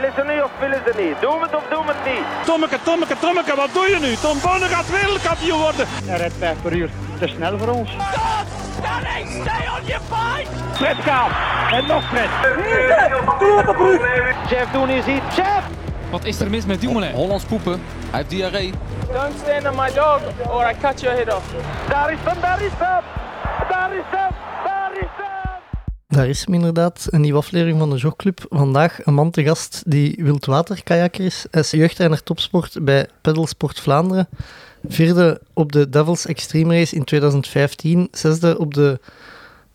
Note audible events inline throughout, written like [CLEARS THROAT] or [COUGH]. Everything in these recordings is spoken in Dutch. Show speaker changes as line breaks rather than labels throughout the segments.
Willen ze nu of willen ze niet? Doen we het of doen we het niet?
Tommeke, Tommeke, Tommeke, wat doe je nu? Tom Bonne gaat wereldkampioen worden.
Hij rijdt 5 per uur. Te snel voor ons.
Stop! Stanley, stay on your fight!
Fred gaat. En nog Fred.
Jeff doen is iets. Jeff!
Wat is er mis met Dumoulin?
Hollands poepen. Hij heeft diarree.
Don't stand on my dog or I cut your head off.
Daar is hem, daar is hem! Daar is hem, daar is hem!
Daar is hem inderdaad, een nieuwe aflevering van de Jogclub. Vandaag een man te gast die wildwaterkajakker is. Hij is jeugdtrainer topsport bij Pedalsport Vlaanderen. Vierde op de Devils Extreme Race in 2015. Zesde op de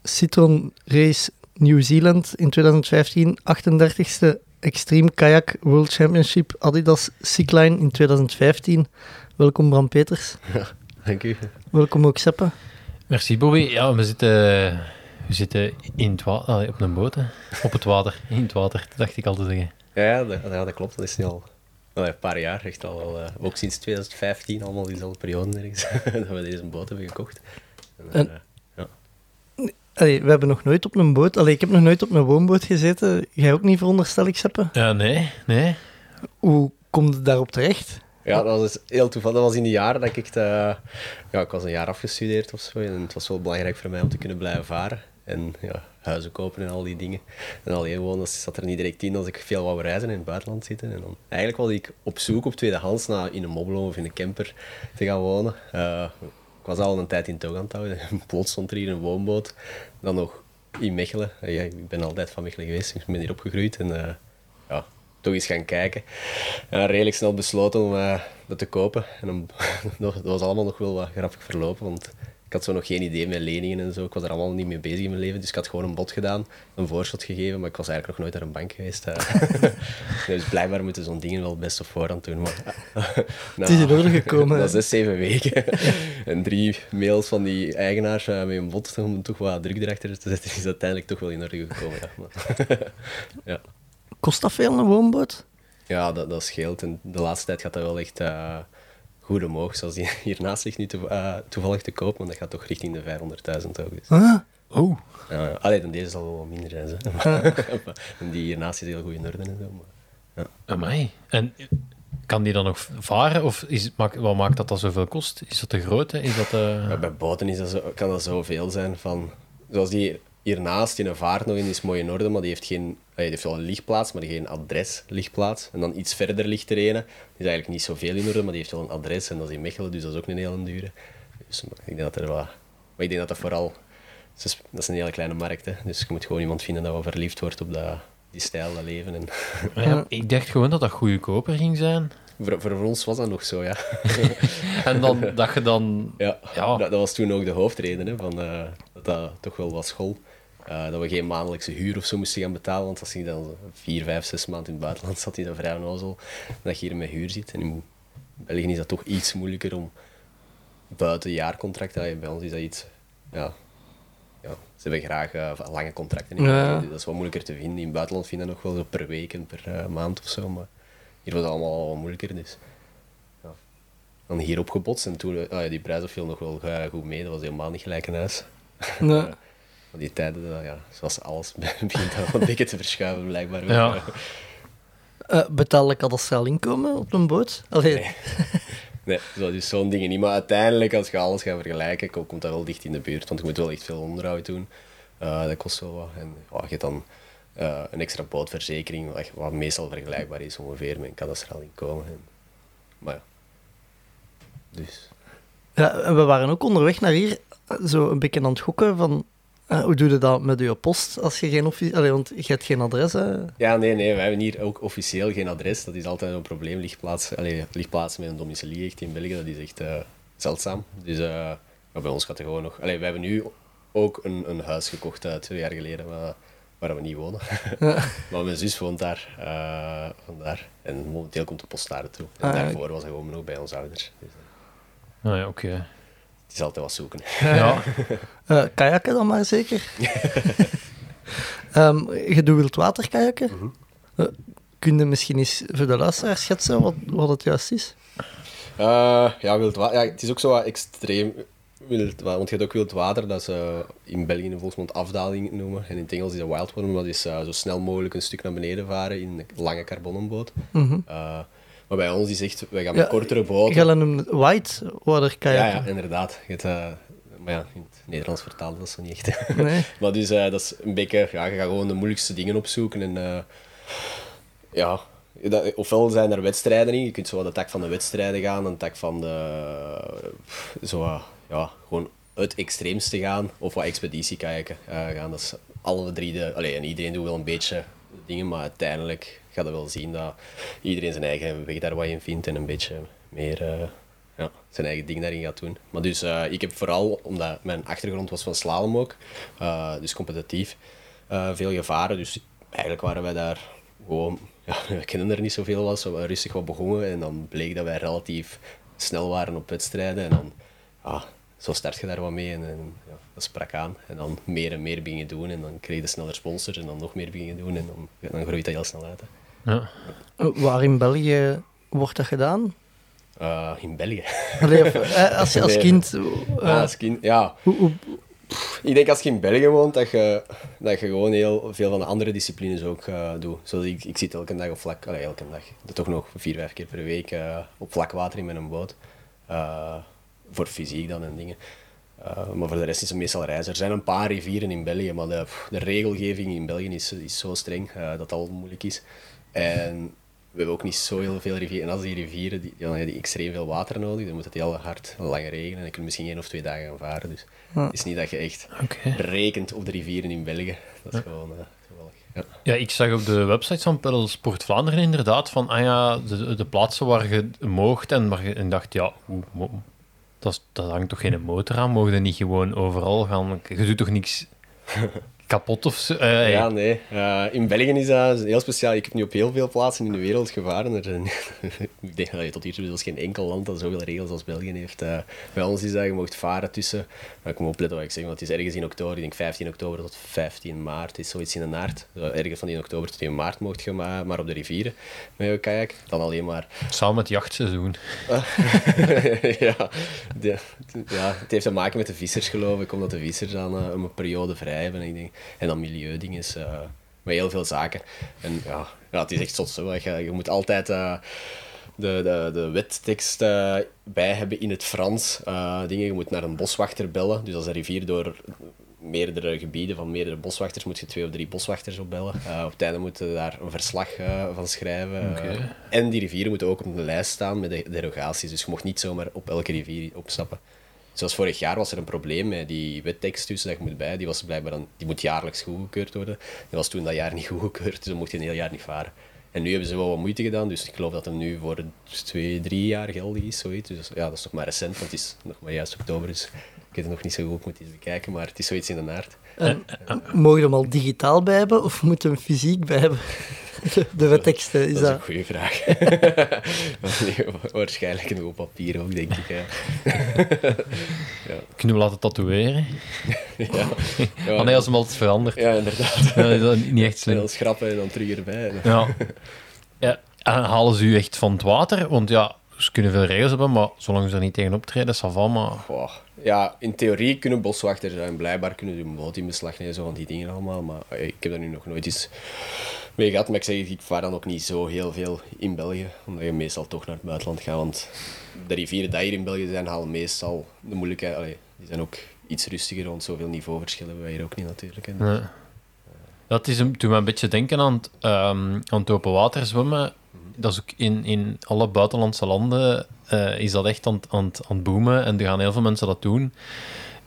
Citron Race New Zealand in 2015. 38ste Extreme Kayak World Championship Adidas Cycline in 2015. Welkom Bram Peters.
Dank u.
Welkom ook Seppe.
Merci Bobby. Ja, we zitten, we zitten in het wa- allee, op een boot. Hè. Op het water. In het water, dat dacht ik al te zeggen.
Ja, ja, dat, ja, dat klopt. Dat is nu al een paar jaar. Echt al, wel, eh, ook sinds 2015, allemaal diezelfde periode ergens, [LAUGHS] dat we deze boot hebben gekocht. En,
En-
eh, ja.
Allee, we hebben nog nooit op een boot... Allee, ik heb nog nooit op een woonboot gezeten. Jij ook niet, veronderstel ik, Seppe?
Ja, nee, nee.
Hoe komt het daarop terecht?
ja, dat was dus heel toevallig. Dat was in de jaren dat ik eh, ja, ik was een jaar afgestudeerd of zo. En het was wel belangrijk voor mij om te kunnen blijven varen. En ja, huizen kopen en al die dingen. En alleen wonen, zat er niet direct in als ik veel wou reizen en in het buitenland zitten. En dan, eigenlijk was ik op zoek op tweedehands naar in een mobilo of in een camper te gaan wonen. Eh, ik was al een tijd in het houden. [LAUGHS] Plots stond er hier een woonboot. Dan nog in Mechelen. Eh, ja, ik ben altijd van Mechelen geweest, dus ik ben hier opgegroeid. En eh, ja, toch eens gaan kijken. En redelijk snel besloten om dat te kopen. En dan, [LAUGHS] dat was allemaal nog wel wat grappig verlopen, want had zo nog geen idee met leningen en zo. Ik was er allemaal niet mee bezig in mijn leven, dus ik had gewoon een bod gedaan, een voorschot gegeven, maar ik was eigenlijk nog nooit naar een bank geweest. eh. [LAUGHS] dus blijkbaar moeten zo'n dingen wel best op voorhand doen. Maar, [LAUGHS]
Het is in orde gekomen. [LAUGHS]
Na zes, zeven weken en drie mails van die eigenaars eh, met een bod om toch wat druk erachter te zetten, is dat uiteindelijk toch wel in orde gekomen. Ja, maar, ja.
Kost dat veel, een woonboot?
Ja, dat, dat scheelt. En de laatste tijd gaat dat wel echt eh, goed omhoog. Zoals die hiernaast ligt nu eh, toevallig te koop, maar dat gaat toch richting de 500.000 ook. Dus.
Ah,
Oh,
Ja, ja. Allee, dan deze zal wel wat minder zijn. Zo. [LAUGHS] en die hiernaast is heel goed in orde en zo. Maar...
amai. En kan die dan nog varen? Of is, maakt, wat maakt dat dat zoveel kost? Is dat de grootte? Is dat de...
Maar bij boten is dat zo, kan dat zoveel zijn. Van, zoals die hiernaast, die een vaart nog in, die is mooi in orde, maar die heeft, geen, allee, die heeft wel een lichtplaats, maar geen adres-lichtplaats. En dan iets verder ligt er een. Die is eigenlijk niet zoveel in orde, maar die heeft wel een adres. En dat is in Mechelen, dus dat is ook een hele dure. Dus maar ik denk dat er wat... Maar ik denk dat dat vooral... Dat is een hele kleine markt, hè. Dus je moet gewoon iemand vinden dat wel verliefd wordt op dat, die stijl, dat leven. En
ja, ik dacht gewoon dat dat goedkoper ging zijn.
voor, voor ons was dat nog zo, ja. [LAUGHS]
En dan dat je dan...
Ja,
Ja.
Dat, dat was toen ook de hoofdreden, hè, van, eh, dat dat toch wel was school. Eh, dat we geen maandelijkse huur of zo moesten gaan betalen, want als je dan vier, vijf, zes maanden in het buitenland zat, is dat vrij onnozel dat je hier met huur zit. En in België is dat toch iets moeilijker om buiten jaarcontracten, allee, bij ons is dat iets, ja, ja ze hebben graag eh, lange contracten.
Ja.
Dus dat is wat moeilijker te vinden. In het buitenland vinden dat nog wel zo per week en per eh, maand of zo, maar hier was het allemaal wat moeilijker, dus ja. dan hier opgebotst en toen, ja, die prijzen viel nog wel goed mee, dat was helemaal niet gelijk een huis.
nee. [LAUGHS]
Die tijden, dat, ja, zoals alles, [LAUGHS] begint dat een beetje te verschuiven, blijkbaar.
Ja.
Eh, betaal ik kadastraal inkomen op een boot? Allee,
Nee. [LAUGHS] Nee, zo, dus zo'n dingen niet. Maar uiteindelijk, als je alles gaat vergelijken, ko- komt dat wel dicht in de buurt. Want je moet wel echt veel onderhoud doen. Eh, dat kost wel wat. En je hebt dan eh, een extra bootverzekering, wat, wat meestal vergelijkbaar is ongeveer met een kadastraal inkomen. En, maar ja. Dus.
Ja, en we waren ook onderweg naar hier, zo een beetje aan het gokken van... eh, hoe doe je dat met je post als je geen officie... Allee, want je hebt geen adres, hè?
Ja, nee, nee, wij hebben hier ook officieel geen adres. Dat is altijd een probleem. Lichtplaats, allee, lichtplaatsen met een domicilie echt in België, dat is echt eh, zeldzaam. Dus eh, maar bij ons gaat het gewoon nog... Allee, wij hebben nu ook een, een huis gekocht uh, twee jaar geleden, waar, waar we niet wonen. [LAUGHS] maar mijn zus woont daar, eh, vandaar. En momenteel komt de post daar naartoe. En
Ah, ja.
daarvoor was hij gewoon nog bij onze ouders. Dus,
Nou ja, oké.
Het is altijd wat zoeken.
Ja. [LAUGHS]
Eh kajakken dan maar zeker. [LAUGHS] Ehm, je doet wildwaterkajakken.
Mhm.
Eh, kun je misschien eens voor de luisteraar schetsen wat, wat het juist is?
Eh, ja, wild ja, het is ook zo wat extreem. wild, wa- want je hebt ook wild water, dat ze in België in volksmond afdaling noemen. En in het Engels is dat wild water, maar dat is zo snel mogelijk een stuk naar beneden varen in een lange carbonenboot.
Mhm.
Eh, maar bij ons is echt, wij gaan met
Ja,
kortere boten.
Gellen hem white water
Ja,
kajak.
ja, inderdaad. Je hebt, eh, maar ja, in het Nederlands vertaald dat zo niet echt. [LAUGHS]
Nee.
maar dus eh, dat is een beetje, ja, je gaat gewoon de moeilijkste dingen opzoeken. En eh, ja, dat, ofwel zijn er wedstrijden in, je kunt zo aan de tak van de wedstrijden gaan, aan de tak van de, zo, ja, gewoon het extreemste gaan, of wat expeditiekajaken eh gaan. Dat is alle drie de, allee, en iedereen doet wel een beetje dingen, maar uiteindelijk gaat je wel zien dat iedereen zijn eigen weg daar wat in vindt en een beetje meer eh, ja, zijn eigen ding daarin gaat doen. Maar dus eh, ik heb vooral, omdat mijn achtergrond was van slalom ook, eh, dus competitief, veel gevaren. Dus eigenlijk waren wij daar gewoon, ja, [LAUGHS] we kennen er niet zoveel was, we rustig wat begonnen en dan bleek dat wij relatief snel waren op wedstrijden en dan, ja, zo start je daar wat mee en, en ja, dat sprak aan. En dan meer en meer dingen doen en dan kreeg je sneller sponsors en dan nog meer dingen doen en dan, ja, dan groeit dat heel snel uit. Hè.
Ja.
Eh, Waar in België wordt dat gedaan?
Eh, in België.
Allee, of, eh, als je als kind...
Ja, als kind, ja.
hoe, hoe,
Ik denk als je in België woont, dat je, dat je gewoon heel veel van de andere disciplines ook eh, doet. Zoals ik, ik zit elke dag op vlak, allee, elke dag, toch nog vier, vijf keer per week op vlak water in met een boot. Eh, voor fysiek dan en dingen. Eh, maar voor de rest is het meestal reizen. Er zijn een paar rivieren in België, maar de, de regelgeving in België is, is zo streng eh, dat het al moeilijk is. En we hebben ook niet zo heel veel rivieren. En als die rivieren, die, ja, dan heb je extreem veel water nodig, dan moet het heel hard, lang regenen. En dan kun je misschien één of twee dagen gaan varen. Dus
Ja.
het is niet dat je echt
Oké.
rekent op de rivieren in België. Dat is gewoon eh, geweldig. Ja.
Ja, ik zag op de website van Pedal Sport Vlaanderen inderdaad van, ah ja, de, de plaatsen waar je moogt en waar je en dacht, ja, hoe, dat, dat hangt toch geen motor aan, mogen niet gewoon overal gaan, je doet toch niks [LAUGHS] kapot of zo? Eh,
Ja, nee. Eh, in België is dat heel speciaal. Ik heb nu op heel veel plaatsen in de wereld gevaren. Er [LAUGHS] ik denk dat je tot hier toe is geen enkel land dat zoveel regels als België heeft. Eh, bij ons is dat je mocht varen tussen... Nou, ik moet opletten wat ik zeg, want het is ergens in oktober. Ik denk 15 oktober tot 15 maart. Het is zoiets in de naart. Ergens van in oktober tot in maart mocht je maar, maar op de rivieren met je kajak. Dan alleen maar
Samen met het jachtseizoen. [LAUGHS]
ja, de- ja, het heeft te maken met de vissers, geloof ik, omdat de vissers dan een periode vrij hebben. En, ik denk, en dan milieudingen, eh met heel veel zaken. En ja, ja het is echt zot zo. Je, je moet altijd eh, de, de, de wettekst eh, bij hebben in het Frans. Eh, dingen. Je moet naar een boswachter bellen. Dus als een rivier door meerdere gebieden van meerdere boswachters, moet je twee of drie boswachters opbellen. Eh op het einde moeten daar een verslag van schrijven. En die rivieren moeten ook op een lijst staan met de derogaties. Dus je mocht niet zomaar op elke rivier opstappen. Zoals vorig jaar was er een probleem met die wettekst tussen moet bij. Die, was blijkbaar dan, die moet jaarlijks goedgekeurd worden. Die was toen dat jaar niet goedgekeurd, dus dan mocht je een heel jaar niet varen. En nu hebben ze wel wat moeite gedaan, dus ik geloof dat hem nu voor twee, drie jaar geldig is. Zoiets. Dus ja, dat is nog maar recent, want het is nog maar juist oktober, dus ik weet het nog niet zo goed, ik moet eens bekijken, maar het is zoiets in de naart.
En, mogen we hem al digitaal bij hebben of moeten we hem fysiek bij hebben? [LAUGHS] De, wetteksten, is
dat is
dat...
een goede vraag. [LAUGHS] Nee, Waarschijnlijk nog op papier ook, denk ik. [LAUGHS] Ja.
Kunnen we laten tatoeëren?
Ja.
Ah nee, als hem altijd verandert.
Ja, inderdaad.
Ja, dat is niet echt
En
slim.
dan schrappen en dan terug erbij.
Ja. ja. En halen ze u echt van het water? Want ja, ze kunnen veel regels hebben, maar zolang ze er niet tegen optreden, ça va, maar...
Goh. Ja, in theorie kunnen boswachters en blijkbaar kunnen ze een boot in beslag nemen, zo van die dingen allemaal. Maar eh, ik heb daar nu nog nooit eens mee gehad. Maar ik zeg, ik vaar dan ook niet zo heel veel in België, omdat je meestal toch naar het buitenland gaat. Want de rivieren die hier in België zijn, halen meestal de moeilijkheid. Allee, die zijn ook iets rustiger, want zoveel niveauverschillen hebben wij hier ook niet natuurlijk.
Dat is toen me een beetje denken aan het, ehm, aan open water zwemmen. Dat is ook in, in alle buitenlandse landen eh, is dat echt aan, aan, aan het boomen en er gaan heel veel mensen dat doen.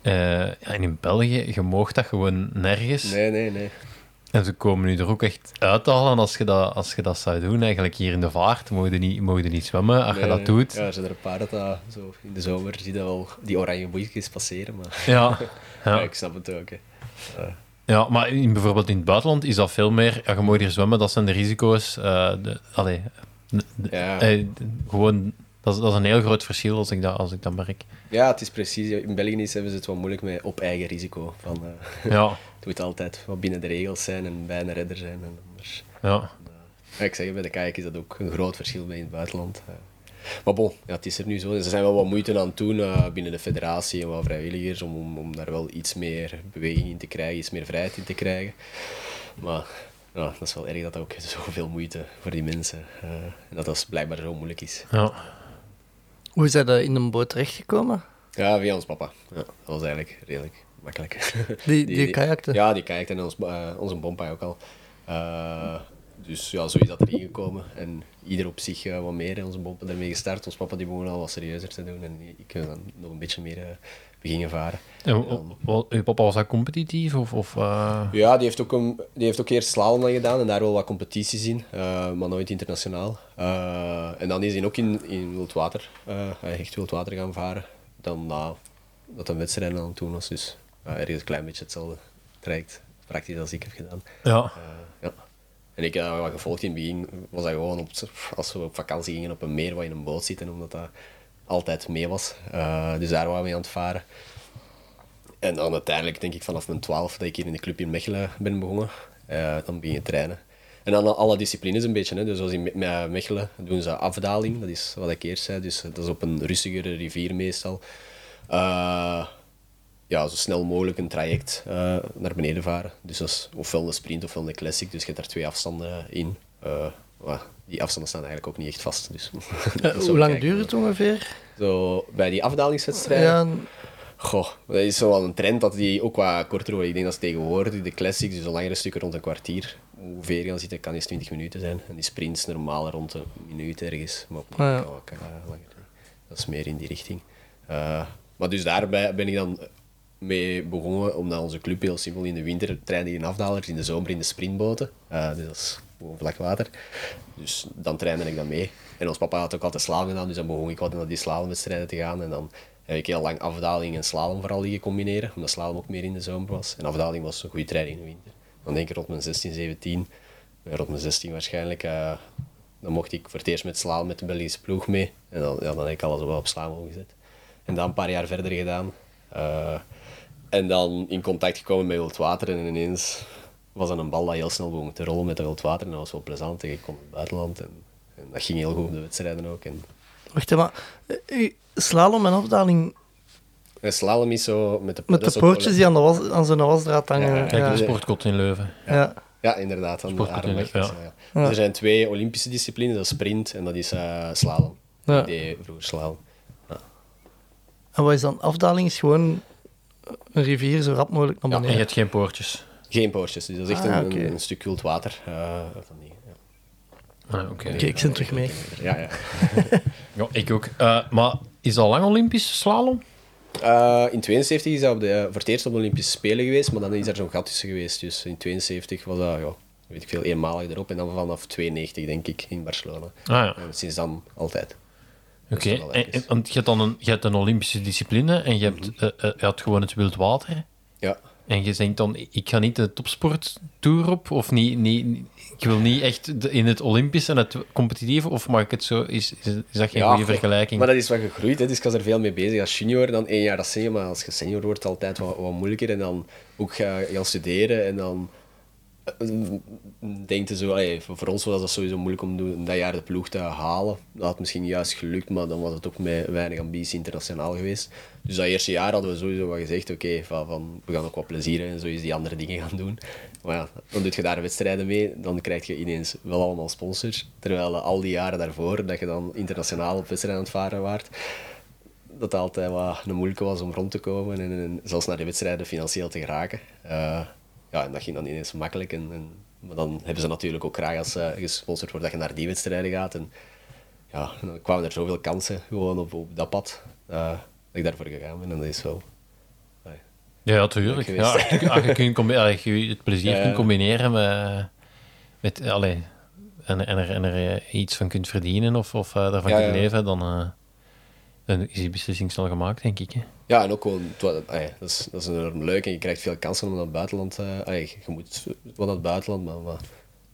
Eh, ja, en in België, je moogt dat gewoon nergens.
Nee, nee, nee.
En ze komen nu er ook echt uit te halen als je dat, als je dat zou doen. Eigenlijk hier in de vaart mogen je niet, mogen niet zwemmen als je dat doet.
Ja, er zijn er een paar dat, dat zo in de zomer zie je wel die oranje boeitjes passeren. Maar
Ja, [LAUGHS]
ja.
ja.
ik snap het ook. Hè.
ja maar in, bijvoorbeeld in het buitenland is dat veel meer... Ja, je mag hier zwemmen, dat zijn de risico's. eh, de, allee, de- de-
Ja.
eh, gewoon, dat, is, dat is een heel groot verschil als ik dat, als ik dat merk.
Ja, het is precies. In België is, hebben ze het wel moeilijk met op eigen risico. Van, eh, [LAUGHS]
Ja,
het moet altijd wat binnen de regels zijn en bijna redder zijn. En anders.
ja.
Ja, ik zeg, bij de kajak is dat ook een groot verschil bij in het buitenland. Eh, maar bon, ja, het is er nu zo. Ze zijn wel wat moeite aan het doen eh, binnen de federatie en wat vrijwilligers om, om, om daar wel iets meer beweging in te krijgen, iets meer vrijheid in te krijgen. Maar ja, dat is wel erg dat dat ook [LAUGHS] zoveel moeite voor die mensen eh, en dat dat blijkbaar zo moeilijk is.
Ja.
Hoe is dat in een boot terechtgekomen?
Ja, via ons papa. Ja, dat was eigenlijk redelijk makkelijk. [LAUGHS]
Die, die, kajakte?
Ja, die kajakte en ons, eh, onze bompa ook al. Eh, dus ja, zo is dat erin gekomen. En ieder op zich eh, wat meer. Onze bompa ermee gestart. Ons papa die begon al wat serieuzer te doen. En ik heb dan nog een beetje meer beginnen varen.
En, wat, uw papa was dat competitief? Of, of,
Ja, die heeft, ook een, die heeft ook eerst slalom gedaan en daar wel wat competities in, maar nooit internationaal. en dan is hij ook in, in wildwater, echt wildwater gaan varen. Dan na dat een wedstrijd aan het doen was. Dus ergens een klein beetje hetzelfde traject, praktisch als ik heb gedaan.
Ja.
ja. En ik heb uh, wat gevolgd in het begin, was dat gewoon op, als we op vakantie gingen op een meer waar in een boot zitten, omdat dat altijd mee was. Uh, dus daar waren we aan het varen. En dan uiteindelijk, denk ik vanaf mijn twaalf, dat ik hier in de club in Mechelen ben begonnen. Uh, dan begin je trainen. En dan alle disciplines een beetje. Hè. Dus zoals in Mechelen doen ze afdaling, dat is wat ik eerst zei. Dus dat is op een rustigere rivier meestal. Ja, zo snel mogelijk een traject uh, naar beneden varen. Dus dat is ofwel een sprint ofwel een classic. Dus je hebt daar twee afstanden in. Uh, die afstanden staan eigenlijk ook niet echt vast. Dus. [LAUGHS]
hoe lang duurt het ongeveer?
Zo, bij die afdalingswedstrijden? Ja. Goh, dat is zo wel een trend dat die ook wat korter wordt. Ik denk dat ze tegenwoordig de classics, dus een langere stukken rond een kwartier, hoe ver gaan zitten, kan eens 20 minuten zijn. En die sprints normaal rond een minuut ergens. Maar ah, ja. ook langer. Dat is meer in die richting. Maar dus daarbij ben ik dan mee begonnen, omdat onze club heel simpel in de winter trainde in afdalers, in de zomer in de sprintboten. Uh, dus dat is gewoon vlak water. Dus dan trainde ik dan mee. En ons papa had ook altijd slalom gedaan, dus dan begon ik wat naar die slalomwedstrijden te gaan. En dan heb ik heel lang afdaling en slalom vooral liggen combineren, omdat slalom ook meer in de zomer was. En afdaling was een goede training in de winter. Dan denk ik rond mijn 16, 17, rond mijn 16 waarschijnlijk, uh, dan mocht ik voor het eerst met slalom met de Belgische ploeg mee. En dan, ja, dan heb ik alles wel op slalom gezet. En dan een paar jaar verder gedaan. En dan in contact gekomen met wildwater en ineens was dat een bal dat heel snel begon te rollen met dat wildwater. En dat was wel plezant. En ik kon in het buitenland en, en, dat ging heel goed op de wedstrijden ook. En...
Wacht even, maar slalom en afdaling...
En slalom is zo met de,
met de pootjes die aan, de was, aan zijn wasdraad hangen. Ja,
Kijk, de sportkot in Leuven.
Ja.
Ja, inderdaad. Aan de. Ja. Er zijn twee Olympische disciplines, dat is sprint en dat is uh, slalom. Ja. Die vroeger slalom.
En wat is dan afdaling? Is gewoon een rivier zo rap mogelijk naar
beneden.
Ja,
en je hebt geen poortjes?
Geen poortjes, dus dat is echt ah, een, okay. een, stuk wild water. Uh, van die,
ja. ah, okay.
Oké, ik zit terug mee.
Ja, ja. [LAUGHS]
ja ik ook. Uh, maar is al lang Olympisch slalom?
Uh, in 72 is dat op de, voor het eerst op de Olympische Spelen geweest, maar dan is er zo'n gat tussen geweest. Dus in 72 was dat, ja, weet ik veel, eenmalig erop. En dan vanaf 92, denk ik, in Barcelona. Ah,
ja.
En sinds dan altijd.
Oké, okay. want je hebt dan een, je hebt een Olympische discipline en je hebt, mm -hmm. uh, je had gewoon het wild water.
Ja.
En je denkt dan, ik ga niet de topsporttour op, of niet, niet, ik wil niet echt in het Olympische en het competitieve, of mag ik het zo, is, is, is dat geen ja, goede vergelijking?
Maar dat is wat gegroeid, hè. dus ik was er veel mee bezig als junior, dan één jaar dat senior, maar als je senior wordt, altijd wat, wat moeilijker en dan ook ga gaan studeren en dan denk je zo, voor ons was dat sowieso moeilijk om dat jaar de ploeg te halen. Dat had misschien juist gelukt, maar dan was het ook met weinig ambitie internationaal geweest. Dus dat eerste jaar hadden we sowieso wat gezegd, oké, van, van, we gaan ook wat plezier en zo is die andere dingen gaan doen. Maar ja, dan doe je daar wedstrijden mee, dan krijg je ineens wel allemaal sponsors. Terwijl al die jaren daarvoor, dat je dan internationaal op wedstrijden aan het varen waart, dat altijd wat een moeilijke was om rond te komen en, zelfs naar de wedstrijden financieel te geraken. Uh, ja, en dat ging dan ineens makkelijk. En, en, maar dan hebben ze natuurlijk ook graag als uh, gesponsord wordt dat je naar die wedstrijden gaat. En ja, dan kwamen er zoveel kansen gewoon op, op dat pad uh, dat ik daarvoor gegaan ben. En dat is wel...
Uh, ja, natuurlijk. Ja, als je, kunt als je het plezier kunt combineren met... met allee, en, en, er, en er iets van kunt verdienen of, of daarvan kunt leven, dan dan is die beslissing snel gemaakt, denk ik. Hè?
Ja, en ook gewoon, dat, is, dat is enorm leuk en je krijgt veel kansen om naar het buitenland. Uh, je moet wel naar het buitenland, maar, maar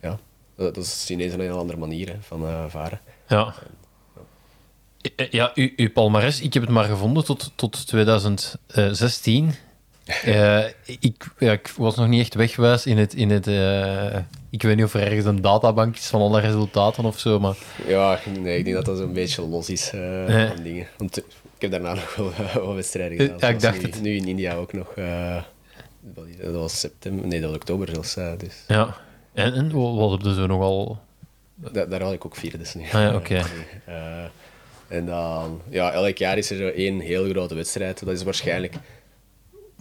ja, dat, is ineens een heel andere manier hè, van uh, varen.
Ja. Ja, uw, uw palmares, ik heb het maar gevonden tot, tot 2016. Eh, ik, ja, ik was nog niet echt wegwijs in het... In het eh, ik weet niet of er ergens een databank is van alle resultaten of zo, maar...
Ja, nee, ik denk dat dat zo'n beetje los is eh,
Nee.
van dingen. Want ik heb daarna [LAUGHS] nog wel wat wedstrijden gedaan.
ja, ik dacht
nu,
het.
Nu in India ook nog. dat was september, nee, dat was oktober zelfs. dus
Ja. En, en wat heb je zo nogal...
da- daar had ik ook vierde dus nu.
Ah ja, oké. [LAUGHS]
En dan, ja, elk jaar is er zo één heel grote wedstrijd. Dat is waarschijnlijk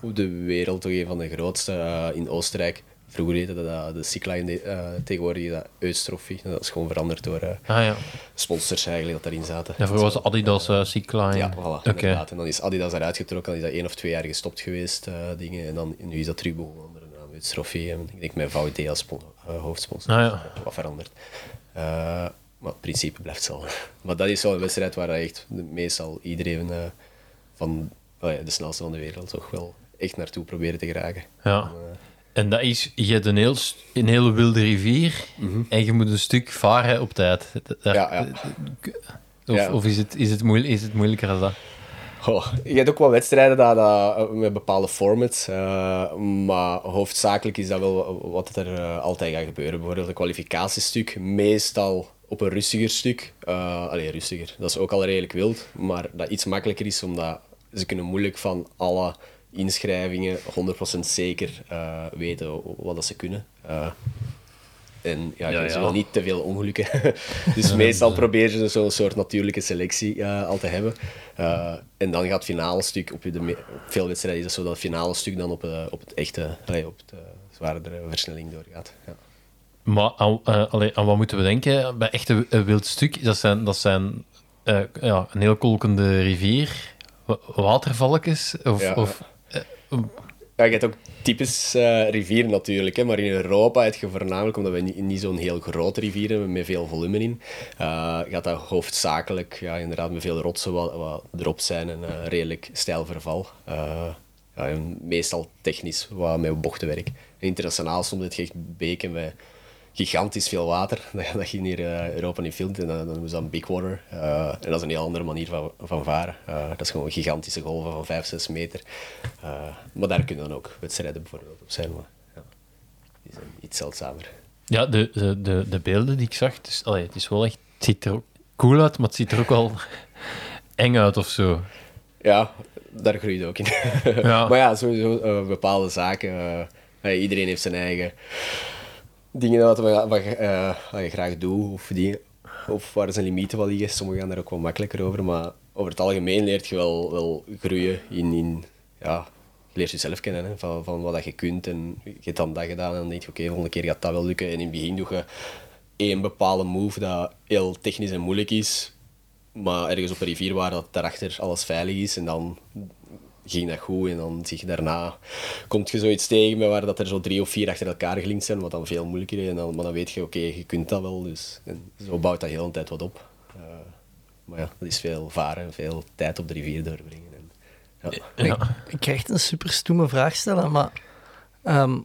op de wereld toch een van de grootste eh, in Oostenrijk. Vroeger heette dat eh, de Cycline, eh tegenwoordig dat Uitstrofie. Dat is gewoon veranderd door
Ah ja.
sponsors eigenlijk dat daarin zaten.
Ja, vroeger was Adidas uh, Cycline.
Ja, voilà,
Oké.
inderdaad. En dan is Adidas eruit getrokken, dan is dat één of twee jaar gestopt geweest, dingen. En dan, nu is dat terug begonnen onder de naam. En ik denk met VD als spon- hoofdsponsor.
Ah, ja.
Wat veranderd. Maar het principe blijft hetzelfde. [LAUGHS] Maar dat is zo'n wedstrijd waar echt meestal iedereen van oh ja, de snelste van de wereld toch wel echt naartoe proberen te geraken.
Ja.
En, eh,
En dat is, je hebt een, heel, een hele wilde rivier en je moet een stuk varen op tijd. Daar-
Ja, ja.
Of,
Ja.
of is, het, is, het moeilijk, is het moeilijker dan dat?
Je hebt ook wel wedstrijden dat, dat, met bepaalde formats, eh, maar hoofdzakelijk is dat wel wat er eh, altijd gaat gebeuren. Bijvoorbeeld een kwalificatiestuk, meestal op een rustiger stuk. Eh allee, rustiger, dat is ook al redelijk wild, maar dat iets makkelijker is omdat ze kunnen moeilijk van alle inschrijvingen 100% zeker eh, weten wat dat ze kunnen. Eh, en ja, je
Ja,
wil niet te veel ongelukken. [LAUGHS] dus meestal probeer je zo'n soort natuurlijke selectie eh, al te hebben. En dan gaat het finale stuk, op, de op veel wedstrijden is het zo dat het finale stuk dan op, eh, op het echte, allee, op uh, zwaardere versnelling doorgaat. Ja.
Maar aan, allee, aan wat moeten we denken? Bij echte wild stuk, dat zijn, dat zijn ja, een heel kolkende rivier, wa- watervalkjes, of... Of
Ja, je hebt ook typisch eh, rivieren natuurlijk, hè, maar in Europa heb je voornamelijk, omdat we niet, niet zo'n heel grote rivier hebben met veel volume in, eh, gaat dat hoofdzakelijk ja, inderdaad met veel rotsen wat, erop zijn en eh, redelijk steil verval. Ja, meestal technisch, wat met bochtenwerk. En internationaal soms je echt beken met gigantisch veel water, [LAUGHS] dat, je hier in Europa niet filmt, en dan, dan noemen ze dat big water. Eh, en dat is een heel andere manier van, van varen. Eh, dat is gewoon gigantische golven van 5, 6 meter. Eh, maar daar kunnen dan ook wedstrijden bijvoorbeeld op zijn, maar ja, die zijn iets zeldzamer.
ja, de, de, de, de beelden die ik zag, het is, allee, het is wel echt... Het ziet er ook cool uit, maar het ziet er ook wel [LAUGHS] eng uit of zo.
Ja, daar groeit ook in. [LAUGHS]
Ja.
maar ja, sowieso eh, bepaalde zaken. eh, eh, iedereen heeft zijn eigen dingen wat, we- eh, wat je graag doet, of, die, of waar zijn limieten wel liggen. Sommigen gaan daar ook wel makkelijker over, maar over het algemeen leert je wel, wel groeien in, in ja, je leert jezelf kennen hè, van, van wat dat je kunt. En je hebt dan dat gedaan en dan denk je, oké, volgende keer gaat dat wel lukken. En in het begin doe je één bepaalde move dat heel technisch en moeilijk is, maar ergens op een rivier waar dat daarachter alles veilig is en dan ging dat goed en dan zie je daarna komt je zoiets tegen met waar dat er zo drie of vier achter elkaar gelinkt zijn, wat dan veel moeilijker is en dan, maar dan weet je oké, je kunt dat wel dus en zo bouwt dat heel een tijd wat op Eh, maar ja, dat is veel varen en veel tijd op de rivier doorbrengen en, ja.
Ja.
Ik ga echt een super stoeme vraag stellen, maar ehm,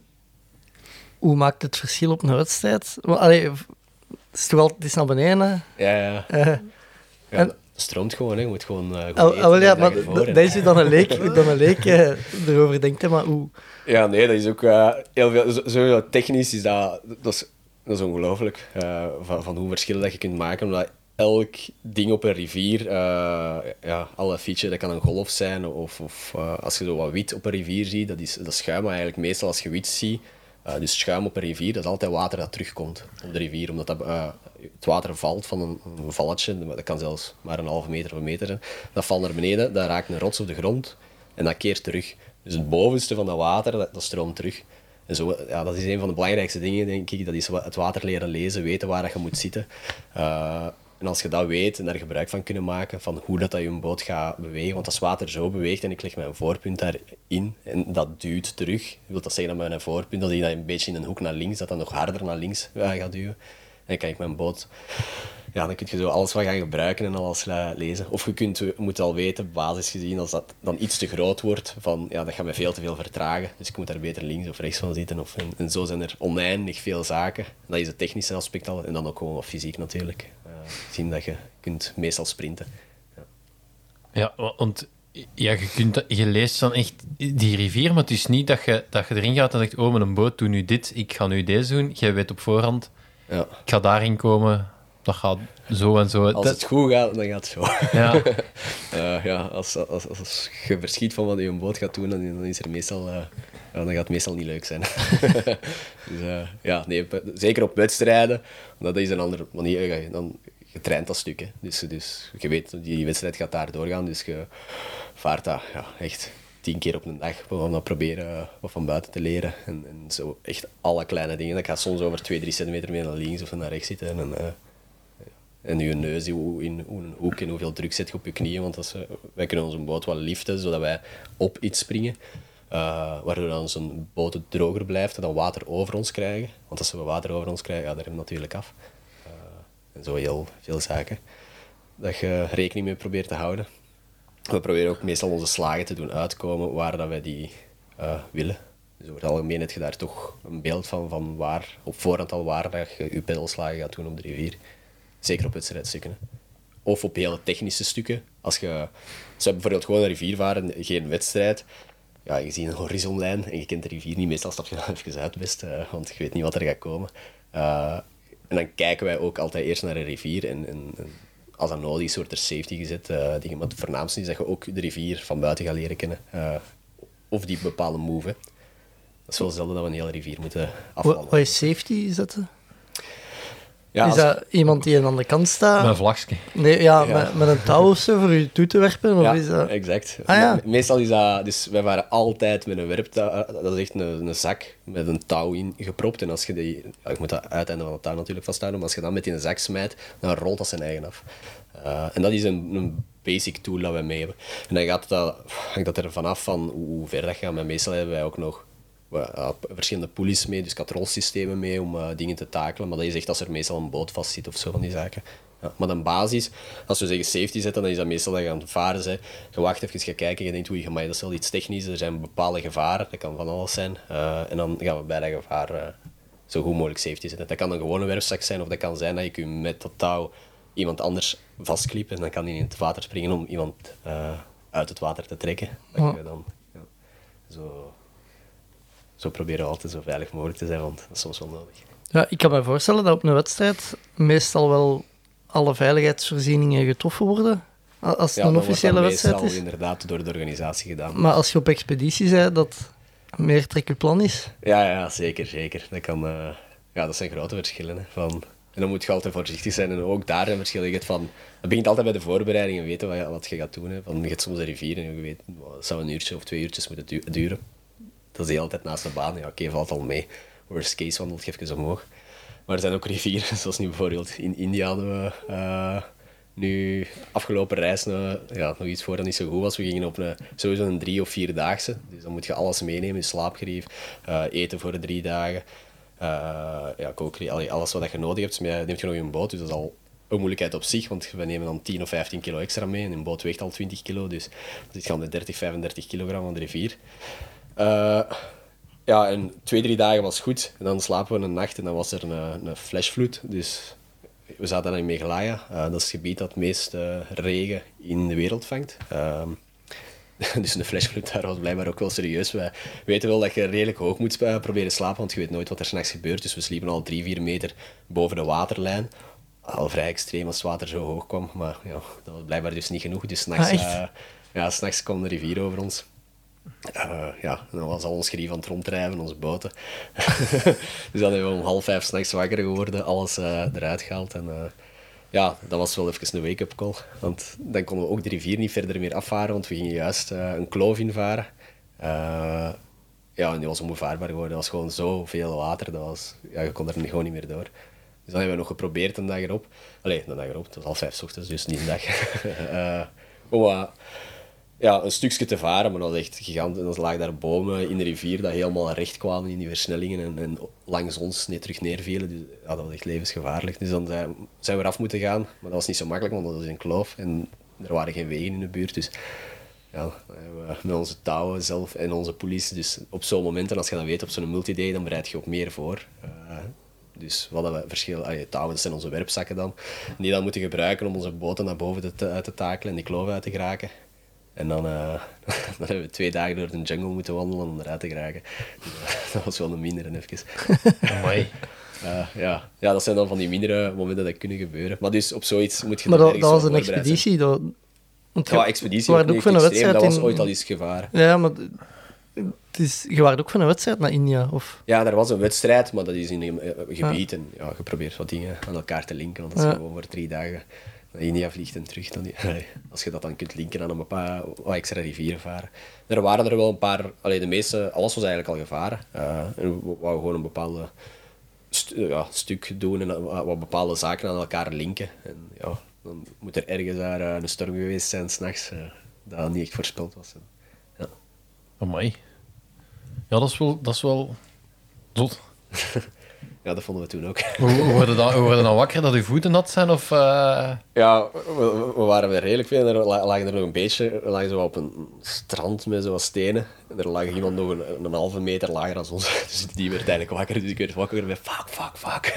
hoe maakt het verschil op een wedstrijd? Allee, het is toch altijd is naar beneden?
ja, ja.
Eh,
ja
En-
dat stroomt gewoon, hè. je moet gewoon eh, goed eten
oh, wel ja, maar dat is dan een leek, [LAUGHS] dan een leek eh, erover denkt, hè, maar hoe...
Ja, nee, dat is ook eh, heel veel. zo- Sowieso technisch is dat, dat is, dat is ongelooflijk. eh, van, van hoe verschillen dat je kunt maken. Omdat elk ding op een rivier, eh, ja, alle feature, dat kan een golf zijn. Of, of eh, als je zo wat wit op een rivier ziet, dat is, dat is schuim. Maar eigenlijk meestal als je wit ziet, eh, dus schuim op een rivier, dat is altijd water dat terugkomt op de rivier. Omdat dat, eh, het water valt van een, valletje, dat kan zelfs maar een halve meter of een meter zijn. Dat valt naar beneden, dat raakt een rots op de grond en dat keert terug. Dus het bovenste van dat water, dat, stroomt terug. En zo, ja, dat is een van de belangrijkste dingen, denk ik. Dat is het water leren lezen, weten waar je moet zitten. Eh, en als je dat weet en daar gebruik van kunnen maken, van hoe dat, dat je boot gaat bewegen. Want als water zo beweegt en ik leg mijn voorpunt daarin en dat duwt terug, wil dat zeggen dat mijn voorpunt, dat ik dat een beetje in een hoek naar links, dat dat nog harder naar links eh, gaat duwen. En ik mijn boot ja, dan kun je zo alles wat gaan gebruiken en alles lezen. Of je kunt, moet al weten, basis gezien, als dat dan iets te groot wordt, van ja, dat gaat me veel te veel vertragen. Dus ik moet daar beter links of rechts van zitten. Of, en, zo zijn er oneindig veel zaken. Dat is het technische aspect al. En dan ook gewoon wat fysiek natuurlijk. Eh, zien dat je kunt meestal sprinten.
Ja, wa- want Ja, je, kunt, je leest dan echt die rivier, maar het is niet dat je, dat je erin gaat en denkt, oh, met een boot, doe nu dit, ik ga nu deze doen. Jij weet op voorhand,
Ja.
ik ga daarin komen, dat gaat zo en zo.
Als het goed gaat, dan gaat het zo.
ja, [LAUGHS]
Eh, ja, als, als, als je verschiet van wat je een boot gaat doen, dan, is er meestal, eh, dan gaat het meestal niet leuk zijn. [LAUGHS] dus, eh, ja, nee, zeker op wedstrijden, dat is een andere manier. Dan, je traint dat stuk. Hè. Dus, dus je weet, die wedstrijd gaat daar doorgaan, dus je vaart dat ja, echt tien keer op een dag om dat proberen eh, wat van buiten te leren. En, en zo echt alle kleine dingen. Dat gaat soms over 2, 3 centimeter meer naar links of naar rechts zitten. En, eh, en je neus hoe- in een hoek en hoeveel druk zet je op je knieën. Want als, we- wij kunnen onze boot wel liften, zodat wij op iets springen. eh, waardoor dan onze boot droger blijft en dan water over ons krijgen. Want als we water over ons krijgen, ja, daar hebben we natuurlijk af. Eh, en zo heel veel zaken. Dat je rekening mee probeert te houden. We proberen ook meestal onze slagen te doen uitkomen waar dat wij die eh, willen. Dus over het algemeen heb je daar toch een beeld van, van waar, op voorhand al waar dat je je pedalslagen gaat doen op de rivier. Zeker op wedstrijdstukken. Of op hele technische stukken. Als je, je bijvoorbeeld gewoon een rivier varen, geen wedstrijd. Ja, je ziet een horizonlijn en je kent de rivier niet. Meestal stap je dan [LAUGHS] even uit best, eh, want je weet niet wat er gaat komen. Eh, en dan kijken wij ook altijd eerst naar de rivier. En, en als dat nodig is, wordt er safety gezet. eh, dingen. Maar het voornaamste is dat je ook de rivier van buiten gaat leren kennen. eh, of die bepaalde move. Dat is wel zelden dat we een hele rivier moeten afvallen.
wat is safety zetten?
Ja,
is
als-
dat iemand die aan de kant staat?
met een vlagje.
Nee, ja,
Ja.
Met, met een touw of zo voor je toe te werpen? Of
Ja,
is dat...
exact.
Ah, ja.
Me- Meestal is dat... Dus wij waren altijd met een werptouw... eh, Dat is echt een, een zak met een touw in gepropt. En als je die... Ja, ik moet dat uiteinde van het touw natuurlijk vasthouden. Maar als je dat met in een zak smijt, dan rolt dat zijn eigen af. Eh, en dat is een, een basic tool dat wij mee hebben. En dan gaat dat, hangt dat er vanaf van hoe hoe ver dat gaat. Maar meestal hebben wij ook nog p- verschillende pulleys mee, dus katrolsystemen mee om eh, dingen te takelen. Maar dat is echt als er meestal een boot vast zit of zo van die zaken. Ja, maar dan basis, als we zeggen safety zetten, dan is dat meestal dat je aan het varen bent. Je wacht even, je kijkt en je denkt, oei, maar dat is wel iets technisch. Er zijn bepaalde gevaren, dat kan van alles zijn. Eh, en dan gaan we bij dat gevaar zo goed mogelijk safety zetten. Dat kan een gewone werfzak zijn, of dat kan zijn dat je kunt met dat touw iemand anders vastklippen. En dan kan die in het water springen om iemand uit het water te trekken. Dat
Ja.
je dan ja, zo zo proberen we altijd zo veilig mogelijk te zijn, want dat is soms wel nodig.
Ja, ik kan me voorstellen dat op een wedstrijd meestal wel alle veiligheidsvoorzieningen getroffen worden. Als het
Ja,
een officiële wedstrijd
meestal
is.
inderdaad door de organisatie gedaan.
Maar als je op expeditie bent, dat meer trek plan is.
Ja, ja, zeker, zeker. Dat, kan, eh, ja, dat zijn grote verschillen. Hè, van, en dan moet je altijd voorzichtig zijn. En ook daar. Je hebt van, het begint altijd bij de voorbereidingen, weten wat je, wat je gaat doen. Hè. Van, je hebt soms een rivier en je weet, het zou een uurtje of twee uurtjes moeten du- duren. Dat is de hele tijd naast de baan. Ja, oké, valt al mee. Worst case wandelt je even omhoog. Maar er zijn ook rivieren, [LAUGHS] zoals nu bijvoorbeeld in India hadden we eh, nu afgelopen reis nou, ja, nog iets voor dat niet zo goed was. We gingen op een, sowieso een drie of vierdaagse. Dus dan moet je alles meenemen, je slaapgerief, eh, eten voor drie dagen. ja, allee, alles wat je nodig hebt. Maar je neemt je nog een boot, dus dat is al een moeilijkheid op zich, want we nemen dan 10 of 15 kilo extra mee en een boot weegt al 20 kilo, dus dan zit je de 30, 35 kilogram aan de rivier. Eh, ja, en twee, drie dagen was goed. En dan slapen we een nacht en dan was er een, een flashvloed. Dus we zaten dan in Meghalaya. Eh, dat is het gebied dat het meest eh, regen in de wereld vangt. Ehm, [LAUGHS] dus een flashvloed daar was blijkbaar ook wel serieus. Wij weten wel dat je redelijk hoog moet proberen slapen, want je weet nooit wat er s'nachts gebeurt. Dus we sliepen al drie, vier meter boven de waterlijn. Al vrij extreem als het water zo hoog kwam. Maar ja, dat was blijkbaar dus niet genoeg. Dus s'nachts
Ah,
ja, s'nachts kwam de rivier over ons. Eh, ja, dan was al ons gerief aan het onze boten. [LAUGHS] dus dan hebben we om half vijf s'nachts wakker geworden, alles eh, eruit gehaald. En uh, ja, dat was wel even een wake-up call. Want dan konden we ook de rivier niet verder meer afvaren, want we gingen juist uh, een kloof invaren. Uh, ja, en die was onbevaarbaar geworden. Dat was gewoon zoveel water, dat was, ja, je kon er gewoon niet meer door. Dus dan hebben we nog geprobeerd een dag erop. Allee, een dag erop, het was half vijf s ochtends, dus niet een dag. uh, [LAUGHS] om, ja, een stukje te varen, maar dat was echt gigantisch. En dan lagen daar bomen in de rivier dat helemaal recht kwamen in die versnellingen en, en langs ons net terug neervielen. Dus ja, dat was echt levensgevaarlijk. Dus dan zijn, we eraf moeten gaan, maar dat was niet zo makkelijk, want dat was een kloof en er waren geen wegen in de buurt. Dus ja, we met onze touwen zelf en onze politie. Dus op zo'n moment, en als je dat weet op zo'n multiday, dan bereid je ook meer voor. Uh, dus wat we verschil, allee, touwen, dat zijn onze werpzakken dan, die dan moeten gebruiken om onze boten naar boven te, te, te takelen en die kloof uit te geraken. En dan, eh, [LAUGHS] dan hebben we twee dagen door de jungle moeten wandelen om eruit te geraken. Dus, eh, [LAUGHS] dat was wel een mindere even. [LAUGHS] Eh, ja. ja, dat zijn dan van die mindere momenten dat kunnen gebeuren. Maar dus op zoiets moet je
Maar
dan
dat, dat was een expeditie. Dat, want
Ja, expeditie
je
ook
ook van een wedstrijd
dat was
in-
ooit al eens gevaren.
Ja, maar het is, je waart ook van een wedstrijd naar India. Of,
Ja, er was een wedstrijd, maar dat is in een eh, gebied. En ja, je probeert wat dingen aan elkaar te linken. Want je
Ja.
gewoon voor drie dagen naar India vliegt en terug, dan, [LAUGHS] als je dat dan kunt linken aan een paar wat extra rivieren varen. Er waren er wel een paar, allee, de meeste, alles was eigenlijk al gevaren. Eh, en we wouden gewoon een bepaalde ja, stuk doen en wat, wat bepaalde zaken aan elkaar linken. En ja, dan moet er ergens daar eh, een storm geweest zijn s'nachts, dat niet echt voorspeld was. Ja.
Amai. Ja, dat is wel... Dat is wel... Zot. [LAUGHS]
ja, dat vonden we toen ook.
Hoe, worden dan, hoe worden dan wakker dat uw voeten nat zijn? Of, eh,
Ja, we, we waren er redelijk veel. En er la- lagen er nog een beetje. We lagen zo op een strand met zo wat stenen. En er lag iemand nog een, een halve meter lager dan ons. [LAUGHS] Dus die werd eigenlijk wakker. Dus ik werd wakker met fuck, fuck, fuck.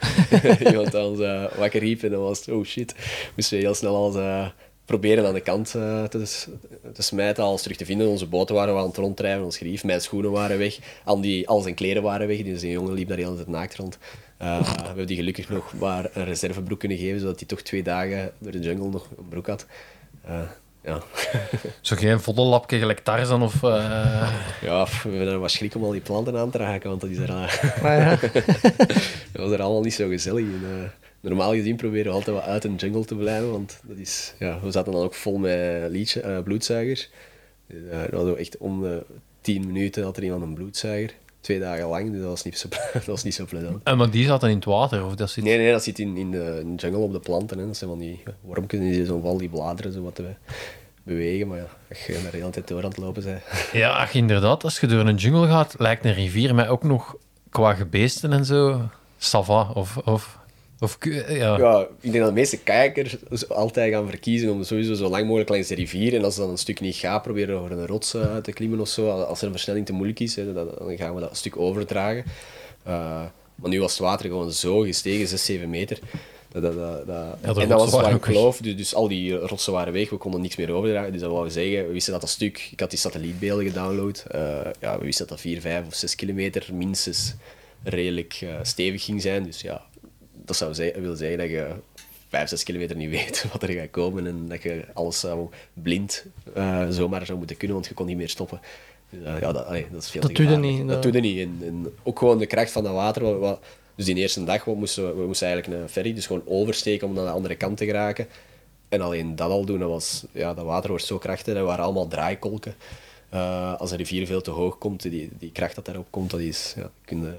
[LAUGHS] iemand dan ons eh, wakker riep en dan was het, oh shit. Moesten we heel snel alles eh, proberen aan de kant eh, te, smijten, alles terug te vinden. Onze boten waren aan het ronddrijven, ons gerief. Mijn schoenen waren weg. Al, die, al zijn kleren waren weg. Dus een jongen liep daar de hele tijd naakt rond. Eh, we hebben die gelukkig nog maar een reservebroek kunnen geven, zodat hij toch twee dagen door de jungle nog een broek had. Eh, ja. [LAUGHS]
zo geen voddenlapje gelijk Tarzan of... eh,
ja, we hebben er wat schrik om al die planten aan te raken, want dat is er,
maar ja, [LAUGHS]
dat was er allemaal niet zo gezellig. En, eh, normaal gezien proberen we altijd wat uit een jungle te blijven, want dat is, ja, we zaten dan ook vol met liedje, eh, bloedzuigers. Eh, dat echt om de tien minuten had er iemand een bloedzuiger. Twee dagen lang, dus dat was niet zo, [LAUGHS] dat was niet zo plezant.
en maar die zaten in het water? Of dat zit...
Nee, nee, dat zit in, in, de, jungle op de planten. Hè. Dat zijn van die wormpjes die zo van die bladeren zo wat te bewegen. Maar ja, als je daar de hele tijd door aan het lopen bent. [LAUGHS]
Ja, ach, inderdaad. Als je door een jungle gaat, lijkt een rivier mij ook nog qua gebeesten en zo... Sava of... of, of ja.
Ja, ik denk dat de meeste kijkers altijd gaan verkiezen om sowieso zo lang mogelijk langs de rivier. En als dat een stuk niet gaat, proberen over een rots eh, te klimmen of zo. Als er een versnelling te moeilijk is, hè, dan, dan gaan we dat stuk overdragen. Eh, maar nu was het water gewoon zo gestegen, 6, 7 meter. Dat, dat, dat, en dat was waar
weg.
geloof. Dus, dus al die rotsen waren weg, we konden niks meer overdragen. Dus dat wou zeggen, we wisten dat dat stuk... Ik had die satellietbeelden gedownload. Eh, ja, we wisten dat dat 4, 5 of 6 kilometer minstens redelijk eh, stevig ging zijn. Dus ja, dat zou ze- willen zeggen dat je 5, 6 kilometer niet [LAUGHS] weet wat er gaat komen en dat je alles zou blind eh, zomaar zou moeten kunnen, want je kon niet meer stoppen. Dus, eh, ja, dat, allee, dat is veel
Dat
te
doe niet,
Dat
dat-
doe je niet. En, en ook gewoon de kracht van dat water. Wat, wat- dus die eerste dag we moesten we, moesten eigenlijk een ferry, dus gewoon oversteken om naar de andere kant te geraken. En alleen dat al doen, dat, was, ja, dat water wordt zo krachtig, dat waren allemaal draaikolken. Eh, als een rivier veel te hoog komt, die, die kracht dat daarop komt, dat is... Ja, kun je-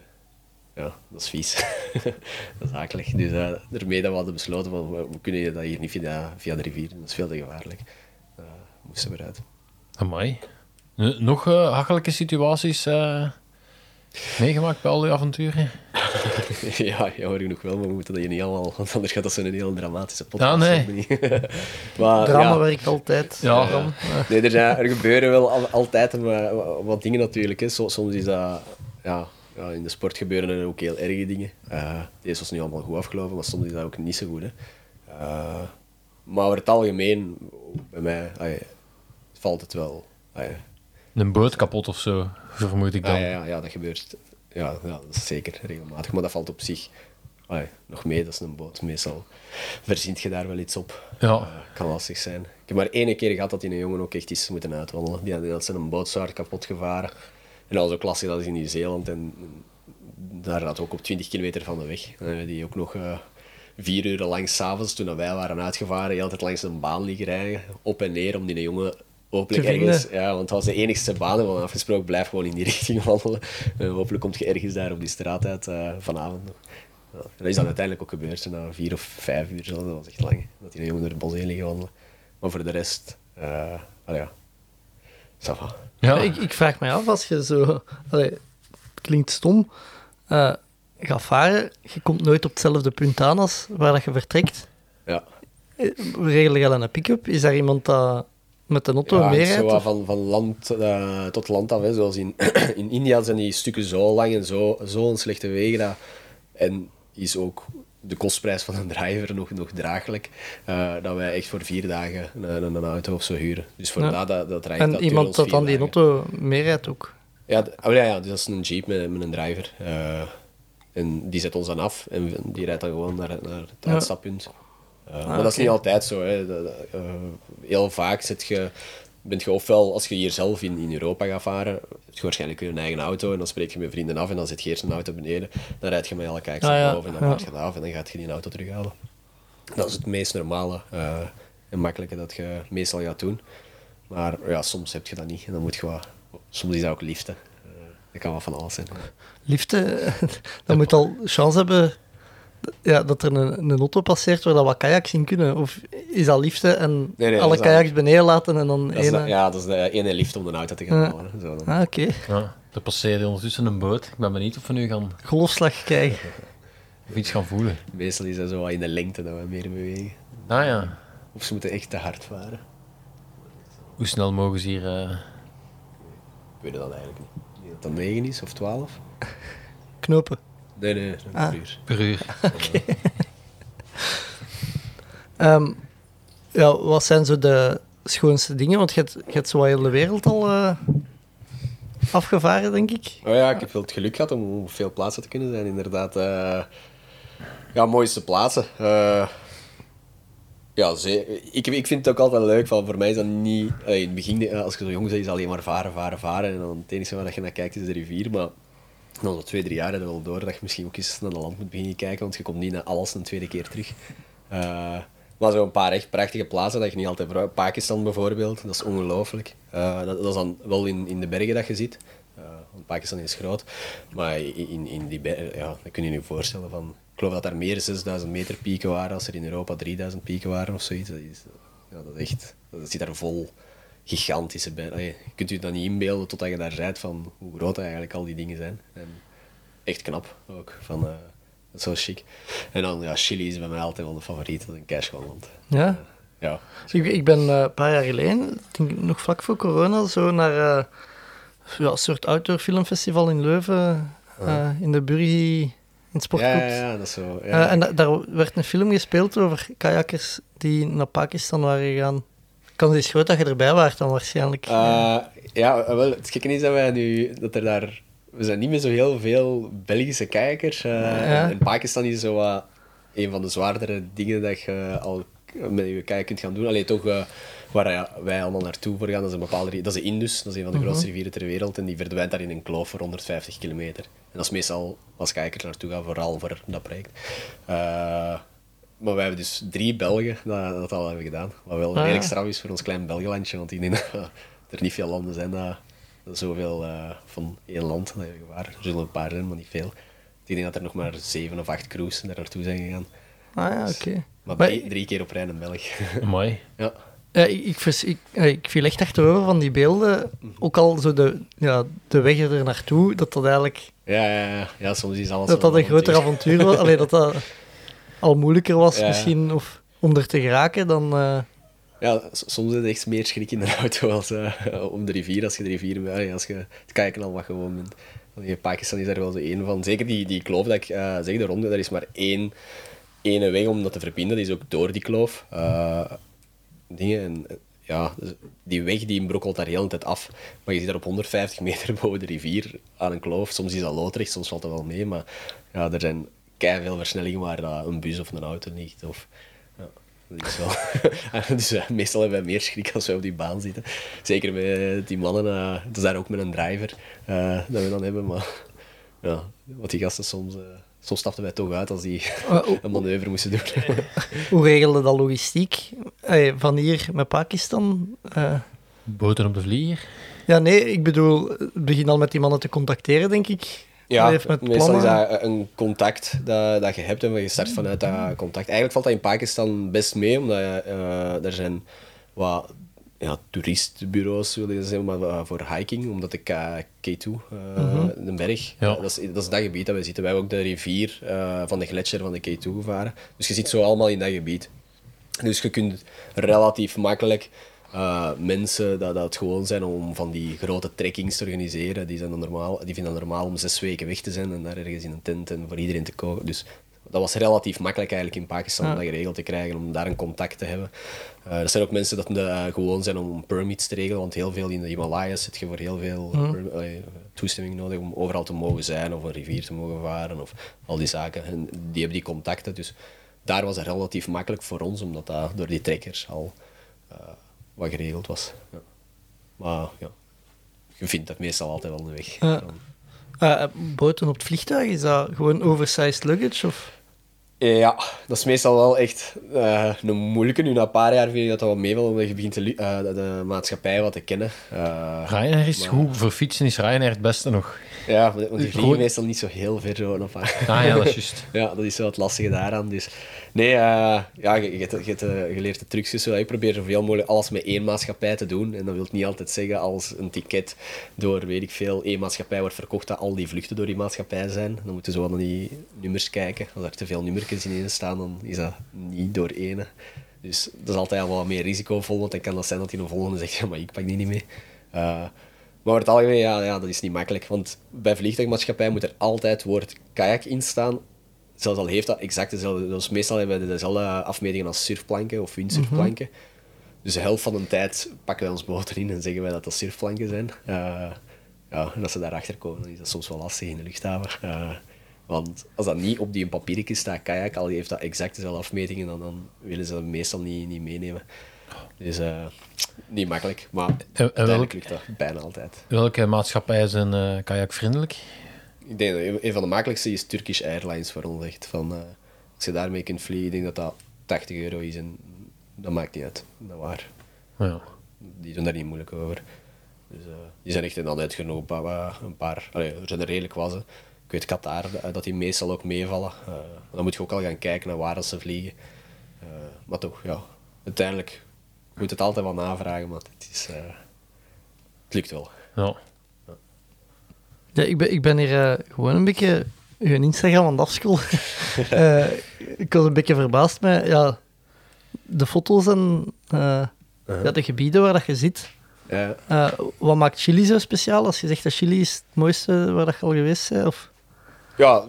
ja, dat is vies. [LAUGHS] dat is akelig. Dus eh daarmee dat we hadden besloten van we, we kunnen dat hier niet via, via de rivier doen. Dat is veel te gevaarlijk. Eh moesten we eruit.
Amai. N- Nog eh hachelijke situaties eh, meegemaakt bij al die avonturen? [LAUGHS]
ja, jammer genoeg wel, maar we moeten dat hier niet allemaal... Want anders gaat dat zo'n heel dramatische podcast [LAUGHS]
Ja, nee.
maar,
drama
ja,
werkt altijd.
Ja.
Nee, er, zijn, er gebeuren wel al- altijd een, wa- wa- wat dingen natuurlijk. Hè. So- Soms is dat... Ja, ja, in de sport gebeuren er ook heel erge dingen. Eh deze was nu allemaal goed afgelopen, maar soms is dat ook niet zo goed. Hè. Eh, maar over het algemeen, bij mij, valt het wel...
Een boot kapot of zo, vermoed ik dan.
Ah, ja, ja, ja, dat gebeurt. Ja, ja, dat is zeker regelmatig. Maar dat valt op zich nog mee. Dat is een boot. Meestal verzint je daar wel iets op.
Ja.
Eh, kan lastig zijn. Ik heb maar één keer gehad dat die een jongen ook echt is moeten uitwandelen. Die had, zijn boot zwaar kapot gevaren. En dat was ook lastig, dat is in Nieuw-Zeeland. En daar had ook op 20 kilometer van de weg. Die ook nog eh, vier uur lang s'avonds, toen wij waren uitgevaren, de hele tijd langs een baan liggen rijden. Op en neer om die jongen hopelijk
Te
ergens... Ja, want het was de enigste baan. We hadden afgesproken, blijf gewoon in die [LAUGHS] richting wandelen. En hopelijk komt je ergens daar op die straat uit eh, vanavond nog. Ja, en dat is dan uiteindelijk ook gebeurd. Na vier of vijf uur, zo, dat was echt lang. Dat die jongen door het bos heen liggen wandelen. Maar voor de rest... eh ah ja, ça va.
Ja.
Ik, ik vraag me af, als je zo... Allee, het klinkt stom. eh gaat varen, je komt nooit op hetzelfde punt aan als waar dat je vertrekt.
Ja.
Eh, Regel je dan een pick-up? Is daar iemand dat met een auto
Ja,
mee
het is
rijdt?
zo van, van land eh, tot land af. Hè. Zoals in, [CLEARS THROAT] in India zijn die stukken zo lang en zo- zo'n slechte wegen. Dat, en is ook de kostprijs van een driver nog, nog draaglijk. eh, dat wij echt voor vier dagen een, een, een auto of zo huren. Dus voor
Ja.
dat, dat, dat rijdt
En
dat
iemand dat dan die auto meerijdt ook.
Ja, oh ja, ja, dus dat is een jeep met, met een driver. Eh, en die zet ons dan af en die rijdt dan gewoon naar, naar het
Ja.
uitstappunt. Eh, maar dat is
Ah,
niet altijd zo. Hè. Heel vaak zit je, bent je ofwel, als je hier zelf in, in Europa gaat varen, heb je waarschijnlijk weer een eigen auto en dan spreek je met vrienden af en dan zet je eerst een auto beneden. Dan rijd je met alle kijkers
Ah, ja,
boven en dan
ja.
maak je dat af en dan gaat je die auto terughalen. Dat is het meest normale eh, en makkelijke dat je meestal gaat doen. Maar ja, soms heb je dat niet en dan moet je wat... Soms is dat ook liften. Eh, dat kan wel van alles zijn.
Liften, [LAUGHS] dan moet al chance hebben ja, dat er een, een auto passeert waar dat wat kajaks in kunnen. Of is dat liften en
Nee, nee, dat
alle
dat-
kajaks beneden laten en dan één...
ja, dat is de ene lift om de auto te gaan
Ja.
halen. Zo dan.
Ah, oké.
Ja, er passeerde ondertussen een boot. Ik ben benieuwd of we nu gaan,
Golfslag krijgen. [LAUGHS]
of iets gaan voelen.
Meestal is dat zo wat in de lengte dat we meer bewegen.
Ah ja,
Of ze moeten echt te hard varen.
hoe snel mogen ze hier... eh,
Ik weet het dan eigenlijk niet. Dat dat 9 is of 12.
Knopen.
Nee, nee,
Ah.
uur.
per uur?
Ehm, ja, wat zijn zo de schoonste dingen? Want je hebt, je hebt zo heel de wereld al eh, afgevaren, denk ik.
Oh ja, ik heb wel het geluk gehad om op veel plaatsen te kunnen zijn, inderdaad. eh ja, mooiste plaatsen. Eh, ja, ik, ik vind het ook altijd leuk. Van, voor mij is dat niet... in het begin, als je zo jong bent, is het alleen maar varen, varen, varen. En dan het enige waar je naar kijkt is de rivier. Maar na zo twee, drie jaar heb je wel door dat je misschien ook eens naar de land moet beginnen kijken. Want je komt niet naar alles een tweede keer terug. Eh, maar zo een paar echt prachtige plaatsen dat je niet altijd voor Pakistan bijvoorbeeld, dat is ongelooflijk. Eh, dat, dat is dan wel in, in de bergen dat je ziet. Eh, want Pakistan is groot. Maar in, in, die bergen, ja, dat kun je je voorstellen van... Ik geloof dat daar meer 6000 meter pieken waren als er in Europa 3000 pieken waren of zoiets. Dat is, ja, dat echt... Dat zit daar vol gigantische. Allee, Je kunt je dat niet inbeelden totdat je daar rijdt van hoe groot eigenlijk al die dingen zijn. En echt knap ook. Van, eh, zo chic. En dan, ja, Chili is bij mij altijd wel de favoriet. Dat is een keischoon land.
Ja.
Ja.
Ik, ik ben eh, een paar jaar geleden, ik denk nog vlak voor corona, zo naar eh, ja, een soort outdoor filmfestival in Leuven, eh, in de Burgi, in het
Ja,
sportclub.
ja, ja, dat is zo. Ja.
Eh, en da- daar werd een film gespeeld over kajakkers die naar Pakistan waren gegaan. Kans is groot dat je erbij waart dan waarschijnlijk.
Eh, ja, wel, het gekke is dat wij nu, dat er daar, we zijn niet meer zo heel veel Belgische kijkers. eh
Ja.
In Pakistan is zo een van de zwaardere dingen dat je al met je kijk kunt gaan doen. Alleen toch, eh, waar wij allemaal naartoe voor gaan, dat is een bepaalde, dat is de Indus, dat is een van de grootste rivieren ter wereld en die verdwijnt daar in een kloof voor 150 kilometer. En dat is meestal als kijkers naartoe gaan, vooral voor dat project. Maar wij hebben dus drie Belgen dat, dat al hebben gedaan. Wat wel
Ah,
redelijk
ja.
straf is voor ons klein Belgelandje, want ik denk [LAUGHS] dat er niet veel landen zijn dat, dat zoveel eh, van één land dat hebben gewaar. Er zullen een paar zijn, maar niet veel. Ik denk dat er nog maar zeven of acht crews daar naartoe zijn gegaan.
ah ja, oké.
Maar
Maar-
drie, drie keer op rij een Belg. [LAUGHS]
Mooi.
ja.
Ja, ik, ik, vers- ik, ik viel echt achterover van die beelden. Ook al zo de, ja, de weg er naartoe, dat dat eigenlijk
Ja, ja, ja. ja, soms is alles
dat dat een groter
avontuur.
avontuur was. Alleen dat dat [LAUGHS] al moeilijker was
Ja.
misschien of om er te geraken dan... eh,
Ja, soms is het echt meer schrik in de auto als eh, op de rivier. Als je de rivier, ja, als je het kijken al wat gewoon bent. In Pakistan is daar wel zo één van. Zeker die, die kloof dat ik eh, zeg, de ronde, daar is maar één ene weg om dat te verbinden. Die is ook door die kloof. Dingen en ja, dus die weg die brokkelt daar heel de tijd af. Maar je zit daar op 150 meter [LAUGHS] boven de rivier aan een kloof. Soms is dat loodrecht, soms valt dat wel mee. Maar ja, er zijn veel versnellingen waar dat een bus of een auto ligt. Of, ja, dat is wel. [LAUGHS] dus eh, meestal hebben wij meer schrik als wij op die baan zitten. Zeker met eh, die mannen. eh het is daar ook met een driver eh, dat we dan hebben. Maar ja, wat die gasten soms. eh, soms stapten wij toch uit als die [LAUGHS] een manoeuvre moesten doen. [LAUGHS]
hoe regelde dat logistiek? Eh, van hier met Pakistan? Eh,
Boten op de vlieger.
ja, nee, ik bedoel, begin al met die mannen te contacteren, denk ik.
Ja,
met
meestal is dat een contact dat, dat je hebt en je start vanuit dat contact. Eigenlijk valt dat in Pakistan best mee, omdat uh, er zijn wat ja, toeristenbureaus, wil je zeggen, maar uh, voor hiking, omdat de K, K2, uh,
Mhm.
de berg,
Ja.
dat, is, dat is dat gebied dat we zitten. Wij hebben ook de rivier van de gletsjer van de K2 gevaren. Dus je zit zo allemaal in dat gebied. Dus je kunt relatief makkelijk uh, mensen dat, dat het gewoon zijn om van die grote trekkings te organiseren, die, zijn dan normaal, die vinden het normaal om zes weken weg te zijn en daar ergens in een tent en voor iedereen te koken. Dus dat was relatief makkelijk eigenlijk in Pakistan om dat geregeld te krijgen, om daar een contact te hebben. Eh, er zijn ook mensen dat eh, gewoon zijn om permits te regelen, want heel veel in de Himalayas zit je voor heel veel eh, toestemming nodig om overal te mogen zijn of een rivier te mogen varen of al die zaken. En die hebben die contacten, dus daar was het relatief makkelijk voor ons, omdat dat door die trekkers al eh, wat geregeld was. Ja. Maar ja, je vindt dat meestal altijd wel een weg. Dan-
Eh, boten op het vliegtuig, is dat gewoon oversized luggage? Of?
Ja, dat is meestal wel echt eh, een moeilijke. Nu na een paar jaar vind je dat dat wel meevalt, omdat je begint de, eh, de, de maatschappij wat te kennen. Eh,
Ryanair is
maar-
goed. Voor fietsen is Ryanair het beste nog.
Ja, want die vliegen meestal niet zo heel ver zo haar.
Ah ja, dat is juist. [LAUGHS]
Ja, dat is wel het lastige daaraan. Dus nee, eh, ja, je, je, hebt- je, eh, je leert de trucjes zo. Ik probeer zoveel mogelijk alles met één maatschappij te doen. En dat wil niet altijd zeggen als een ticket door, weet ik veel, één maatschappij wordt verkocht, dat al die vluchten door die maatschappij zijn. Dan moeten ze wel naar die nummers kijken. Als er te veel nummertjes in staan, dan is dat niet door ene. Dus dat is altijd wel wat meer risicovol, want dan kan dat zijn dat hij een volgende zegt, ja, maar ik pak die niet mee. Eh, maar over het algemeen, ja, ja, dat is niet makkelijk. Want bij vliegtuigmaatschappij moet er altijd het woord kajak in staan. Zelfs al heeft dat exact dezelfde... Dus meestal hebben we dezelfde afmetingen als surfplanken of windsurfplanken. Dus de helft van de tijd pakken wij ons boot erin en zeggen wij dat dat surfplanken zijn. Eh, ja, en als ze daarachter komen, dan is dat soms wel lastig in de luchthaven. Eh, want als dat niet op die papiertje staat, kajak, al heeft dat exact dezelfde afmetingen, dan, dan willen ze dat meestal niet, niet meenemen. Dus eh, niet makkelijk, maar
En, en
uiteindelijk
welk,
lukt dat bijna altijd.
welke maatschappijen zijn eh kajakvriendelijk?
Ik denk dat een- van de makkelijkste is Turkish Airlines voor ons. Echt van, eh, als je daarmee kunt vliegen, ik denk dat dat 80 euro is en dat maakt niet uit. Dat waar.
Ja.
Die doen daar niet moeilijk over. Dus, die zijn echt dan uitgenomen. Een paar, een paar allee, er zijn er redelijk was. hè. Ik weet Qatar, dat- dat die meestal ook meevallen. Dan moet je ook al gaan kijken naar waar ze vliegen. Maar toch, ja. Uiteindelijk moet het altijd wel navragen, maar het, is, eh, het lukt wel.
Ja.
Ja, ik, ben, ik ben hier eh, gewoon een beetje uw Instagram aan het afscrollen. [LAUGHS] Eh, ik was een beetje verbaasd met ja, de foto's en eh, ja, de gebieden waar dat je zit.
Ja.
Eh, wat maakt Chili zo speciaal? Als je zegt dat Chili is het mooiste waar dat je al geweest bent? Of?
Ja,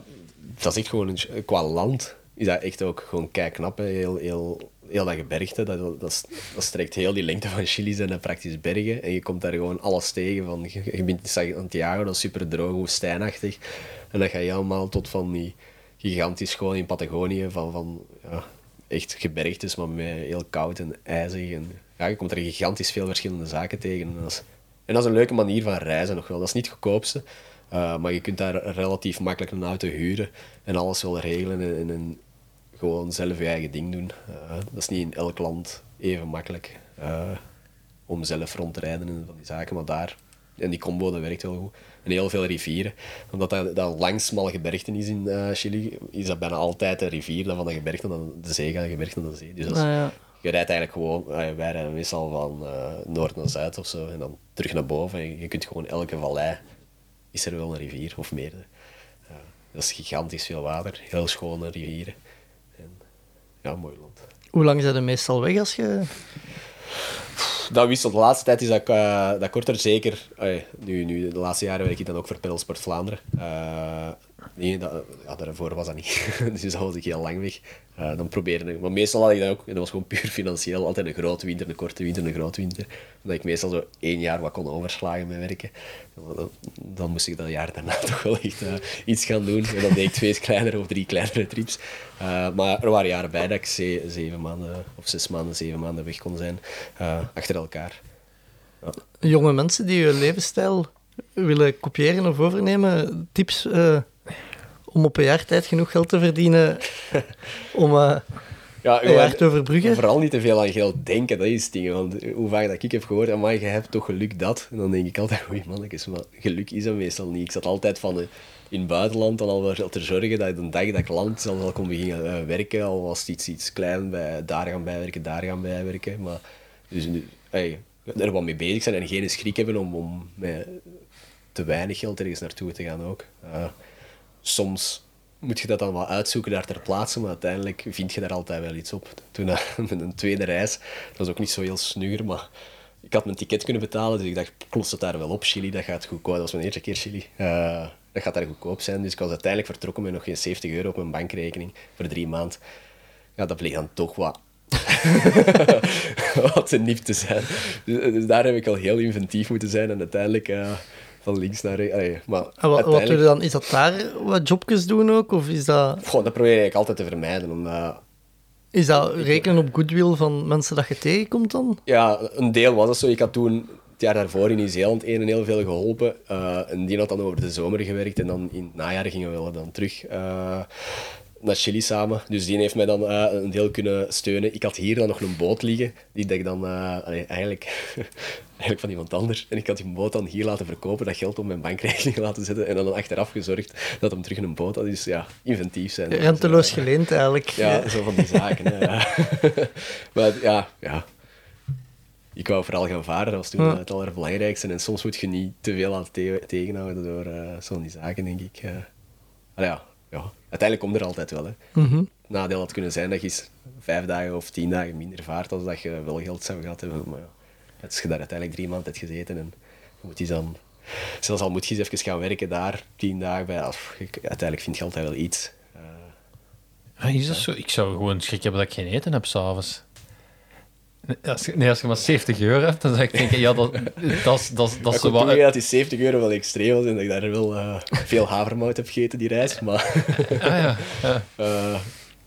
dat is echt gewoon een, qua land. Is dat echt ook gewoon kei knap. hè. Heel, heel, heel dat gebergte, dat, dat, strekt heel die lengte van Chili zijn praktisch bergen. En je komt daar gewoon alles tegen. Van, je, bent in Santiago, dat is super droog, woestijnachtig. En dan ga je helemaal tot van die gigantisch gewoon in Patagonië, van, van ja, echt gebergtes, maar heel koud en ijzig. En, ja, je komt er gigantisch veel verschillende zaken tegen. En dat is, en dat is een leuke manier van reizen nog wel. Dat is niet het goedkoopste, eh, maar je kunt daar relatief makkelijk een auto huren en alles wel regelen en, en, en gewoon zelf je eigen ding doen. Eh, dat is niet in elk land even makkelijk eh, om zelf rond te rijden en van die zaken, maar daar, en die combo, dat werkt wel goed. En heel veel rivieren. Omdat dat, dat langs smalle gebergten is in eh, Chili, is dat bijna altijd een rivier dat van de gebergte naar de zee gaat, de gebergte naar de zee. Dus dat is-
ja.
je rijdt eigenlijk gewoon, wij rijden meestal van noord naar zuid of zo, en dan terug naar boven. En je kunt gewoon elke vallei, is er wel een rivier of meerdere. Dat is gigantisch veel water, heel schone rivieren. Ja, mooi land.
Hoe lang zijn er meestal weg als je...
Dat wisselt. De laatste tijd is dat, eh, dat korter, zeker. Nu, nu, de laatste jaren werk ik dan ook voor Pedalsport Vlaanderen. Nee, dat, daarvoor was dat niet. [LAUGHS] dus dat was ik heel lang weg. Eh, dan probeerde. Maar meestal had ik dat ook, en dat was gewoon puur financieel, altijd een grote winter, een korte winter, een grote winter. Omdat ik meestal zo één jaar wat kon overslagen met werken. Dan, moest ik dat jaar daarna [LAUGHS] toch wel echt eh, iets gaan doen. En dan deed ik twee [LAUGHS] kleinere of drie kleinere trips. Eh, maar er waren jaren bij dat ik ze- zeven maanden, of zes maanden, zeven maanden weg kon zijn. achter elkaar.
jonge mensen die je levensstijl willen kopiëren of overnemen, tips om op een jaar tijd genoeg geld te verdienen [LAUGHS] om eh,
Ja,
een jaar te overbruggen?
Vooral niet te veel aan geld denken, dat is het ding. Want hoe vaak dat ik heb gehoord, maar je hebt toch geluk dat. En dan denk ik altijd, oei mannetjes, maar geluk is dat meestal niet. Ik zat altijd van eh, in het buitenland dan al wel te zorgen dat de dag dat ik land zelfs al kon beginnen eh, werken, al was het iets, iets klein, bij, daar gaan bijwerken, daar gaan bijwerken. Maar dus nu, hey, er wat mee bezig zijn en geen schrik hebben om, om met te weinig geld ergens naartoe te gaan ook. Eh, soms moet je dat dan wel uitzoeken daar ter plaatse, maar uiteindelijk vind je daar altijd wel iets op. Toen eh, [LAUGHS] met een tweede reis, dat was ook niet zo heel snuger, maar ik had mijn ticket kunnen betalen, dus ik dacht, los het daar wel op. Chili, dat gaat goed komen. Dat was mijn eerste keer Chili. Eh, dat gaat daar goedkoop zijn. Dus ik was uiteindelijk vertrokken met nog geen 70 euro op mijn bankrekening voor drie maanden. Ja, dat bleek dan toch wat... [LAUGHS] wat te niep te zijn. Dus, dus daar heb ik al heel inventief moeten zijn en uiteindelijk eh, van links naar rechts. Allee, maar
En wat,
uiteindelijk-
dan? Is dat daar wat jobjes doen ook? Of is dat,
Goh, dat probeer ik altijd te vermijden. Omdat,
is dat rekenen op goodwill van mensen dat je tegenkomt dan?
ja, een deel was het zo. Ik had toen het jaar daarvoor in Nieuw-Zeeland een en heel veel geholpen. Eh, en die had dan over de zomer gewerkt. En dan in het najaar gingen we dan terug eh, naar Chili samen. Dus die heeft mij dan eh, een deel kunnen steunen. Ik had hier dan nog een boot liggen. Die dat ik dan eh, allee, eigenlijk, [LAUGHS] eigenlijk van iemand anders. En ik had die boot dan hier laten verkopen. Dat geld op mijn bankrekening [LAUGHS] laten zetten. En dan achteraf gezorgd dat hem terug een boot had. Dus ja, inventief zijn.
Renteloos
Dus,
geleend eigenlijk.
ja, zo van die zaken. Hè, ja. [LAUGHS] maar ja, ja. Ik wou vooral gaan varen, dat was toen
Ja.
het allerbelangrijkste. En soms moet je niet te veel laten te- tegenhouden door eh zo'n die zaken, denk ik. ja, ja, uiteindelijk komt er altijd wel. Hè.
Mhm.
Nadeel had kunnen zijn dat je eens vijf dagen of tien dagen minder vaart als dat je wel geld zou gehad hebben. Maar ja, als je daar uiteindelijk drie maanden hebt gezeten en je moet je dan... Zelfs al moet je eens even gaan werken daar, tien dagen bij... af, uiteindelijk vind je altijd wel iets. Eh,
Ah, is dat zo? Ik zou gewoon schrik hebben dat ik geen eten heb s'avonds. Nee, als, je- nee, als je maar 70 euro hebt, dan zou ik denken, ja, dat, dat, dat, is- dat, is
ik
wat...
toegeven dat die 70 euro wel extreem was en dat ik daar wel eh, veel havermout heb gegeten die reis. Maar,
Ah, ja. ja. [LAUGHS]
eh,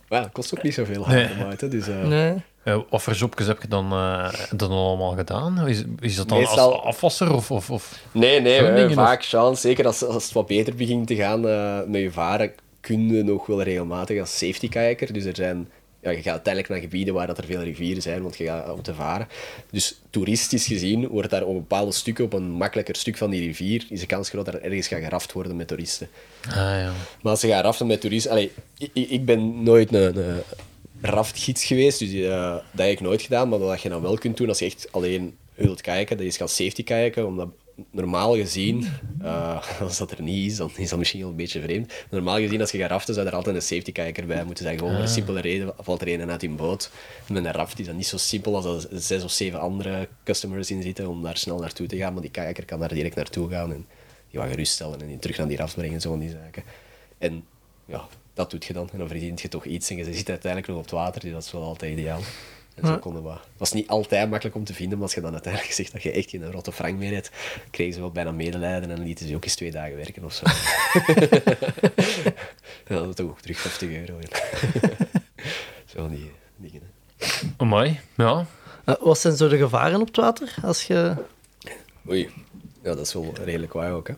maar ja, het kost ook niet zoveel
Nee.
havermout. Hè, dus, eh,
Nee.
Eh, wat voor jobjes heb je dan, eh, dan allemaal gedaan? Is, is dat dan
Meestal-
als afwasser of... of, of...
Nee, nee,
dingen,
vaak chance. Zeker als, als het wat beter begint te gaan eh, met je varen, kun je nog wel regelmatig als safety kayaker. Dus er zijn, ja, je gaat uiteindelijk naar gebieden waar dat er veel rivieren zijn, want je gaat om te varen. Dus toeristisch gezien wordt daar op bepaalde stukken, op een makkelijker stuk van die rivier, is de kans groot dat er ergens gaat geraft worden met toeristen.
Ah, ja.
Maar als ze gaan raften met toeristen... Allee, ik, ik ben nooit een, een raftgids geweest, dus eh, dat heb ik nooit gedaan. Maar wat je dan wel kunt doen, als je echt alleen wilt kijken, dat is gaan safety kijken, omdat normaal gezien, eh, [LAUGHS] als dat er niet is, dan is dat misschien wel een beetje vreemd. Normaal gezien, als je gaat raften, zou er altijd een safety kijker bij moeten zijn. Gewoon voor een simpele reden, valt er een uit in boot. Met een raft is dat niet zo simpel als er zes of zeven andere customers in zitten om daar snel naartoe te gaan, maar die kijker kan daar direct naartoe gaan en die wat geruststellen en die terug naar die raft brengen, zo van die zaken. En ja, dat doet je dan. En dan verdient je toch iets en je zit uiteindelijk nog op het water, dus dat is wel altijd ideaal. En zo
Ja.
konden we... Het was niet altijd makkelijk om te vinden, maar als je dan uiteindelijk zegt dat je echt geen rotte frank meer hebt, kregen ze wel bijna medelijden en lieten ze ook eens twee dagen werken of zo. [LAUGHS] dat is toch ook terug 50 euro. [LAUGHS] zo van die dingen.
Amai, ja.
Eh, wat zijn zo de gevaren op het water? Als je...
Oei. Ja, dat is wel redelijk waar ook, hè.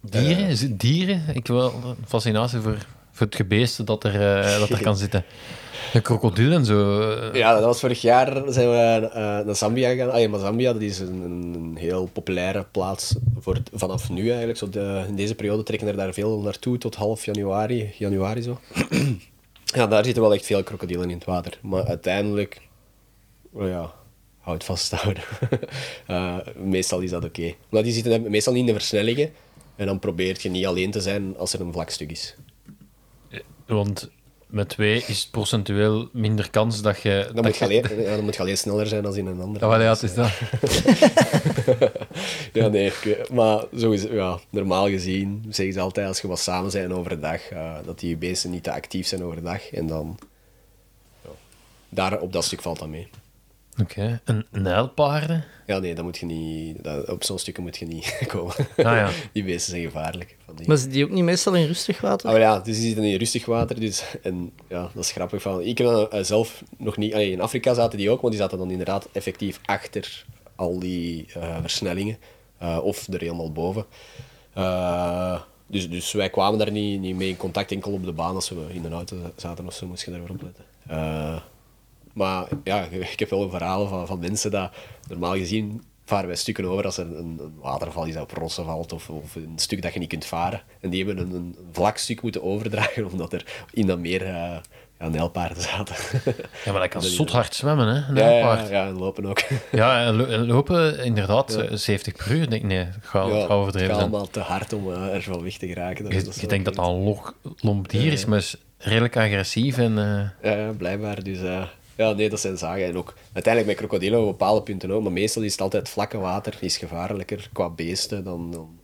Dieren? Het dieren? Ik wil een fascinatie voor, voor het gebeeste dat er, eh, dat er kan [LAUGHS] zitten. Een krokodil en zo. eh.
Ja, dat was vorig jaar zijn we eh, naar Zambia gegaan. Ah, ja, maar Zambia dat is een, heel populaire plaats voor vanaf nu eigenlijk. Zo de, in deze periode trekken er daar veel naartoe tot half januari, januari zo. [CLEARS THROAT] ja, daar zitten wel echt veel krokodillen in het water. Maar uiteindelijk, oh ja, houd vasthouden. [LAUGHS] Eh, meestal is dat oké. Maar die zitten meestal niet in de versnellingen. En dan probeert je niet alleen te zijn als er een vlak stuk is.
Want met twee is het procentueel minder kans dat je...
Dan,
dat
moet je alleen, ja, dan moet je alleen sneller zijn dan in een andere.
Ja, wel, ja, het is dat. [LAUGHS]
ja, nee, maar zo is, ja, normaal gezien zeggen ze altijd als je wat samen zijn overdag, eh, dat die beesten niet te actief zijn overdag. En dan, ja, daar op dat stuk valt dat mee.
Oké. En nijlpaarden?
Ja, nee, dat moet je niet, dat, op zo'n stukken moet je niet [LAUGHS] komen.
Ah, ja.
Die beesten zijn gevaarlijk. Van die.
Maar zitten die ook niet meestal in rustig water?
Ah, maar ja, dus die zitten in rustig water. Dus, en ja, dat is grappig. Van, ik heb dan eh, zelf nog niet... allee, in Afrika zaten die ook, want die zaten dan inderdaad effectief achter al die eh, versnellingen. Eh, of er helemaal boven. Eh, dus, dus wij kwamen daar niet, niet mee in contact, enkel op de baan. Als we in de auto zaten of zo, moest je daarvoor opletten. Eh, maar ja, [LAUGHS] ik heb wel verhalen van, van mensen dat normaal gezien varen wij stukken over als er een, een waterval is dat op rossen valt of, of een stuk dat je niet kunt varen. En die hebben een, een vlak stuk moeten overdragen omdat er in dat meer eh ja, nijlpaarden zaten. [LAUGHS]
Ja, maar dat kan [LAUGHS]
Dat is-
zot hard zwemmen, hè? Een
ja, ja, ja, en lopen ook.
Ja, en lo- en lopen inderdaad
Ja.
eh, 70 per uur. Denk, ik, nee,
Ja,
gaat overdreven
het gaat
zijn.
allemaal te hard om eh, er van weg te geraken. Dat is-
Je,
dat is
je denkt dat dat een log, lomp dier is, maar is redelijk agressief. En, eh,
Ja, blijkbaar. Dus ja, nee, dat zijn zaken. En ook uiteindelijk met krokodillen op bepaalde punten ook, maar meestal is het altijd vlakke water, is gevaarlijker qua beesten dan, dan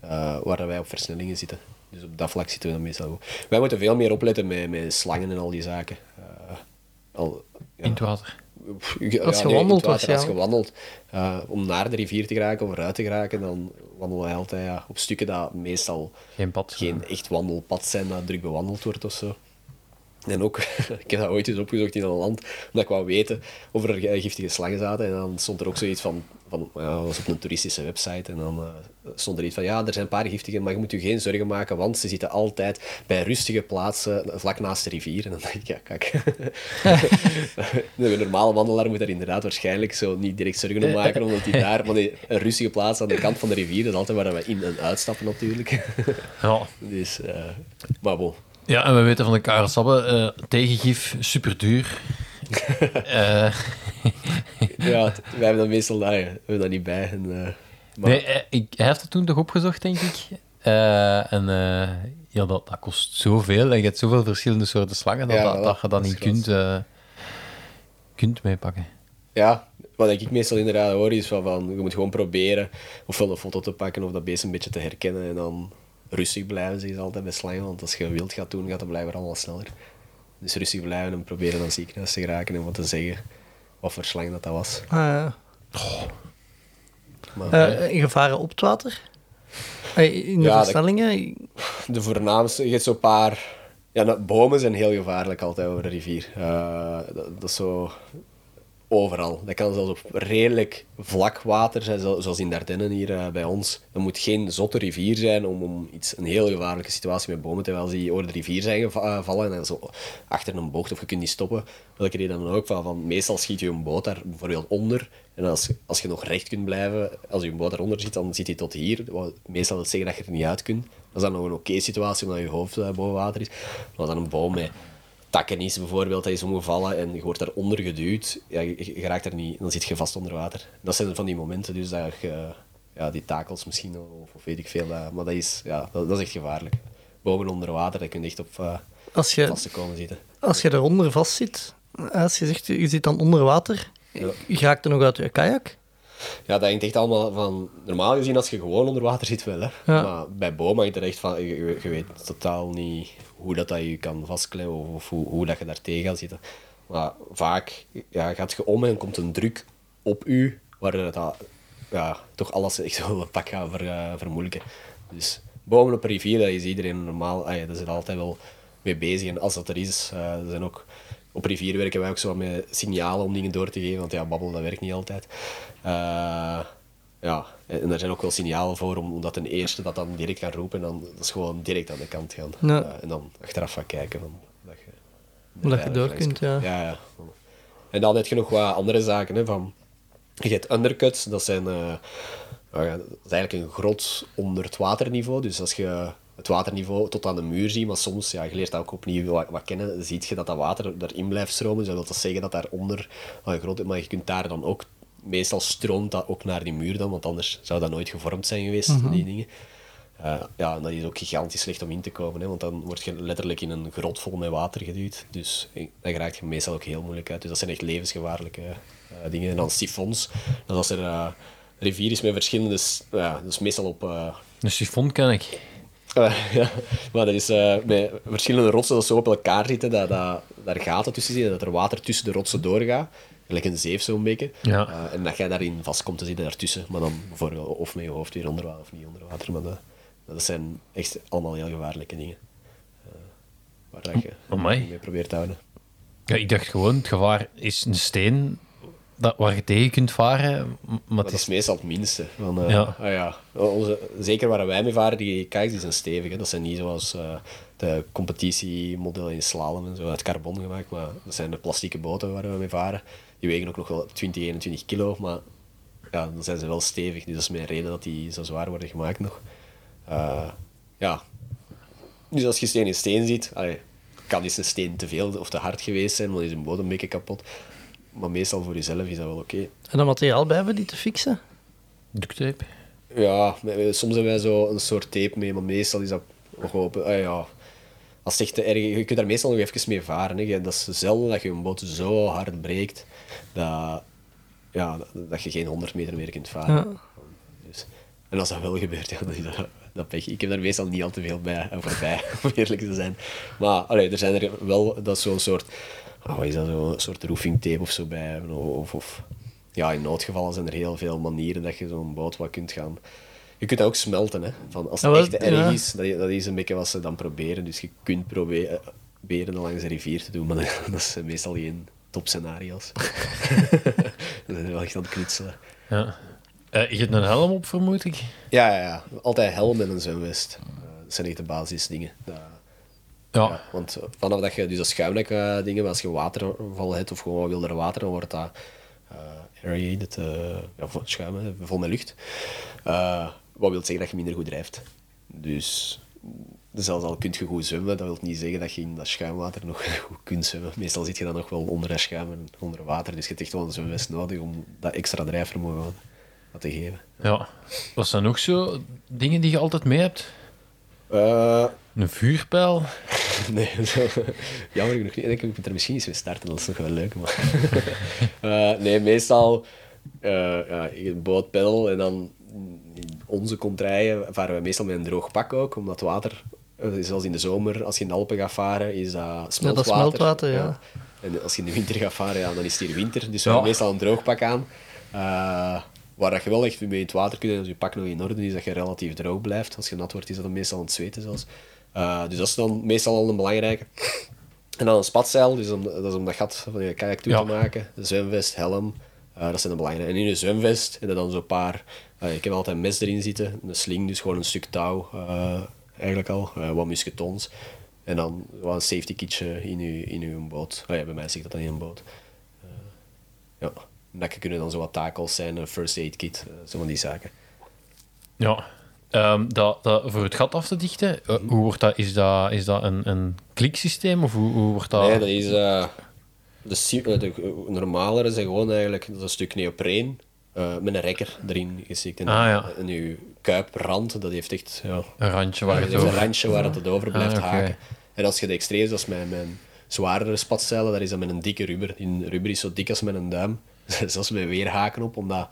eh, waar wij op versnellingen zitten. Dus op dat vlak zitten we dan meestal goed. Wij moeten veel meer opletten met, met slangen en al die zaken. Eh, al, ja.
In het water.
Ja,
Als je
nee, in
wandelt
het water, Als je wandelt, eh, om naar de rivier te geraken of eruit te geraken, dan wandelen wij altijd ja, op stukken dat meestal
Geen pad.
geen echt wandelpad zijn dat druk bewandeld wordt of zo. En ook, [LAUGHS] ik heb dat ooit eens opgezocht in een land, omdat ik wou weten of er giftige slangen zaten. En dan stond er ook zoiets van, van ja, dat was op een toeristische website. En dan eh, stond er iets van, ja, er zijn een paar giftige, maar je moet je geen zorgen maken, want ze zitten altijd bij rustige plaatsen, vlak naast de rivier. En dan denk ik, ja, kijk. de [LAUGHS] normale wandelaar moet daar inderdaad waarschijnlijk zo niet direct zorgen om maken, omdat hij daar, want een rustige plaats aan de kant van de rivier, dat is altijd waar we in en uitstappen natuurlijk.
Ja. [LAUGHS]
dus, eh, maar bon.
Ja, en we weten van de Karasabbe, eh tegengif, super duur. [LAUGHS] Eh,
Ja, wij hebben dat meestal daar, we hebben dat niet bij. En, eh, maar,
nee, ik, hij heeft het toen toch opgezocht, denk ik. En ja, dat, dat kost zoveel en je hebt zoveel verschillende soorten slangen dat,
Ja,
dat, je dat niet kunt, kunt meepakken.
ja, wat ik meestal inderdaad hoor is van, van, je moet gewoon proberen ofwel een foto te pakken of dat beest een beetje te herkennen en dan rustig blijven, zeggen ze altijd bij slangen, want als je wild gaat doen, gaat het blijven allemaal sneller. Dus rustig blijven en proberen dan ziekenhuis te geraken en wat te zeggen wat voor slang dat, dat was.
Ah,
Maar,
eh, gevaren op het water? Eh, in de
Ja,
versnellingen?
De voornaamste, je hebt zo'n paar... Ja, nou, bomen zijn heel gevaarlijk altijd over de rivier. Dat, dat is zo overal. Dat kan zelfs op redelijk vlak water zijn, zo- zoals in Dardenne hier eh, bij ons. Dat moet geen zotte rivier zijn om, om iets, een heel gevaarlijke situatie met bomen, terwijl ze die over de rivier zijn geva- eh, en zo achter een bocht of je kunt niet stoppen. Welke reden dan ook, van, meestal schiet je een boot daar bijvoorbeeld onder en als, als je nog recht kunt blijven, als je boot daaronder zit, dan zit hij tot hier. Meestal wil zeggen dat je er niet uit kunt. Dat is dan nog een oké situatie, omdat je hoofd eh, boven water is. Maar dan een boom met takken is bijvoorbeeld, dat is omgevallen en je wordt daaronder geduwd, ja, je, je raakt er niet, dan zit je vast onder water. Dat zijn van die momenten dus dat je, ja, die takels misschien, of, of weet ik veel, dat- maar dat is, ja, dat, dat is echt gevaarlijk. Boven onder water, dat kun je echt op uh,
Als je,
vast te komen zitten.
als je eronder vast zit, als je zegt je zit dan onder water,
Ja.
je raakt er nog uit je kajak.
Ja, dat hangt echt allemaal van... Normaal gezien, als je gewoon onder water zit, wel. Hè.
Ja.
Maar bij bomen hangt er echt van... Je weet totaal niet hoe dat, dat je kan vastklemmen of, hoe, dat je daar tegen gaat zitten. Maar vaak ja, gaat je om en komt een druk op u, waardoor dat ja, toch alles echt wel een pak gaat ver, eh, vermoeilijken. Dus bomen op rivier, dat is iedereen normaal... Ah zit altijd wel mee bezig. En als dat er is, eh, zijn ook... Op rivier werken wij ook zo met signalen om dingen door te geven, want ja, babbelen dat werkt niet altijd. Eh, ja, en daar zijn ook wel signalen voor, om- omdat ten eerste dat dan direct kan roepen en dan dat is gewoon direct aan de kant gaan.
Ja.
Eh, en dan achteraf gaan kijken van, dat je,
Dat je door kunt, ja.
ja, ja. En dan heb je nog wat andere zaken. Hè, van, je hebt undercuts, dat zijn... eh, nou dat is eigenlijk een grot onder het waterniveau. Dus als je het waterniveau tot aan de muur ziet, maar soms, ja, je leert dat ook opnieuw wat, wat kennen, dan zie je dat dat water erin blijft stromen. Dus dat wil zeggen dat daaronder een grot... Maar je kunt daar dan ook... Meestal stroomt dat ook naar die muur dan, want anders zou dat nooit gevormd zijn geweest, die dingen. Eh, ja, en dat is ook gigantisch slecht om in te komen, hè, want dan word je letterlijk in een grot vol met water geduwd. Dus eh, dan raak je meestal ook heel moeilijk uit. Dus dat zijn echt levensgevaarlijke eh, dingen. En dan sifons, dat als er een rivier is met verschillende... ja, dus meestal op...
Een chiffon ken ik. [LAUGHS]
ja, maar dat is met verschillende rotsen dat zo op elkaar zitten, dat, dat daar gaten tussen zitten, dat er water tussen de rotsen doorgaat. Gelijk een zeef zo'n beetje.
Ja.
Eh, en dat jij daarin vast komt te zitten daartussen. Maar dan bijvoorbeeld of met je hoofd weer onder water of niet onder water. Maar dat, dat zijn echt allemaal heel gevaarlijke dingen. eh, waar dat je
Amai.
mee probeert te houden.
Ja, ik dacht gewoon, het gevaar is een steen dat, waar je tegen kunt varen. Maar
dat is
is...
meestal het minste. Van, eh,
Ja.
ah ja. Onze, zeker waar wij mee varen, die kajaks die zijn stevig. Hè. Dat zijn niet zoals eh, de competitiemodellen in slalom en zo uit carbon gemaakt. Maar dat zijn de plastieke boten waar we mee varen. Die wegen ook nog wel 20, 21 kilo. Maar ja, dan zijn ze wel stevig. Dus dat is mijn reden dat die zo zwaar worden gemaakt nog. Eh, ja. Dus als je steen in steen ziet, allee, kan eens een steen te veel of te hard geweest zijn, dan is een boot een beetje kapot. Maar meestal voor jezelf is dat wel oké.
En dat materiaal bij hebben die te fixen?
Duct tape.
Ja, soms hebben wij zo een soort tape mee, maar meestal is dat nog open. Ah, ja. Als het echt te erg je kunt daar meestal nog even mee varen. Hè. Dat is zelden dat je een boot zo hard breekt dat, ja, dat- je geen 100 meter meer kunt varen.
Ja.
Dus, en als dat wel gebeurt, ja, dan is dat dat pech. Ik heb daar meestal niet al te veel bij eh, voorbij, [LAUGHS] om eerlijk te zijn. Maar allee, er zijn er wel, dat zo'n soort, ah, wat is dat, zo'n soort roofing tape of zo bij. Of, of, ja, in noodgevallen zijn er heel veel manieren dat je zo'n boot wat kunt gaan... Je kunt dat ook smelten, hè. Van als het
wel,
echt erg is, dat, dat is een beetje wat ze dan proberen. Dus je kunt proberen proberen dat langs de rivier te doen, maar [LAUGHS] dat is meestal geen topscenario's. [LAUGHS] Zijn we wel echt aan het knutselen.
Ja. Eh, je hebt een helm op, vermoed ik?
Ja, ja, ja. Altijd helm en een zwemvest. Eh, dat zijn echt de basisdingen. Dat-
Ja.
ja, want eh, vanaf dat je dus dat schuimnek eh, dingen, als je waterval hebt of gewoon wilder water, dan wordt dat aerated, ja, vol- schuim, vol met lucht. Wat wil zeggen dat je minder goed drijft. Dus zelfs al kun je goed zwemmen, dat wil niet zeggen dat je in dat schuimwater nog [LAUGHS] goed kunt zwemmen. Meestal zit je dan nog wel onder dat schuim en onder water, dus je hebt echt wel een zwemvest nodig om dat extra drijfvermogen te geven.
ja. Wat zijn nog zo dingen die je altijd mee hebt?
Eh,
Een vuurpijl? [LAUGHS]
Nee, zo, [LAUGHS] jammer genoeg niet. Ik moet er misschien eens mee starten, dat is nog wel leuk. Maar. Eh, nee, meestal eh ja, een en dan onze komt rijden, varen we meestal met een droog pak ook, omdat het water, eh, zoals in de zomer, als je in de Alpen gaat varen, is dat smeltwater.
smeltwater, ja.
En als je in de winter gaat varen, ja, dan is het hier winter. Dus we
Ja.
hebben meestal een droog pak aan. Eh, waar dat je wel echt mee in het water kunt en als je pak nog in orde is, dat je relatief droog blijft. Als je nat wordt, is dat dan meestal aan het zweten zelfs. Eh, dus dat is dan meestal al een belangrijke. En dan een spatzeil, dus om, dat is om dat gat van je kajak toe
Ja.
te maken. Een zwemvest, helm, eh, dat zijn de belangrijke. En in je zwemvest heb je dan zo'n paar... eh, ik heb altijd een mes erin zitten, een sling, dus gewoon een stuk touw eh, eigenlijk al. eh, wat musketons. En dan wat een safety kitje in je, in uw boot. Oh ja, bij mij zit dat dan in een boot. Eh, ja. En dat kunnen dan zo wat takels zijn, een first aid kit, eh, zo van die zaken.
Ja. Ehm, dat, dat, voor het gat af te dichten, eh, hoe wordt dat, is dat, is dat een, een kliksysteem of hoe, hoe wordt dat?
Nee, dat is... eh, de, de eh, normalere zijn gewoon eigenlijk dat is een stuk neopreen eh, met een rekker erin gestikt. En,
Ah, ja.
en uw kuiprand, dat heeft echt ja,
Een randje waar
dat
het
heeft een
over...
randje waar het over blijft
Ah, oké.
haken. En als je de extreem, zoals mijn, mijn zwaardere spatcellen, daar is dat met een dikke rubber. Die rubber is zo dik als met een duim. [LAUGHS] Zelfs met weerhaken op, omdat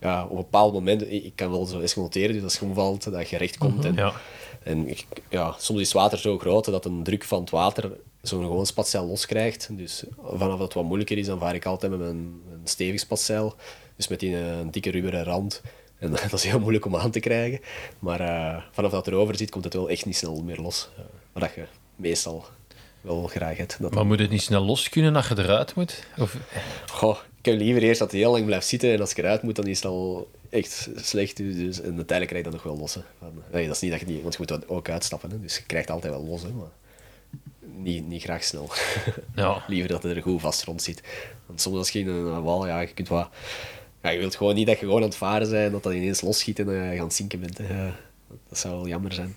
ja, op een bepaald moment, ik kan wel zo escaloteren, dus als je omvalt, dat je recht komt. En,
Ja.
en ik- ja, soms is het water zo groot dat een druk van het water zo'n gewoon spatzeil loskrijgt. Dus vanaf dat het wat moeilijker is, dan vaar ik altijd met mijn, mijn stevig spatzeil. Dus met die eh, een dikke rubberen rand. En [LAUGHS] dat is heel moeilijk om aan te krijgen. Maar eh, vanaf dat het erover zit, komt het wel echt niet snel meer los. Maar dat je meestal wel graag hebt. Dat
Maar moet het niet snel los kunnen dat je eruit moet? Of,
Goh, ik heb liever eerst dat hij heel lang blijft zitten en als ik eruit moet, dan is het al echt slecht. Dus, dus- en uiteindelijk krijg je dat nog wel los. Hè. Van, nee, dat is niet dat je niet, want je moet dat ook uitstappen. Hè. Dus je krijgt altijd wel los, hè, maar niet, niet graag snel.
ja. [LAUGHS]
liever dat hij er goed vast rond zit. Want soms als je in een wal, ja, je kunt wat... Ja, je wilt gewoon niet dat je gewoon aan het varen bent en dat dat ineens losschiet en dan je aan het zinken bent. Hè. Dat zou wel jammer zijn.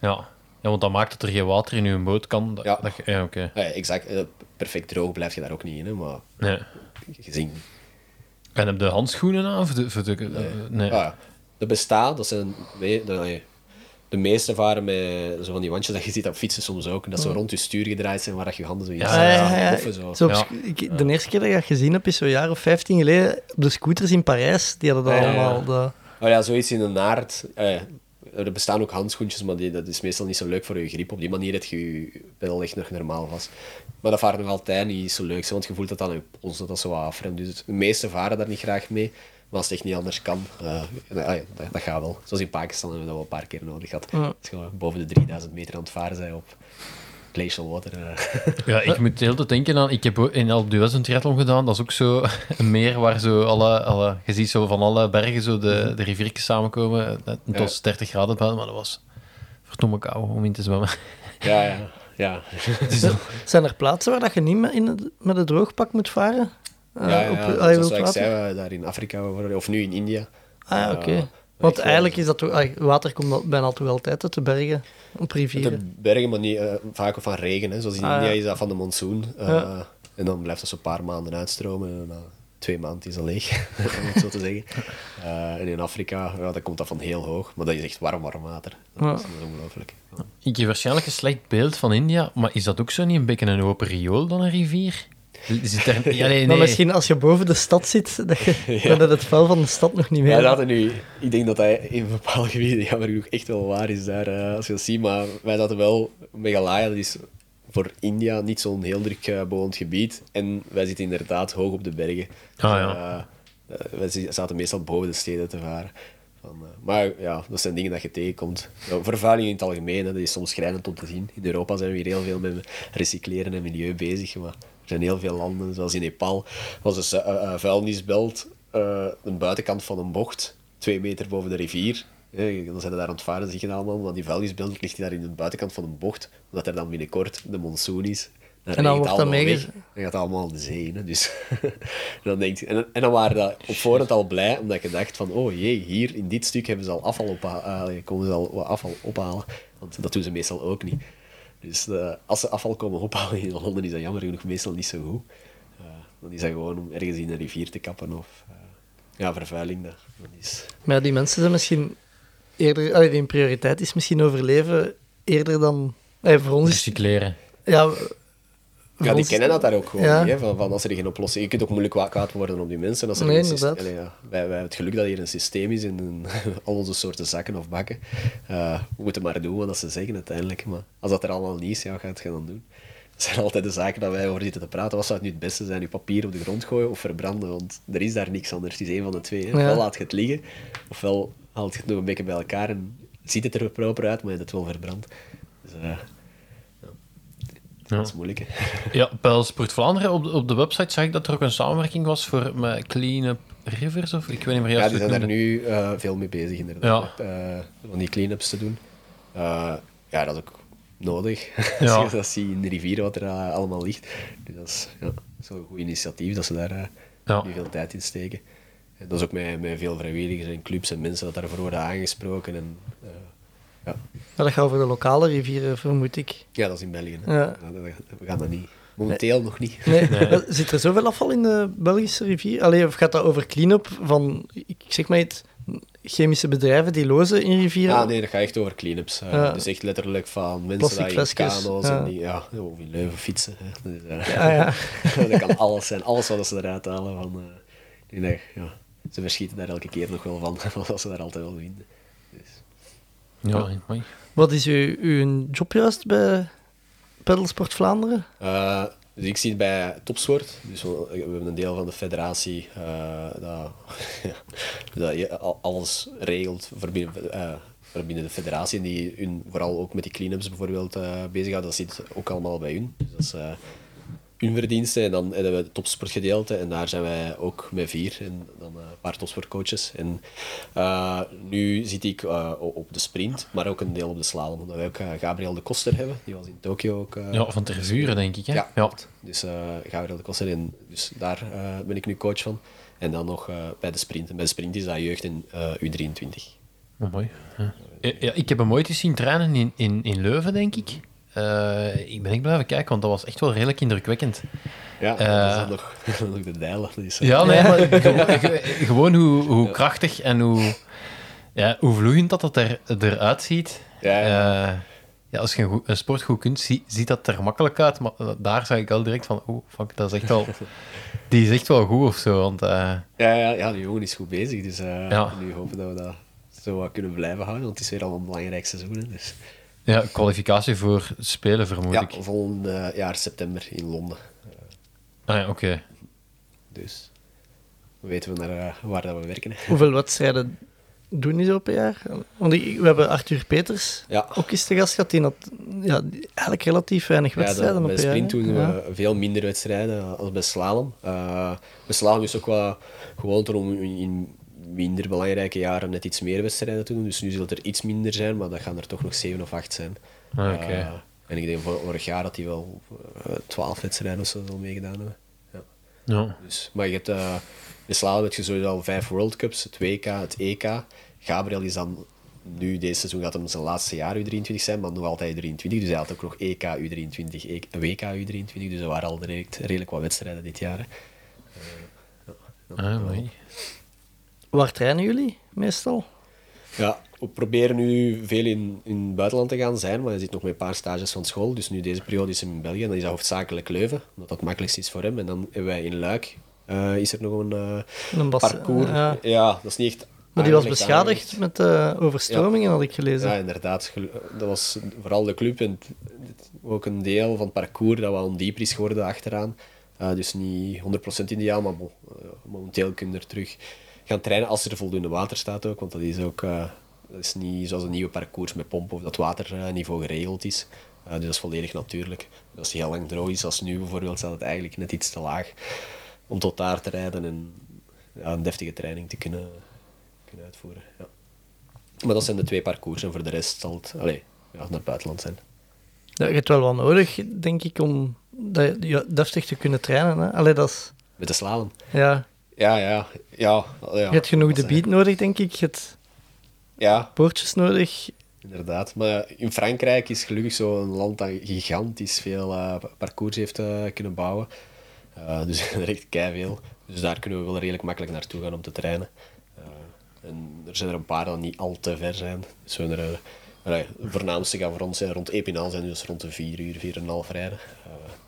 Ja. ja, want dat maakt dat er geen water in je boot kan. Dat,
Ja.
dat je- ja oké.
Ja, exact. eh, Perfect droog blijf je daar ook niet in, hè, maar
Nee.
gezien
En heb je handschoenen aan? Voor de, de, eh, nee.
Ah, ja. De bestaat, dat zijn de, nee, de meeste varen met zo van die wandjes dat je ziet op fietsen soms ook. En dat zo rond je stuur gedraaid zijn waar dat je handen zo in
Ja,
ja, ja,
zo.
Zo op
Ja.
sco- ik, de eerste keer dat ik dat gezien heb, is zo'n jaar of 15 geleden op de scooters in Parijs. Die hadden dat
Ja, ja, ja.
allemaal. De...
Oh ja, zoiets in een naard. Eh, er bestaan ook handschoentjes, maar die, dat is meestal niet zo leuk voor je grip. Op die manier heb je je pedal echt nog normaal vast. Maar dat varen nog altijd niet zo leuk, want je voelt dat aan je pols, dat dat zo wat afremt. Dus de meeste varen daar niet graag mee. Maar als het echt niet anders kan, eh, ah ja, dat, dat gaat wel. Zoals in Pakistan hebben we dat wel een paar keer nodig gehad.
Ja.
Als je boven de 3000 meter aan het varen zijn op glacial water. eh.
Ja, ik moet de hele tijd denken aan... Ik heb in Alpe d'Huez een triathlon gedaan. Dat is ook zo [LAUGHS] een meer waar zo alle... alle je ziet zo van alle bergen zo de, de riviertjes samenkomen. Het
Ja.
was 30 graden buiten, maar dat was verdomme kou om in te zwemmen. [LAUGHS]
Ja, ja, ja.
Zijn er plaatsen waar dat je niet met, in het, met een droogpak moet varen?
Ja, ja,
op,
ja.
ah, je
zoals ik zei, we daar in Afrika, of nu in India.
Ah ja, oké. Want eigenlijk is dat toch... water komt bijna toch altijd uit de bergen, op
Met de
rivieren.
bergen, maar niet, eh, vaak ook van regen. Hè. Zoals in
Ah,
India
ja.
is dat van de monsoon. Eh,
Ja.
En dan blijft dat zo'n paar maanden uitstromen. En na twee maanden is dat leeg, [LAUGHS] om het zo te zeggen. [LAUGHS] Eh, en in Afrika, ja, dan komt dat van heel hoog. Maar dat is echt warm, warm water. Dat
Ja.
is, dat is ongelooflijk. Ja.
Ik heb waarschijnlijk een slecht beeld van India, maar is dat ook zo niet een beetje een open riool dan een rivier? Zit er... Ja, nee,
Maar misschien als je boven de stad zit, dat je [LAUGHS] dat het vuil van de stad nog niet meer
Ja, dat nu, ik denk dat dat in bepaalde gebieden jammer genoeg echt wel waar is daar, eh, als je dat ziet. Maar wij zaten wel, Meghalaya, dat is voor India niet zo'n heel druk eh, bewoond gebied. En wij zitten inderdaad hoog op de bergen.
Ah, ja.
Eh, wij zaten meestal boven de steden te varen. Van, maar ja, dat zijn dingen dat je tegenkomt. Ja, vervuiling in het algemeen, hè, dat is soms schrijnend om te zien. In Europa zijn we hier heel veel met recycleren en milieu bezig. Maar zijn heel veel landen, zoals in Nepal, was een zu- eh, eh, vuilnisbelt, eh een buitenkant van een bocht, twee meter boven de rivier. Eh, dan zijn ze daar aan het varen, zie je dat allemaal. Want die vuilnisbelt ligt daar in de buitenkant van een bocht, omdat er dan binnenkort de monsoon is. Dan
En dan wordt dat.
Dan gaat het allemaal in de zee. Dus [LAUGHS] dan denk je, en, en dan waren dat op voorhand al blij, omdat je dacht van, oh jee, hier in dit stuk hebben ze al afval ophalen, komen ze al wat afval ophalen. Want dat doen ze meestal ook niet. Dus eh, als ze afval komen ophalen in Londen, is dat jammer genoeg meestal niet zo goed. Eh, dan is dat gewoon om ergens in een rivier te kappen of eh, ja, vervuiling. Dat, dat is...
Maar ja, die mensen zijn misschien eerder... Allee, die prioriteit is misschien overleven eerder dan... Allee, voor ons is...
Recycleren.
Ja,
Ja, die kennen dat daar ook gewoon
Ja.
niet. Hè? Van, van als er geen oplossing... Je kunt ook moeilijk wa- kwaad worden op die mensen. Als er
Nee,
systeem-. Allee, ja, wij, wij hebben het geluk dat hier een systeem is in een- [LAUGHS] al onze soorten zakken of bakken. Eh, we moeten maar doen wat ze zeggen uiteindelijk. Maar als dat er allemaal niet is, ja, wat gaat je dan doen? [LAUGHS] Dat zijn altijd de zaken dat wij over zitten te praten. Wat zou het nu het beste zijn? Je papier op de grond gooien of verbranden? Want er is daar niks anders. Het is één van de twee. Hè? Ofwel laat je het liggen, ofwel haalt je het nog een beetje bij elkaar en ziet het er proper uit, maar je hebt het wel verbrand. Dus
Ja.
Dat is moeilijk. Hè? [LAUGHS]
Ja, bij Sport Vlaanderen op de, op de website zag ik dat er ook een samenwerking was voor met Clean Up Rivers, of ik weet niet meer
Ja,
juist
die
hoe
zijn daar nu eh, veel mee bezig, inderdaad. Eh, van die clean-ups te doen. Eh, ja, dat is ook nodig. [LAUGHS]
Ja.
Als je dat ziet in de rivieren, wat er allemaal ligt. Dus dat is, ja, een goed initiatief, dat ze daar
Ja.
nu veel tijd in steken. En dat is ook met, met veel vrijwilligers en clubs en mensen dat daarvoor worden aangesproken. En, ja.
Dat gaat over de lokale rivieren, vermoed ik.
ja, dat is in België. hè.
Ja.
We gaan dat niet. Momenteel nog niet.
Nee. [LAUGHS] Zit er zoveel afval in de Belgische rivier? Allee, of gaat dat over clean-up van, ik zeg maar iets, chemische bedrijven die lozen in rivieren?
Ah, nee, dat gaat echt over clean-ups. eh.
Ja.
Dus echt letterlijk van mensen die in kano's
ja.
en die, ja, of in Leuven fietsen. Hè. Dus, eh,
ja. [LAUGHS]
dat kan alles zijn. Alles wat ze eruit halen. Van, eh, ja, ze verschieten daar elke keer nog wel van, [LAUGHS] wat ze daar altijd wel vinden.
Ja, mooi.
Wat is uw, uw job juist bij Pedalsport Vlaanderen?
eh, dus ik zie het bij topsport. Dus we, we hebben een deel van de federatie eh, dat, [LAUGHS] dat je alles regelt voor binnen, eh, voor binnen de federatie. En die hun, vooral ook met die clean-ups bijvoorbeeld eh bezighouden. Dat zit ook allemaal bij hun. Dus dat is eh, hun verdiensten. En dan hebben we het topsportgedeelte. En daar zijn wij ook met vier. En dan eh, een paar topsportcoaches. En eh, nu zit ik eh, op de sprint, maar ook een deel op de slalom. Omdat wij ook Gabriel de Koster hebben. Die was in Tokio ook...
Ja, van Tervuren, denk ik. Hè?
ja,
ja.
Dus Gabriel de Koster, en dus daar ben ik nu coach van. En dan nog bij de sprint. En bij de sprint is dat jeugd in eh, U23.
Oh, mooi. Ja. Ja, ik heb hem ooit eens zien trainen in, in, in Leuven, denk ik. Eh, ik ben echt blijven kijken, want dat was echt wel redelijk indrukwekkend.
Ja,
Eh.
dat is nog, [LAUGHS] nog de dijlen. Dus,
Ja, nee, maar [LAUGHS] gewoon, ge- gewoon hoe, hoe krachtig en hoe, ja, hoe vloeiend dat het er, eruit ziet.
Ja, ja.
Eh, ja, als je een, goed- een sport goed kunt, zie- ziet dat er makkelijk uit. Maar daar zag ik al direct van, oeh, fuck, dat is echt wel... [LAUGHS] Die is echt wel goed of zo, want...
Ja, ja, ja, die jongen is goed bezig. Dus
Ja.
nu hopen dat we dat zo wat kunnen blijven houden. Want het is weer al een belangrijk seizoen. hè, Dus.
Ja, kwalificatie voor Spelen, vermoed
Ja,
ik.
volgend eh, jaar september in Londen.
Ah, ja, oké.
Dus we weten we naar eh, waar dat we werken.
Hoeveel wedstrijden doen die zo per jaar? Want ik- we hebben Arthur Peters
Ja.
ook eens te gast gehad. Die had ja, eigenlijk relatief weinig
Ja,
wedstrijden
de,
op
bij
jaar.
sprint doen we veel minder wedstrijden als bij slalom. Eh bij slalom is ook wel gewoonte om in- in minder belangrijke jaren net iets meer wedstrijden te doen. Dus nu zal het er iets minder zijn, maar dat gaan er toch nog zeven of acht zijn.
Ah.
Eh, en ik denk vor- vorig jaar dat hij wel eh, twaalf wedstrijden of zo zal meegedaan hebben. Ja.
Ja.
Dus, maar je hebt, eh in slalom heb je sowieso al vijf World Cups, het WK, het EK. Gabriel is dan nu, deze seizoen gaat hem zijn laatste jaar U23 zijn, maar nog altijd U23. Dus hij had ook nog EK U23, E- WK U23. Dus er waren al redelijk, redelijk wat wedstrijden dit jaar. hè.
Ah, mooi.
Waar trainen jullie meestal?
Ja, we proberen nu veel in, in het buitenland te gaan zijn, maar hij zit nog met een paar stages van school. Dus nu deze periode is hem in België en dan is dat hoofdzakelijk Leuven, omdat dat het makkelijkst is voor hem. En dan hebben wij in Luik, eh, is er nog een, eh,
Een
parcours.
ja.
Ja. dat is niet echt
Maar die was beschadigd met de overstromingen, had ik gelezen.
Ja, inderdaad. Dat was vooral de club en ook een deel van het parcours dat wel ondieper is geworden achteraan. Eh, dus niet 100% ideaal, maar eh, momenteel kun je er terug gaan trainen als er voldoende water staat ook. Want dat is ook eh, dat is niet zoals een nieuwe parcours met pompen of dat waterniveau geregeld is. Eh, dus dat is volledig natuurlijk. Als het heel lang droog is, als nu bijvoorbeeld, staat het eigenlijk net iets te laag om tot daar te rijden en ja, een deftige training te kunnen, kunnen uitvoeren. Ja. Maar dat zijn de twee parcours en voor de rest zal het allee, ja, naar het buitenland zijn.
Ja, je hebt wel wat nodig, denk ik, om dat, ja, deftig te kunnen trainen. Hè? Allee, dat is...
Met de slalom.
Ja,
Ja, ja, ja. ja
je hebt genoeg
is,
debiet nodig, denk ik. Je hebt
Ja,
poortjes nodig.
inderdaad. Maar in Frankrijk is gelukkig zo'n land dat gigantisch veel eh, parcours heeft eh, kunnen bouwen. Eh, dus [LAUGHS] er echt veel. Dus daar kunnen we wel redelijk makkelijk naartoe gaan om te trainen. En er zijn er een paar dat niet al te ver zijn. Dus we er, de voornaamste gaan voor ons zijn rond Epinal zijn, dus rond de 4 uur, 4,5 rijden.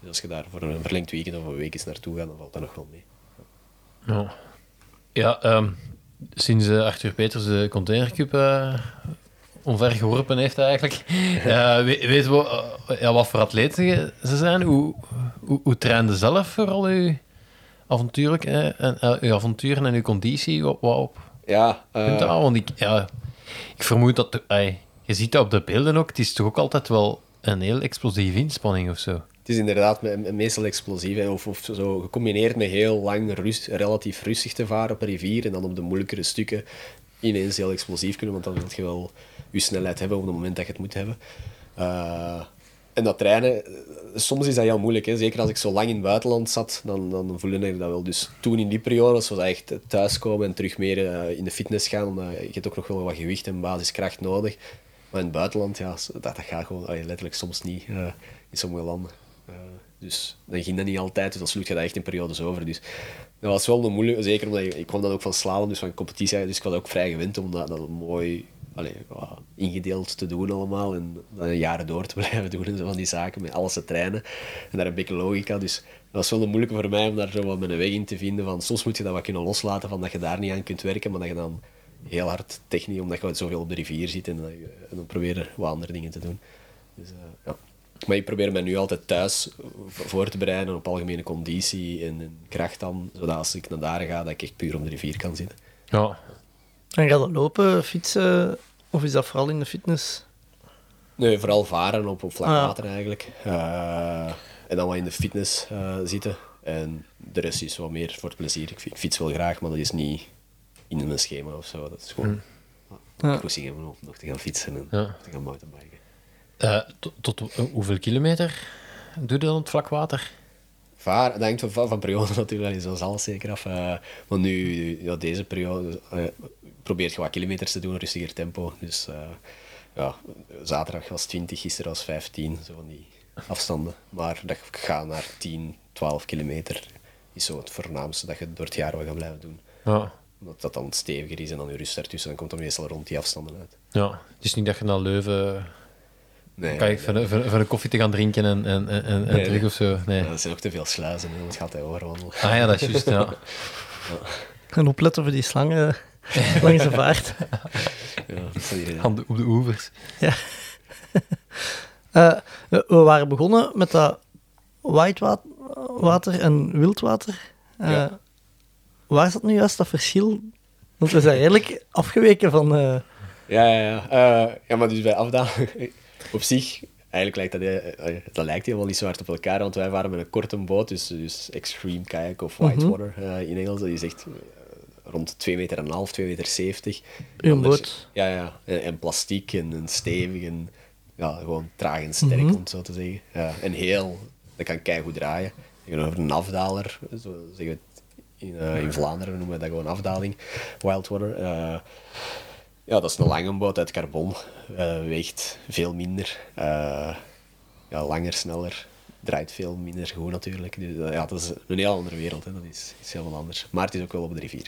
Dus als je daar voor een verlengd weekend of een week eens naartoe gaat, dan valt dat nog wel mee.
Ja, ja ehm, sinds eh, Arthur Peters de containercup eh omver geworpen heeft eigenlijk, [LAUGHS] eh, we- weten we eh, ja, wat voor atleten ze zijn? Hoe, hoe, hoe trainde zelf vooral uw, avontuurlijk, eh, en, eh, uw avonturen en uw conditie? Wat, wat op
Ja, eh?
Want ik, ja, ik vermoed dat... de- je ziet dat op de beelden ook. Het is toch ook altijd wel een heel explosieve inspanning of zo.
Het is inderdaad me- me- meestal explosief. Of, of zo gecombineerd met heel lang rust, relatief rustig te varen op een rivier. En dan op de moeilijkere stukken ineens heel explosief kunnen. Want dan wil je wel je snelheid hebben op het moment dat je het moet hebben. Eh, en dat trainen, eh, soms is dat heel moeilijk. Hè. Zeker als ik zo lang in het buitenland zat, dan, dan voelde ik dat wel. Dus toen in die periode was echt thuiskomen en terug meer eh, in de fitness gaan. Je hebt ook nog wel wat gewicht en basiskracht nodig. Maar in het buitenland, ja, dat, dat gaat gewoon letterlijk soms niet eh, in sommige landen. Dus dan ging dat niet altijd, dus dan sloeg je dat echt in periodes over. Dus dat was wel een moeilijke, zeker omdat ik, kwam dan ook van slalom, dus van competitie, dus ik was ook vrij gewend om dat, dat mooi ingedeeld te doen allemaal en dan jaren door te [LAUGHS] blijven doen en zo van die zaken, met alles te trainen. En daar een beetje logica, dus dat was wel een moeilijke voor mij om daar zo wat mijn weg in te vinden, van soms moet je dat wat kunnen loslaten, van dat je daar niet aan kunt werken, maar dat je dan heel hard technisch, omdat je zoveel op de rivier zit en, dat je, dan proberen wat andere dingen te doen. Dus, eh, ja. Maar ik probeer me nu altijd thuis voor te bereiden op algemene conditie en, en kracht dan, zodat als ik naar daar ga, dat ik echt puur op de rivier kan zitten.
Ja,
En gaat dat lopen, fietsen, of is dat vooral in de fitness?
Nee, vooral varen op, op vlak
Ah, ja.
water eigenlijk. Eh, en dan wat in de fitness eh, zitten. En de rest is wat meer voor het plezier. Ik, fi- ik fiets wel graag, maar dat is niet in mijn schema of zo. Dat is gewoon
Ja.
cruising hebben om nog te gaan fietsen en
Ja.
te gaan mountainbiken.
Eh, tot, tot eh, hoeveel kilometer doe je dan op het vlak water?
Vaar, dat hangt van, van periode [LAUGHS] natuurlijk, zoals alles zeker af. Eh, maar nu, ja, deze periode, eh probeert je wat kilometers te doen, rustiger tempo. Dus ja, zaterdag was 20, gisteren was 15, zo van die afstanden. Maar dat ik ga naar 10, 12 kilometer is zo het voornaamste dat je door het jaar wel gaat blijven doen.
Ja.
Omdat dat dan steviger is en dan je rust ertussen, dan komt dat meestal rond die afstanden uit.
ja. Het is niet dat je naar Leuven
Nee,
kan ik voor, een- voor, voor een koffie te gaan drinken en, en, en, en
Nee,
terug
nee.
of zo. Nee.
Ja, er zijn ook te veel sluizen, hè, want het gaat hij overwandelen.
Ah ja, dat is juist, ja. [LAUGHS]
En opletten voor die slangen [LAUGHS] langs de vaart.
Ja, dat is niet-
Aan de, op de oevers. [LAUGHS]
Eh, we we waren begonnen met dat whitewater en wildwater. Eh,
Ja.
Waar is dat nu juist, dat verschil? Want we zijn redelijk afgeweken van... eh,
Ja, ja, ja. Eh, ja, maar dus bij afdaling, op zich, eigenlijk lijkt dat, eh, dat lijkt helemaal niet zo hard op elkaar, want wij waren met een korte boot, dus, dus extreme kayak of whitewater eh, in Engels, dat is echt eh, rond 2 meter en een half, 2 meter 70.
Uw
Anders-
boot.
Ja, ja. En, en plastiek en, en stevig en ja, gewoon traag en sterk, om het zo te zeggen. Ja, en heel, dat kan keigoed draaien. Tegenover een afdaler, zo zeggen we het in, eh, in Vlaanderen noemen we dat gewoon afdaling, wildwater. Eh, ja, dat is een lange boot uit carbon. Eh, weegt veel minder. Eh, ja, langer, sneller. Draait veel minder goed natuurlijk. Dus, eh, ja, dat is een heel andere wereld. Hè. Dat is iets helemaal anders. Maar het is ook wel op de rivier.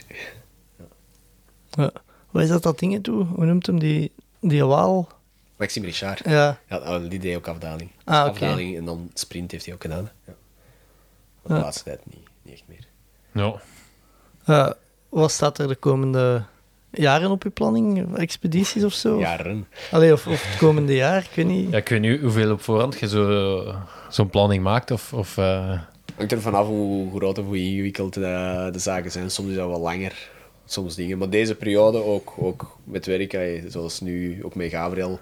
ja. Wat is dat dat ding toe? Hoe noemt hem die, die waal?
Maxime Richard.
Ja.
Ja, oh, die deed ook afdaling.
Ah.
Afdaling en dan sprint heeft hij ook gedaan. Ja. Maar de
Ja.
laatste tijd niet, niet echt meer.
Ja.
Eh, wat staat er de komende jaren op uw planning? Expedities of zo?
Jaren.
Allee, of, of het komende jaar, ik weet niet.
ja, ik weet niet hoeveel op voorhand je zo, zo'n planning maakt. Of, of, eh,
Hangt er vanaf hoe groot of hoe ingewikkeld de, de zaken zijn. Soms is dat wel langer, soms dingen. Maar deze periode ook, ook met werk, eh, zoals nu ook met Gabriel,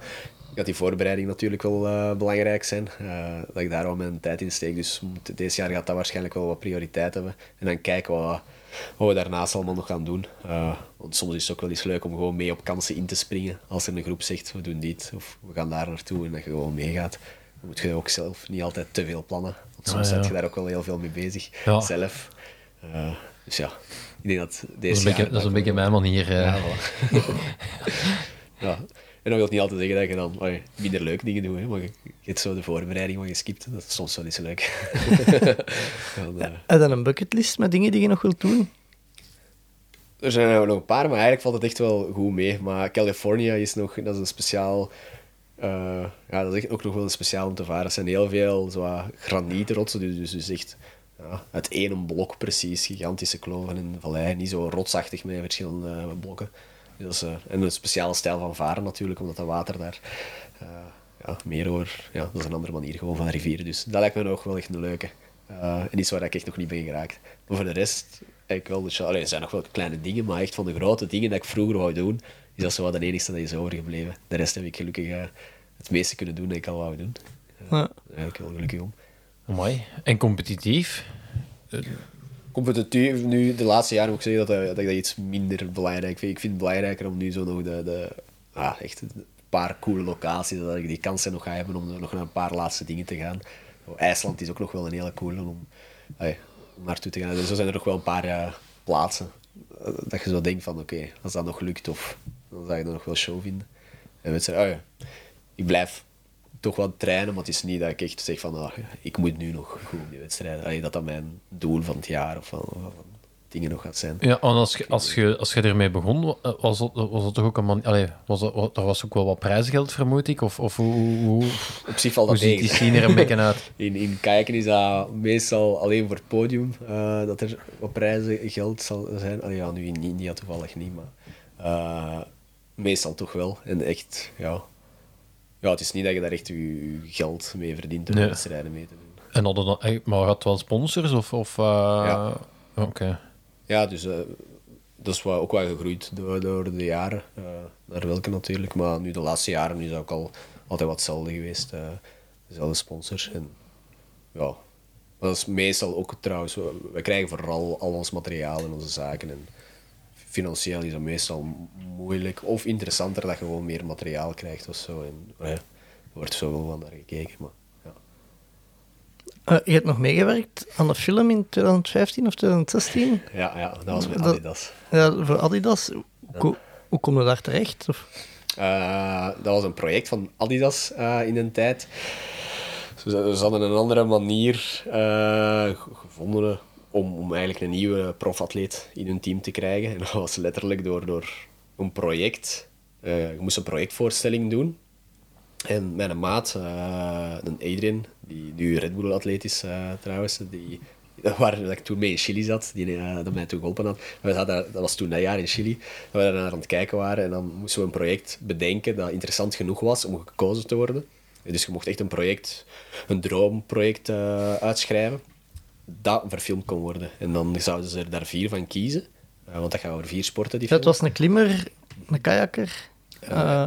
gaat die voorbereiding natuurlijk wel eh, belangrijk zijn. Eh, dat ik daar wel mijn tijd in steek. Dus deze jaar gaat dat waarschijnlijk wel wat prioriteit hebben. En dan kijken wat, wat we daarnaast allemaal nog gaan doen. Eh, want soms is het ook wel eens leuk om gewoon mee op kansen in te springen. Als er een groep zegt, we doen dit of we gaan daar naartoe en dat je gewoon meegaat. Dan moet je ook zelf niet altijd te veel plannen. Want soms
Ah, ja.
zit je daar ook wel heel veel mee bezig. Zelf. Eh, dus ja, ik denk dat
dat
deze
is een beetje, dat is een beetje mijn manier. eh.
ja, voilà. [LAUGHS] ja. En dat wil niet altijd zeggen dat je dan allee, minder leuke dingen doet, hè, maar je, je hebt zo de voorbereiding wat je skipt. Dat is soms wel eens leuk. [LAUGHS] Dan,
Heb je dan een bucketlist met dingen die je nog wilt doen?
er zijn er nog een paar, maar eigenlijk valt het echt wel goed mee. Maar California is nog, dat is een speciaal. eh, ja, dat is echt ook nog wel een speciaal om te varen. Er zijn heel veel zo granietrotsen, dus, dus, dus echt ja, uit één blok precies, gigantische kloven in de vallei. Niet zo rotsachtig met verschillende blokken. Dus, eh, en een speciale stijl van varen natuurlijk, omdat dat water daar eh, ja, meer over... Ja, dat is een andere manier gewoon van rivieren. Dus dat lijkt me nog wel echt een leuke. Eh, en iets waar ik echt nog niet ben geraakt. Maar voor de rest, eigenlijk wel... Dus, allee, er zijn nog wel kleine dingen, maar echt van de grote dingen dat ik vroeger wou doen, is dat zo wat de enige dat is overgebleven. De rest heb ik gelukkig het meeste kunnen doen dat ik al wou doen. Eh,
Ja.
Daar ben ik wel gelukkig om.
Amai. En competitief?
Competitief nu, de laatste jaren moet ik zeggen dat, dat ik dat iets minder belangrijk vind. Ik vind het belangrijker om nu zo nog de, de ah, echt een paar coole locaties, dat ik die kansen nog ga hebben om nog naar een paar laatste dingen te gaan. IJsland is ook nog wel een hele coole om, om naartoe te gaan. Dus zo zijn er nog wel een paar eh, plaatsen eh, dat je zo denkt van oké, als dat nog lukt, of dan zou je dat nog wel show vinden. En mensen zeggen, oh ja, ik blijf toch wel trainen, maar het is niet dat ik echt zeg van, ah, ik moet nu nog goed op die wedstrijden. Allee, dat dat mijn doel van het jaar of van, van dingen nog gaat zijn.
Ja, en als je, als je, als je ermee begon, wa- was dat, was dat toch ook een man... Allee, was dat, daar was ook wel wat prijsgeld, vermoed ik? Of, of hoe, hoe, hoe,
Op zich valt
hoe
dat
ziet die scene er een beetje uit? [LAUGHS]
In, in kijken is dat meestal alleen voor het podium, eh, dat er wat prijzen geld zal zijn. Allee, ja, nu in India toevallig niet, maar eh, meestal toch wel. En echt, ja. Ja, het is niet dat je daar echt je, geld mee verdient om
Nee.
wedstrijden mee te doen.
En hadden dan, maar had wel sponsors? Of, of, eh,
Ja.
Oké.
Ja, dus eh, dat is wel, ook wel gegroeid door, door de jaren. eh, naar welke natuurlijk. Maar nu de laatste jaren is ook al altijd wat hetzelfde geweest. dezelfde sponsors. En, ja. Maar dat is meestal ook trouwens. We, we krijgen vooral al ons materiaal en onze zaken. En financieel is dat meestal mo- moeilijk of interessanter dat je gewoon meer materiaal krijgt of zo. En, ja, er wordt zo wel van naar gekeken. Maar, ja.
Eh, je hebt nog meegewerkt aan de film in 2015 of 2016?
Ja, ja, dat was met
Dat-
Adidas.
Ja, voor Adidas. Hoe, hoe kom je daar terecht? Of?
Eh, dat was een project van Adidas eh, in een tijd. Ze, ze hadden een andere manier eh, gevonden om, om eigenlijk een nieuwe profatleet in hun team te krijgen. En dat was letterlijk door, door een project. eh, je moest een projectvoorstelling doen. En mijn maat, eh een Adrian, die nu Red Bull-atleet is eh, trouwens, die, [LAUGHS] waar dat ik toen mee in Chili zat, die dat mij toen geholpen had. We zaten, dat was toen dat jaar in Chili, dat we daar naar aan het kijken waren. En dan moesten we een project bedenken dat interessant genoeg was om gekozen te worden. Dus je mocht echt een project, een droomproject uitschrijven, dat verfilmd kon worden. En dan zouden ze er daar vier van kiezen. Eh, want dat gaat over vier sporten, die
Ja, het was een klimmer, een kajakker. eh,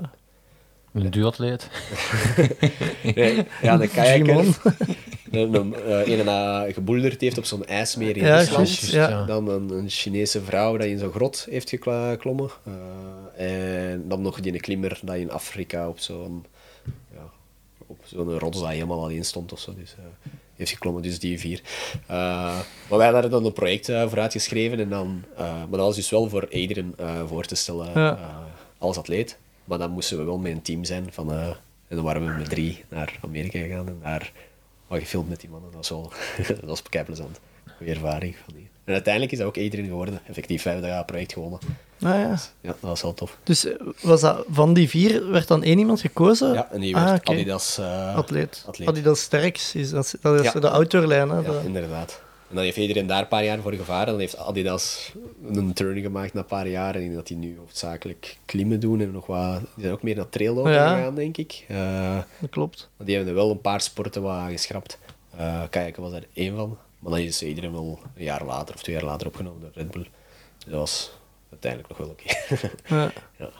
Een duatleet. [LAUGHS]
Nee, ja, de kajakker. [LAUGHS] Een, een, eh, een dat geboelderd heeft op zo'n ijsmeer in
Ja,
Rusland.
ja.
Dan een, een Chinese vrouw die in zo'n grot heeft geklommen. Eh, en dan nog die klimmer die in Afrika op zo'n ja, op zo'n rots dat helemaal alleen stond of zo. Dus, eh, heeft geklommen, dus die vier. Eh, maar wij hadden dan een project eh, voor uitgeschreven. En dan, eh, maar dat was dus wel voor iedereen voor te stellen
Ja.
als atleet. Maar dan moesten we wel met een team zijn. Van, en dan waren we met drie naar Amerika gegaan en daar wat gefilmd met die mannen. Dat was wel [LAUGHS] dat was plezant. goede ervaring. Van die. En uiteindelijk is dat ook iedereen geworden. Effectief vijfde jaar project gewonnen.
Ah, ja.
Ja, dat was wel tof.
Dus eh, was dat, van die vier werd dan één iemand gekozen?
Ja, en die
Ah,
werd. Adidas eh,
Atleet.
atleet.
Adidas Sterks, is dat, dat is
Ja.
de outdoorlijn. Hè?
Ja,
de-
inderdaad. En dan heeft iedereen daar een paar jaar voor gevaren. Dan heeft Adidas een turn gemaakt na een paar jaar. En dat die nu hoofdzakelijk klimmen doen. En nog wat... Die zijn ook meer naar traillopen
Ja.
gegaan, denk ik. Eh,
dat klopt.
die hebben er wel een paar sporten wat geschrapt. Kajaken was er één van. Maar dan is iedereen wel een jaar later of twee jaar later opgenomen door Red Bull. Dus dat was uiteindelijk nog wel oké.
Ja. [LAUGHS]
ja.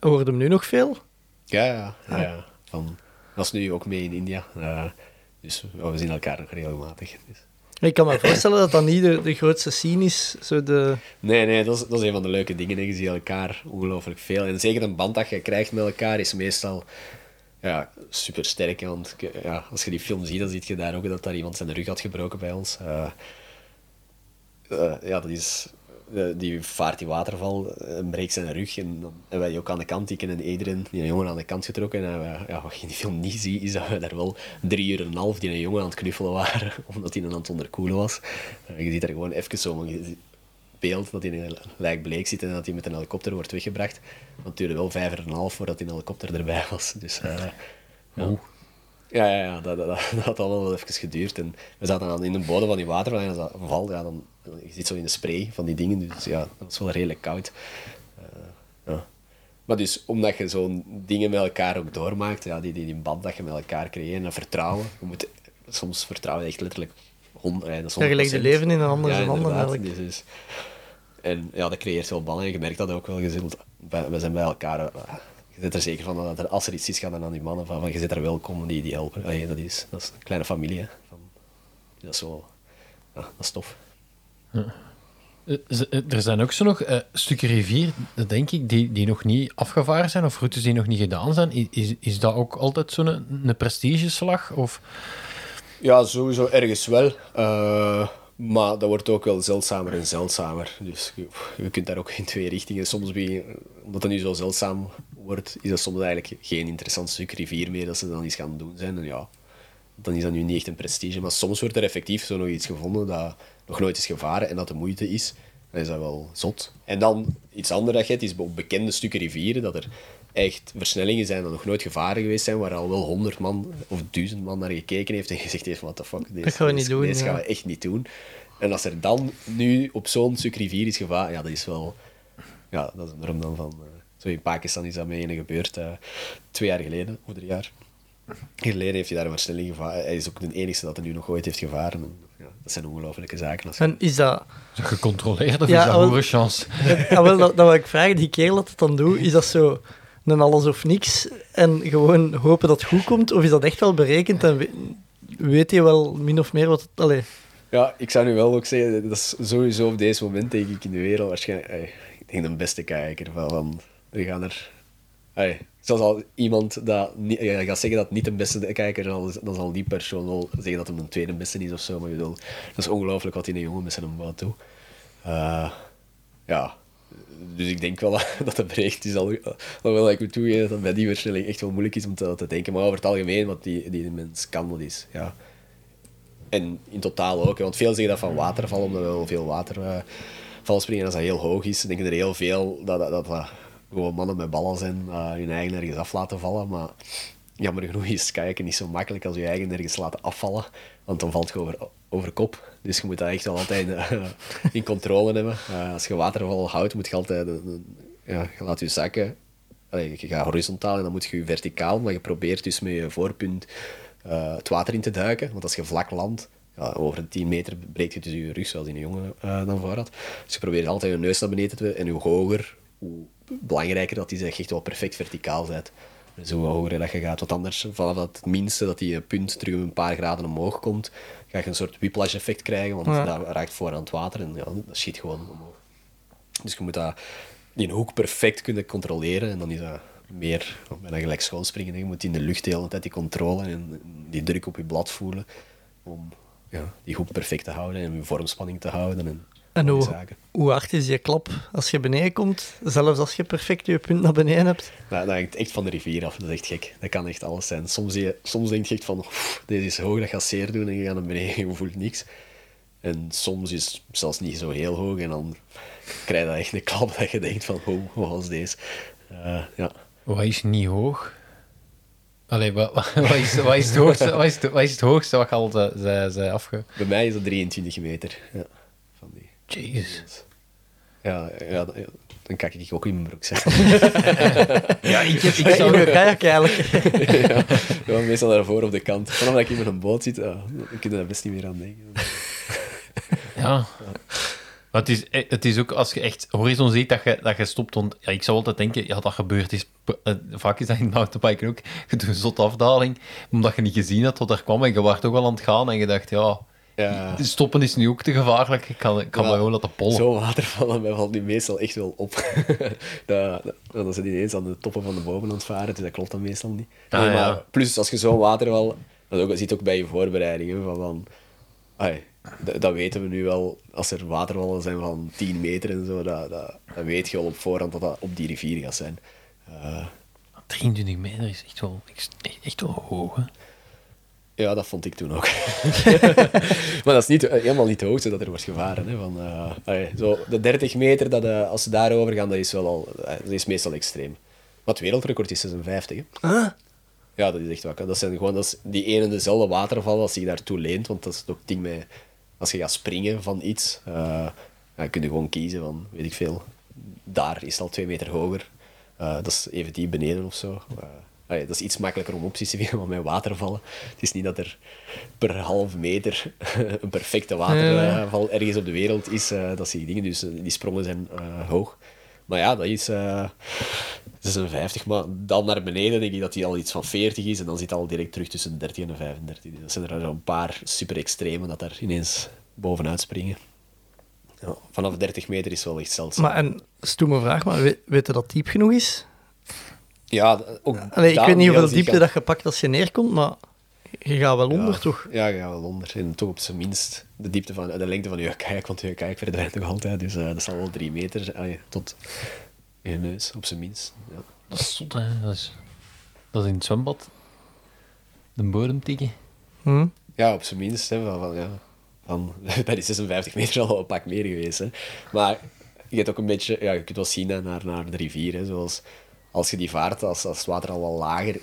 Hoorde hem nu nog veel?
Ja, ja. ja, ja. Van, dat is nu ook mee in India. Eh, dus we zien elkaar nog regelmatig. Dus.
Ik kan me voorstellen dat dat niet de, de grootste scene is. Zo de...
Nee, nee, dat is, dat is een van de leuke dingen. hè. Je ziet elkaar ongelooflijk veel. En zeker een band dat je krijgt met elkaar is meestal ja, super sterk. Want ja, als je die film ziet, dan zie je daar ook dat daar iemand zijn rug had gebroken bij ons. Eh, eh, ja, dat is... eh, die vaart die waterval en breekt zijn rug. En dan hebben wij ook aan de kant. Ik en iedereen die een jongen aan de kant getrokken. En ja, wat je in die film niet ziet, is dat we daar wel drie uur en een half die een jongen aan het knuffelen waren. [LAUGHS] Omdat hij aan het onderkoelen was. Je ziet daar gewoon even zo een beeld dat hij in een lijk bleek zit en dat hij met een helikopter wordt weggebracht. Want het duurde wel vijf en een half voordat die helikopter erbij was. Dus, eh, ja. Ja, ja, ja dat, dat, dat had allemaal wel even geduurd. En we zaten dan in de bodem van die waterval en als dat valt, ja, dan, je zit zo in de spray van die dingen. Dus ja, dat was wel redelijk koud. Eh, ja. Maar dus, omdat je zo'n dingen met elkaar ook doormaakt, ja, die, die, die band dat je met elkaar creëert en vertrouwen. Je moet, soms vertrouwen echt letterlijk honderd. Ja,
je legt je
100%.
leven in een ander
ja,
handen
inderdaad.
eigenlijk.
Dus- en ja, dat creëert veel banden. En je merkt dat ook wel. Je we zijn bij elkaar. eh, je zit er zeker van dat er, als er iets is, gaat dan aan die mannen van, van je zit er welkom, die, die helpen. Allee, dat, is, dat is een kleine familie. hè. Van, dat is wel... Ja, dat is tof.
Eh, eh, Er zijn ook zo nog eh, stukken rivier, dat denk ik, die, die nog niet afgevaren zijn of routes die nog niet gedaan zijn. Is, is dat ook altijd zo'n een, een prestigeslag? Of...
Ja, sowieso ergens wel. Eh, maar dat wordt ook wel zeldzamer en zeldzamer. Dus je, kunt daar ook in twee richtingen. Soms, omdat het nu zo zeldzaam wordt, is dat soms eigenlijk geen interessant stuk rivier meer dat ze dan iets gaan doen zijn. En ja, dan is dat nu niet echt een prestige. Maar soms wordt er effectief zo nog iets gevonden dat nog nooit is gevaren en dat de moeite is. Dan is dat wel zot. En dan iets anders dat je hebt, is op bekende stukken rivieren, dat er echt versnellingen zijn dat nog nooit gevaren geweest zijn, waar al wel honderd man of duizend man naar gekeken heeft en gezegd heeft, what the fuck, deze,
Dat gaan we niet doen,
deze gaan we echt niet doen. En als er dan nu op zo'n stuk rivier is gevaren, ja, dat is wel... Ja, dat is enorm dan van... eh, zo in Pakistan is dat mee ene gebeurd, eh, twee jaar geleden, of drie jaar. Hier geleden heeft hij daar een versnelling gevaren. Hij is ook de enige dat er nu nog ooit heeft gevaren. En, ja, dat zijn ongelofelijke zaken. Als je-
En is dat...
Is dat gecontroleerd of
Ja,
is dat hoere chance?
Ja, wel, dat, dat wil ik vragen, die kerel dat het dan doet, is dat zo een alles of niks en gewoon hopen dat het goed komt? Of is dat echt wel berekend en we- weet je wel min of meer wat het... Allee,
Ja, ik zou nu wel ook zeggen, dat is sowieso op deze moment, denk ik, in de wereld waarschijnlijk... ik denk de beste kijker van... we gaan er... ey, zoals al iemand dat niet, ja, gaat zeggen dat niet de beste kijker is, dan zal die persoon wel zeggen dat hem een tweede beste is of zo. Maar bedoel, dat is ongelooflijk wat die een jongen met zijn bouwt doet. Eh, ja, dus ik denk wel [LAUGHS] dat het bereikt is. Al, alhoewel ik moet toegeven dat het bij die versnelling echt wel moeilijk is om te, denken. Maar over het algemeen, wat die, die mens kan, dat is... Ja. En in totaal ook. Want veel zeggen dat van waterval, omdat we wel veel waterval springen. En als dat heel hoog is, denken er heel veel dat dat, dat, gewoon mannen met ballen zijn, uh, hun eigen ergens af laten vallen. Maar jammer genoeg is kijken niet zo makkelijk als je eigen ergens laten afvallen. Want dan valt je over, over kop. Dus je moet dat echt altijd uh, [LAUGHS] in controle hebben. Uh, als je waterval houdt, moet je altijd... Uh, ja, je laat je zakken. Je gaat horizontaal en dan moet je verticaal. Maar je probeert dus met je voorpunt het water in te duiken. Want als je vlak landt, ja, over 10 meter breekt je dus je rug, zoals die een jongen dan voor had. Dus je probeert altijd je neus naar beneden te doen. En hoe hoger, hoe belangrijker dat is, dat je echt wel perfect verticaal bent. Hoe hoger dat je gaat. Want anders, vanaf het minste dat die punt terug een paar graden omhoog komt, ga je een soort whiplash effect krijgen. Want ja. dat raakt voor aan het water en ja, dat schiet gewoon omhoog. Dus je moet dat die hoek perfect kunnen controleren. En dan is dat meer bijna gelijk schoolspringen. Je moet in de lucht de hele tijd die controle en die druk op je blad voelen. Om ja, die hoek perfect te houden en je vormspanning te houden. En,
en hoe, hoe hard is je klap als je beneden komt? Zelfs als je perfect je punt naar beneden hebt?
Nou, dat hangt echt van de rivier af. Dat is echt gek. Dat kan echt alles zijn. Soms, je, soms denk je echt van, deze is hoog, dat gaat zeer doen. En je gaat naar beneden en je voelt niks. En soms is het zelfs niet zo heel hoog en dan krijg je echt een klap dat je denkt van, oh, wat was deze? Eh, ja.
Wat is niet hoog? Allee, wat, wat, [LAUGHS] is, wat, is het hoogste, wat, is het, wat is het hoogste wat je al zei, zei, zei afge...
Bij mij is dat 23 meter. Ja.
Jezus.
Ja, ja, dan- ja, kijk ik ook in mijn broek zeg. [LAUGHS]
Ja, ik, heb, ik
In
zou...
een kajak eigenlijk. [LAUGHS]
ja, ja, meestal daarvoor op de kant. Vanaf dat ik in een boot zit, ja, dan kun je daar best niet meer aan denken.
Ja. Maar het is, eh, het is ook als je echt horizon ziet dat je, dat je stopt. Want ja, ik zou altijd denken, ja, dat gebeurt is. eh, Vaak is dat in mountainbiken ook. [LAUGHS] Je doet een zotte afdaling, omdat je niet gezien had wat er kwam. En je was toch wel aan het gaan. En je dacht, ja,
Ja,
stoppen is nu ook te gevaarlijk. Ik kan, ik kan
Ja,
maar gewoon laten pollen.
Zo'n watervallen mij valt nu meestal echt wel op. [LAUGHS] dat, dat, dan zijn die ineens aan de toppen van de het varen, dus dat klopt dan meestal niet.
Ah,
Nee, maar. Plus, als je zo'n waterval... Dat ook, ziet ook bij je voorbereidingen, van... van ai, dat, dat weten we nu wel, als er watervallen zijn van 10 meter en zo, dat, dat, dat weet je al op voorhand dat dat op die rivier gaat zijn. Eh,
23 meter is echt wel, echt, echt wel hoog. Hè?
Ja, dat vond ik toen ook. [LAUGHS] maar dat is niet, eh, helemaal niet het hoogste dat er wordt gevaren. Hè, van, eh, allee, zo, de 30 meter, dat, eh, als ze daarover gaan, dat is, wel al, dat is meestal extreem. Maar het wereldrecord is 56. Hè.
Ah,
Ja, dat is echt wakker. Dat zijn gewoon dat is die ene en dezelfde waterval als zich daartoe leent. Want dat is ook ding met... Als je gaat springen van iets, dan kun je gewoon kiezen van, weet ik veel, daar is het al twee meter hoger. Dat is even die beneden of zo. Allee, dat is iets makkelijker om opties te vinden, maar met watervallen. Het is niet dat er per half meter [LAUGHS] een perfecte waterval ergens op de wereld is. eh, dat zie je dingen. Dus eh, die sprongen zijn eh, hoog. Maar ja, dat is eh 56. Maar dan naar beneden denk ik dat die al iets van 40 is. En dan zit het al direct terug tussen de 30 en de 35. Dus dat zijn er zo'n paar super extreme dat daar ineens bovenuit springen. Ja, vanaf 30 meter is wel echt zeldzaam.
maar een stoeme vraag, maar we- weet je dat diep genoeg is?
Ja, ook
Allee, ik weet niet hoeveel diepte dat je pakt als je neerkomt, maar je gaat wel onder,
ja,
toch?
Ja, je gaat wel onder. En toch op zijn minst de diepte van de lengte van je kajak, want je kajak verdwijnt nog altijd. Dus eh, dat zal wel drie meter allee, tot je neus, op zijn minst. Ja.
Dat is zot, hè. Dat is, dat is in het zwembad. De bodem tikken.
Hm?
Ja, op zijn minst. Hè, van, van, ja, van, bij die 56 meter al een pak meer geweest. Hè. Maar je hebt ook een beetje... Ja, je kunt wel zien hè, naar, naar de rivier. Hè, zoals als je die vaart, als, als het water al wel lager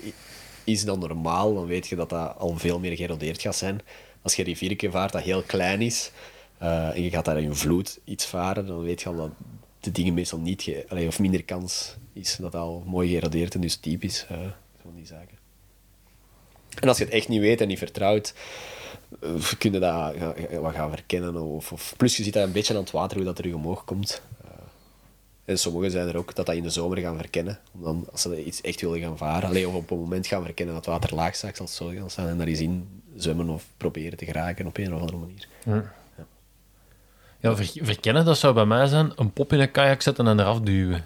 is dan normaal, dan weet je dat dat al veel meer gerodeerd gaat zijn. Als je een riviertje vaart dat heel klein is, eh, en je gaat daar in vloed iets varen, dan weet je al dat de dingen meestal niet... Ge, allee, of minder kans is dat al mooi gerodeerd en dus is. eh, van die zaken. En als je het echt niet weet en niet vertrouwt, eh, kun je dat ga- ga- wat gaan verkennen. Of, of, plus je ziet dat een beetje aan het water hoe dat terug omhoog komt. En sommigen zijn er ook dat dat in de zomer gaan verkennen. Om dan, als ze iets echt willen gaan varen, alleen of op een moment gaan verkennen dat het water laag staat, zal zo gaan staan. En daar eens in zwemmen of proberen te geraken op een of andere manier.
Ja, ver- verkennen, dat zou bij mij zijn een pop in een kajak zetten en eraf duwen.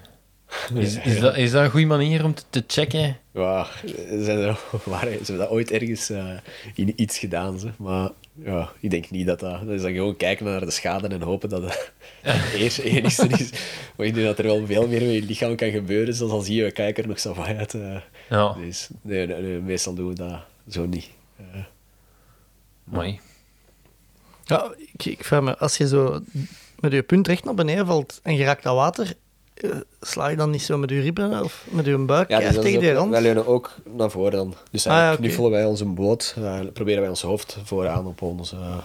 Is, is, dat, is dat een goede manier om te, te checken?
Ja, ze, er, [LAUGHS] ze hebben dat ooit ergens eh, in iets gedaan. Ze. Maar ja, ik denk niet dat dat... Dat is dan gewoon kijken naar de schade en hopen dat het [LAUGHS] [LAUGHS] eerst enigste is. Maar ik denk dat er wel veel meer met je lichaam kan gebeuren, zoals al zie je kijker nog zo uit. eh.
Ja,
dus nee, nee, nee, meestal doen we dat zo niet. Eh,
mooi.
Ja, ik, ik vraag me, als je zo met je punt recht naar beneden valt en je raakt dat water, sla je dan niet zo met je ribben of met je buik
Ja, dus
tegen die
ook-
rand?
wij leunen ook naar voren dan. Dus
Ah,
eigenlijk
ja,
knuffelen wij onze boot, eh, proberen wij ons hoofd vooraan op onze, eh,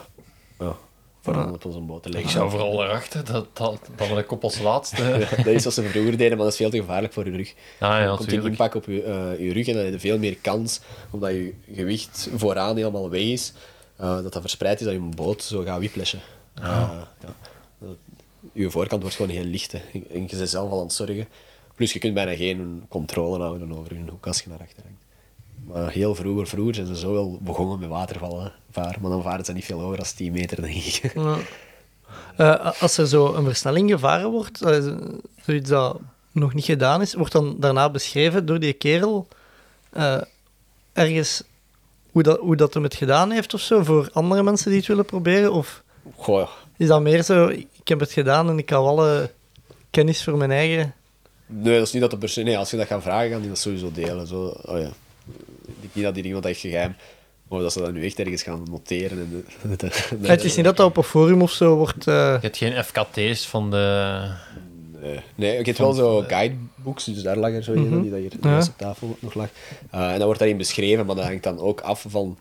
ja, vooraan
Ah.
op onze boot te
Ik
leggen.
zou vooral erachter, dat, dat, dat we de kop als laatste... [LAUGHS]
Ja, dat is wat ze vroeger deden, maar dat is veel te gevaarlijk voor je rug.
Ah ja,
Dan komt die impact op je, eh, je rug en dan heb je veel meer kans, omdat je gewicht vooraan helemaal weg is, eh, dat dat verspreid is, dat je een boot zo gaat whiplashen.
Ah.
Eh, ja. Je voorkant wordt gewoon heel licht hè. en je bent zelf al aan het zorgen. Plus je kunt bijna geen controle houden over je hoek als je naar achter hangt. Maar heel vroeger, vroeger zijn ze zo wel begonnen met watervallen varen, maar dan varen ze niet veel hoger dan 10 meter, denk ik.
Ja. Eh, als er zo een versnelling gevaren wordt, zoiets dat nog niet gedaan is, wordt dan daarna beschreven door die kerel eh, ergens hoe dat, hoe dat hem het gedaan heeft of zo, voor andere mensen die het willen proberen? Of
Goh,
is dat meer zo, ik heb het gedaan en ik hou alle kennis voor mijn eigen...
Nee, dat is niet dat de persoon... Nee, als je dat gaat vragen, gaan die dat sowieso delen. Zo, oh ja. Ik denk niet dat die iemand echt geheim... Maar dat ze dat nu echt ergens gaan noteren. En de, [LAUGHS] de- de- de-
Het is niet dat dat op een forum of zo wordt... eh,
Je hebt geen FKT's van de...
Nee, nee ik heb wel zo guidebooks, dus daar lag er zo een, die dat hier
Ja.
op tafel nog lag. Eh, en dat wordt daarin beschreven, maar dat hangt dan ook af van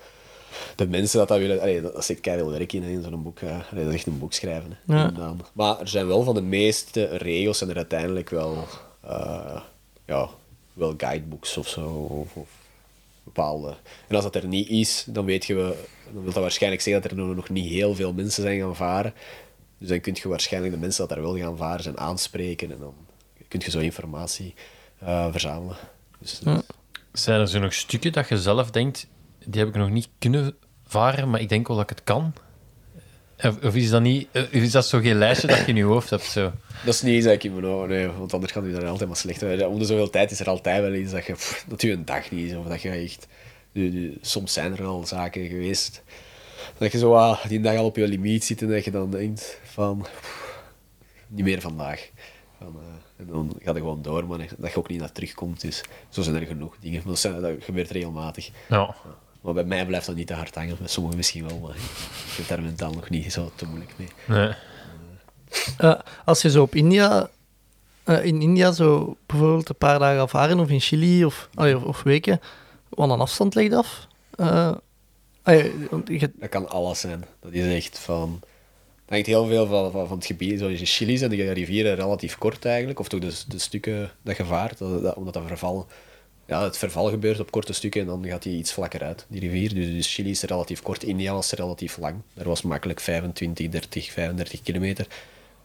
de mensen dat dat willen. Allee, dat dat zit keihard werk in, in zo'n boek. eh. Allee, dat is echt een boek schrijven. hè.
Ja.
En dan- maar er zijn wel van de meeste regels zijn er uiteindelijk wel, eh, ja, wel guidebooks of zo. Of, of bepaalde. En als dat er niet is, dan weet je, we- dan wil dat waarschijnlijk zeggen dat er nog nog niet heel veel mensen zijn gaan varen. Dus dan kun je waarschijnlijk de mensen dat daar wel gaan varen zijn aanspreken en dan kun je zo informatie eh, verzamelen. Dus,
Zijn er zo nog stukken dat je zelf denkt, die heb ik nog niet kunnen varen, maar ik denk wel dat ik het kan? Of, of is dat niet... eh, Is dat zo geen lijstje dat je in je hoofd hebt? Zo?
Dat is niet dat ik in mijn ogen, nee, want anders gaat u daar altijd maar slecht uit. Om de zoveel tijd is er altijd wel iets dat je, pff, dat je een dag niet is, of dat je echt... nu- nu, soms zijn er al zaken geweest dat je zo ah, die dag al op je limiet zit en dat je dan denkt van... pff, niet meer vandaag. Van, eh, en dan gaat het gewoon door, maar dat je ook niet naar terugkomt. Dus zo zijn er genoeg dingen. Maar dat, zijn- dat gebeurt regelmatig.
Ja.
Maar bij mij blijft dat niet te hard hangen. Bij sommigen misschien wel, maar ik vind daar mentaal nog niet zo te moeilijk mee.
Nee.
eh, als je zo op India... eh, in India zo bijvoorbeeld een paar dagen varen, of in Chili, of, allee, of, of weken, wat een afstand legt af. Eh, allee, want je,
Dat kan alles zijn. Dat is echt van... Het hangt heel veel van, van, van het gebied. Zoals in Chili zijn de rivieren relatief kort eigenlijk. Of toch de, de stukken dat je vaart. Dat, dat- omdat dat verval... Ja, het verval gebeurt op korte stukken en dan gaat die iets vlakker uit, die rivier. Dus, dus Chili is relatief kort, India was relatief lang. Daar was makkelijk 25, 30, 35 kilometer.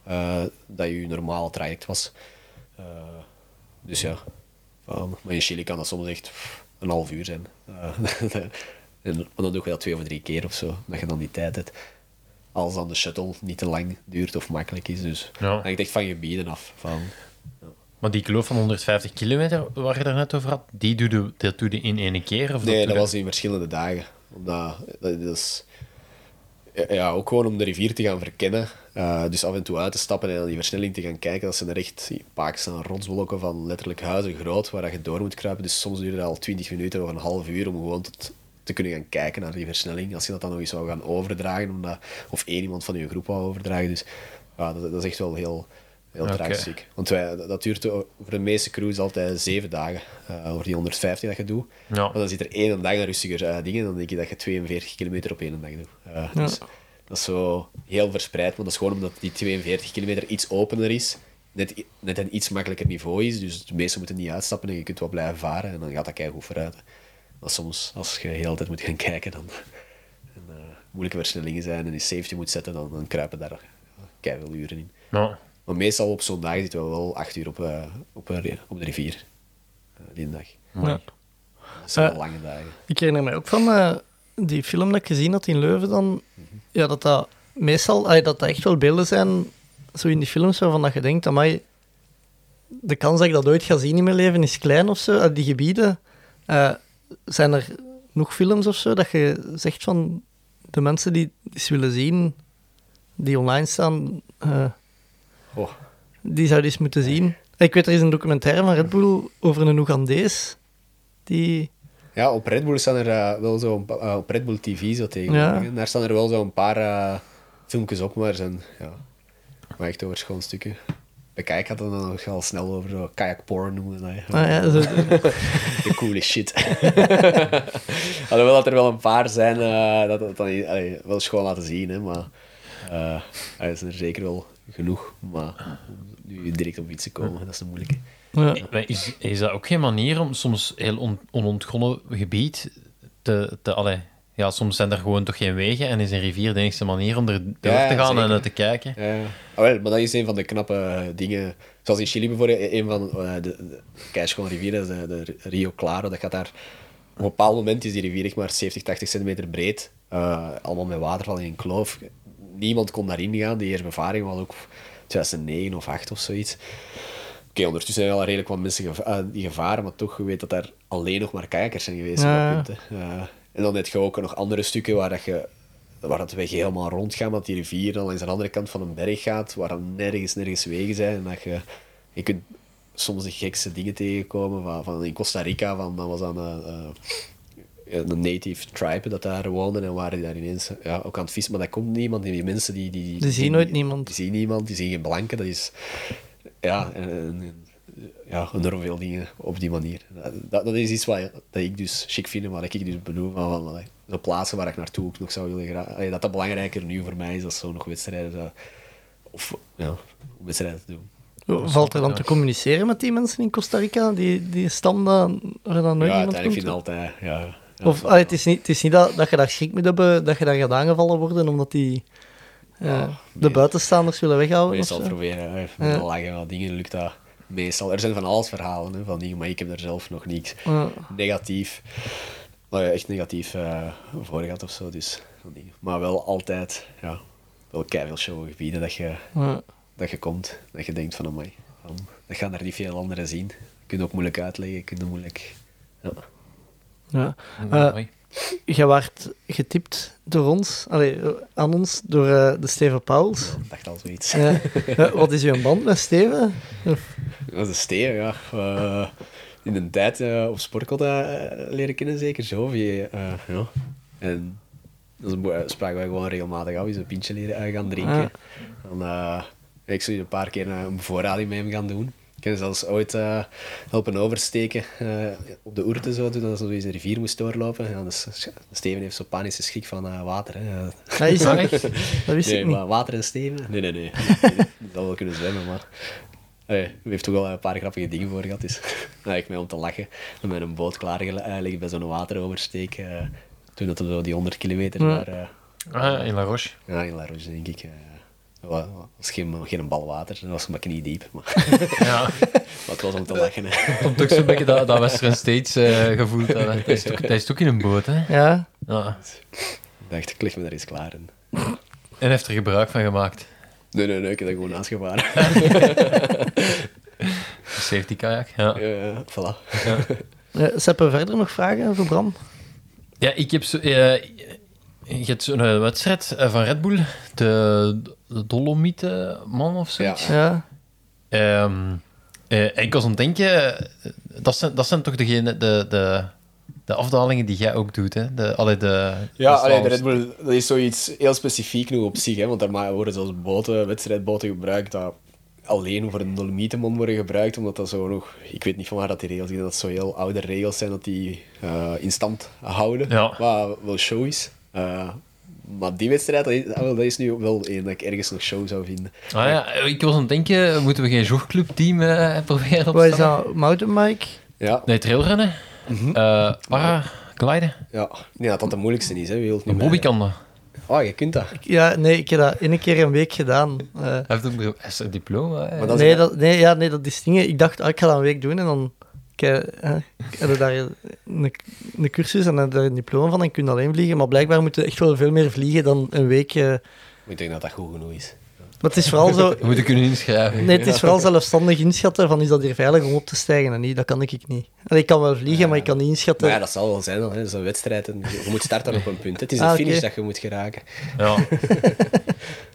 eh, dat je normaal traject was. Eh, dus ja. Maar in Chili kan dat soms echt een half uur zijn. Eh, [LAUGHS] en, maar dan doe je dat twee of drie keer of zo, dat je dan die tijd hebt. Als dan de shuttle niet te lang duurt of makkelijk is. Dus
Ja.
hangt echt van gebieden af. Van,
Maar die kloof van 150 kilometer waar je daar net over had, die doe je, dat doe je in één keer? Of
nee, dat was in verschillende dagen. Omdat, dat, dat is, ja, ook gewoon om de rivier te gaan verkennen. Eh, dus af en toe uit te stappen en aan die versnelling te gaan kijken. Dat zijn er echt Pakistan rotsblokken van letterlijk huizen groot waar dat je door moet kruipen. Dus soms duurde het al 20 minuten of een half uur om gewoon tot, te kunnen gaan kijken naar die versnelling. Als je dat dan nog eens zou gaan overdragen, omdat, of één iemand van je groep wou overdragen. Dus ja, dat, dat is echt wel heel, heel draagziek. Want wij, dat, duurt voor de meeste crews altijd zeven dagen. eh, over die 150 dat je doet.
Ja.
Maar dan zit er één dag een rustiger eh, dingen. Dan denk je dat je 42 kilometer op één dag doet. Eh, dus dat is zo heel verspreid. Maar dat is gewoon omdat die 42 kilometer iets opener is. Net, net een iets makkelijker niveau is. Dus de meesten moeten niet uitstappen en je kunt wel blijven varen. En dan gaat dat keigoed vooruit. Maar soms, als je heel tijd moet gaan kijken, dan en, moeilijke versnellingen zijn en je safety moet zetten, dan, dan kruipen daar keiveel uren in.
Ja.
Maar meestal op zo'n dag zitten we wel acht uur op, eh, op, een op de rivier. eh, die dag.
ja.
Dat zijn wel
Eh,
lange dagen.
Ik herinner mij ook van eh, die film dat ik gezien had in Leuven dan, ja, dat dat meestal, dat dat echt wel beelden zijn, zo in die films waarvan dat je denkt, amai, de kans dat ik dat ooit ga zien in mijn leven is klein of zo, uit die gebieden. Eh, zijn er nog films of zo dat je zegt van de mensen die het eens willen zien, die online staan, eh,
Oh.
die zouden eens moeten zien. Ik weet, er is een documentaire van Red Bull over een Oegandees, die...
Ja, op Red Bull staan er eh, wel zo eh, op Red Bull TV zo.
Ja.
hè. Daar staan er wel zo een paar eh, filmpjes op, maar zijn ja, maar echt over schoon stukken. Bij Kijk had het dan nog wel snel over zo kayak porn noemen.
Ah, ja, zo- [LAUGHS]
De coole shit. [LAUGHS] Alhoewel dat er wel een paar zijn dat het dan allee, wel schoon laten zien, hè, maar er zijn er zeker wel genoeg. Maar om nu direct op iets te komen, dat is een moeilijke.
ja.
Is, is dat ook geen manier om soms heel on, onontgonnen gebied te... te allee, ja, soms zijn er gewoon toch geen wegen en is een rivier de enige manier om er door
Ja,
te gaan
zeker.
en er te kijken.
Ja, ja. Ah, wel, maar dat is een van de knappe dingen. Zoals in Chili bijvoorbeeld, een van eh, de, de keischone rivieren, dat is de, de Rio Claro. Dat gaat daar, op een bepaald moment is die rivier echt maar 70, 80 centimeter breed. Eh, allemaal met waterval in een kloof. Niemand kon daarin gaan. Die eerste bevaring was ook 2009 of 8 of zoiets. Oké, ondertussen zijn er al redelijk wat mensen geva- eh, die gevaren, maar toch, je weet dat daar alleen nog maar kajkers zijn geweest
Ja.
op dat punt. hè. Eh, en dan heb je ook nog andere stukken waar dat je waar dat weg helemaal rondgaat, dat die rivier dan langs de andere kant van een berg gaat, waar dan nergens, nergens wegen zijn. En dat je, je kunt soms de gekste dingen tegenkomen. Van, van in Costa Rica, van, dat was dan... eh, eh, ja, een native tribe dat daar woonden en waren die daar ineens ja, ook aan het vissen. Maar dat komt niemand. Die mensen die... Die,
Die zien nooit niemand.
Die zien niemand, die zien geen blanken. Dat is... Ja, en, en- en- ja, enorm veel dingen op die manier. Dat, dat is iets wat, dat ik dus chic vind en wat ik dus bedoel. Van, van, de plaatsen waar ik naartoe ook nog zou willen graag... Dat dat belangrijker nu voor mij is dan zo nog wedstrijden... Of ja, wedstrijden te doen.
Valt er dan te communiceren met die mensen in Costa Rica? Die, die stam dat er dan nooit
Ja,
iemand
uiteindelijk
komt?
vind ik altijd... Ja, ja,
Of allee, het is niet, het is niet dat, dat je daar schrik moet hebben dat je daar gaat aangevallen worden omdat die eh, de buitenstaanders willen weghouden.
Meestal proberen, hè, met
Ja.
een lachen wat dingen lukt dat meestal. Er zijn van alles verhalen hè, van dingen, maar ik heb er zelf nog niks
Ja.
negatief, nou ja, echt negatief eh, voor gehad of zo. Dus. Maar wel altijd, ja, wel veel showgebieden dat je,
Ja.
dat je komt, dat je denkt van, amai, van, dat gaan er niet veel anderen zien. Je kunt ook moeilijk uitleggen, je kunt ook moeilijk... Ja.
Ja.
Ja,
Eh. Jij werd getipt door ons, allee, aan ons, door eh, de Steven Pauls.
Ik dacht al zoiets. [LAUGHS]
Eh, wat is uw band met Steven?
Dat is een steen, ja. In een tijd op Sportkot eh, leren kennen, zeker zo. Via, ja. En dan spraken wij gewoon regelmatig af, eens een pintje leren gaan drinken. Dan, eh, ik zou een paar keer een bevoorrading met hem gaan doen. Ik heb zelfs ooit eh, helpen oversteken eh, op de Oerte, zo, toen dat eens een rivier moest doorlopen. Ja, dus, Steven heeft zo panische schrik van eh, water. Hè.
Ja, is dat?
Echt?
Dat wist
Nee,
ik niet.
maar water en Steven? Nee, nee, nee. [LAUGHS] Zal wel kunnen zwemmen, maar... U heeft toch wel een paar grappige dingen voor gehad. Dus [LAUGHS] nou, ik mij om te lachen. En met een boot klaargelegd bij zo'n wateroversteek. toen dat we zo die 100 kilometer naar... eh,
Ah, in La Roche.
ja, in La Roche, denk ik. Eh wa- was geen, geen bal water. Dat was maar knie diep. Maar,
Ja, [LAUGHS]
maar het was om te lachen. Hè.
komt ook zo'n beetje dat, dat Western States eh gevoel. Dat, [LAUGHS] hij, is toch, hij is toch in een boot, hè?
Ja,
Ja.
Ik dacht, ik leg me daar eens klaar in.
En heeft er gebruik van gemaakt.
Nee, nee, nee. Ik heb dat gewoon aangevaren. [LAUGHS]
Safety kajak, ja.
Ja, ja, voilà.
Uh, Seppen verder nog vragen voor Bram?
Ja, ik heb zo... eh, je hebt zo'n eh, wedstrijd eh, van Red Bull, de, de Dolomieten man of zoiets.
Ja.
Ehm, eh, en ik was aan het denken, dat zijn, dat zijn toch degene, de, de, de afdalingen die jij ook doet, hè? De, allee, de,
Ja,
de
allee, de. Red Bull dat is zoiets heel specifiek nu op zich, hè, want daar worden zelfs boten, wedstrijdboten gebruikt dat alleen voor een Dolomietenmon worden gebruikt, omdat dat zo nog... Ik weet niet van waar dat die regels zijn, dat zo heel oude regels zijn dat die in stand houden,
Ja.
wat wel show is. Eh, maar die wedstrijd, dat is, ah, dat is nu wel één dat ik ergens nog show zou vinden.
Ah ja, ik was aan het denken, moeten we geen jogclubteam eh [LAUGHS] proberen op
Wat
te
is
stellen?
dat? Mountainbike?
Ja,
Nee, trailrennen. Eh Paragliden.
ja. Nee, dat dat de moeilijkste is, hè. Wie niet
Bobby kan dat.
Ah, je kunt dat.
Ja, nee, ik heb dat één keer een week gedaan. Eh,
Hij heeft een, diploma. hè.
Maar dat is
nee,
een-
dat, nee, ja, nee, dat is dingen. Ik dacht, ah, ik ga dat een week doen en dan ik, eh, ik had daar een, een cursus en daar een diploma van en kun je alleen vliegen. Maar blijkbaar moet je echt wel veel meer vliegen dan een week. eh.
Ik denk dat dat goed genoeg is.
maar het is vooral zo. [LAUGHS]
We moeten kunnen inschrijven.
Nee, het is vooral zelfstandig inschatten van is dat hier veilig om op te stijgen en niet. Dat kan ik niet. Ik kan wel vliegen, maar ik kan niet inschatten.
Maar ja, dat zal wel zijn dan. Hè. Dat is een wedstrijd en je je moet starten op een punt. Het is een
Ah,
finish dat je moet geraken.
Ja. [LAUGHS]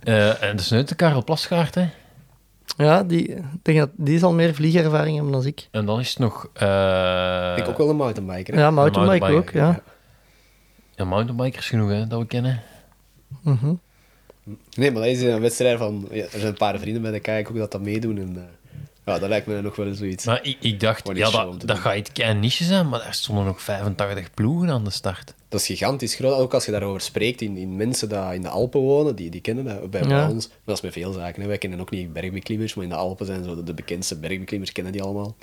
Eh, en de snuiten Karel Plasgaard, hè.
Ja, die, ik denk dat die zal meer vliegervaring hebben dan ik.
En dan is het nog... eh
ik ook wel een mountainbiker. hè.
Ja, mountainbike ook,
mountainbiker,
ja.
ja, mountainbikers genoeg, hè, dat we kennen.
Mhm.
Nee, maar dat is een wedstrijd van... Ja, er zijn een paar vrienden bij de kijk ook dat dat meedoen. En, eh, ja, dat lijkt me nog wel zoiets.
Maar ik, ik dacht, ja, dat, dat gaat iets klein niche zijn, maar daar stonden nog 85 ploegen aan de start.
Dat is gigantisch groot. Ook als je daarover spreekt in, in mensen die in de Alpen wonen, die, die kennen dat bij, bij
Ja.
ons. Maar dat is met veel zaken. Hè. Wij kennen ook niet bergbeklimmers, maar in de Alpen zijn zo de, de bekendste bergbeklimmers, kennen die allemaal.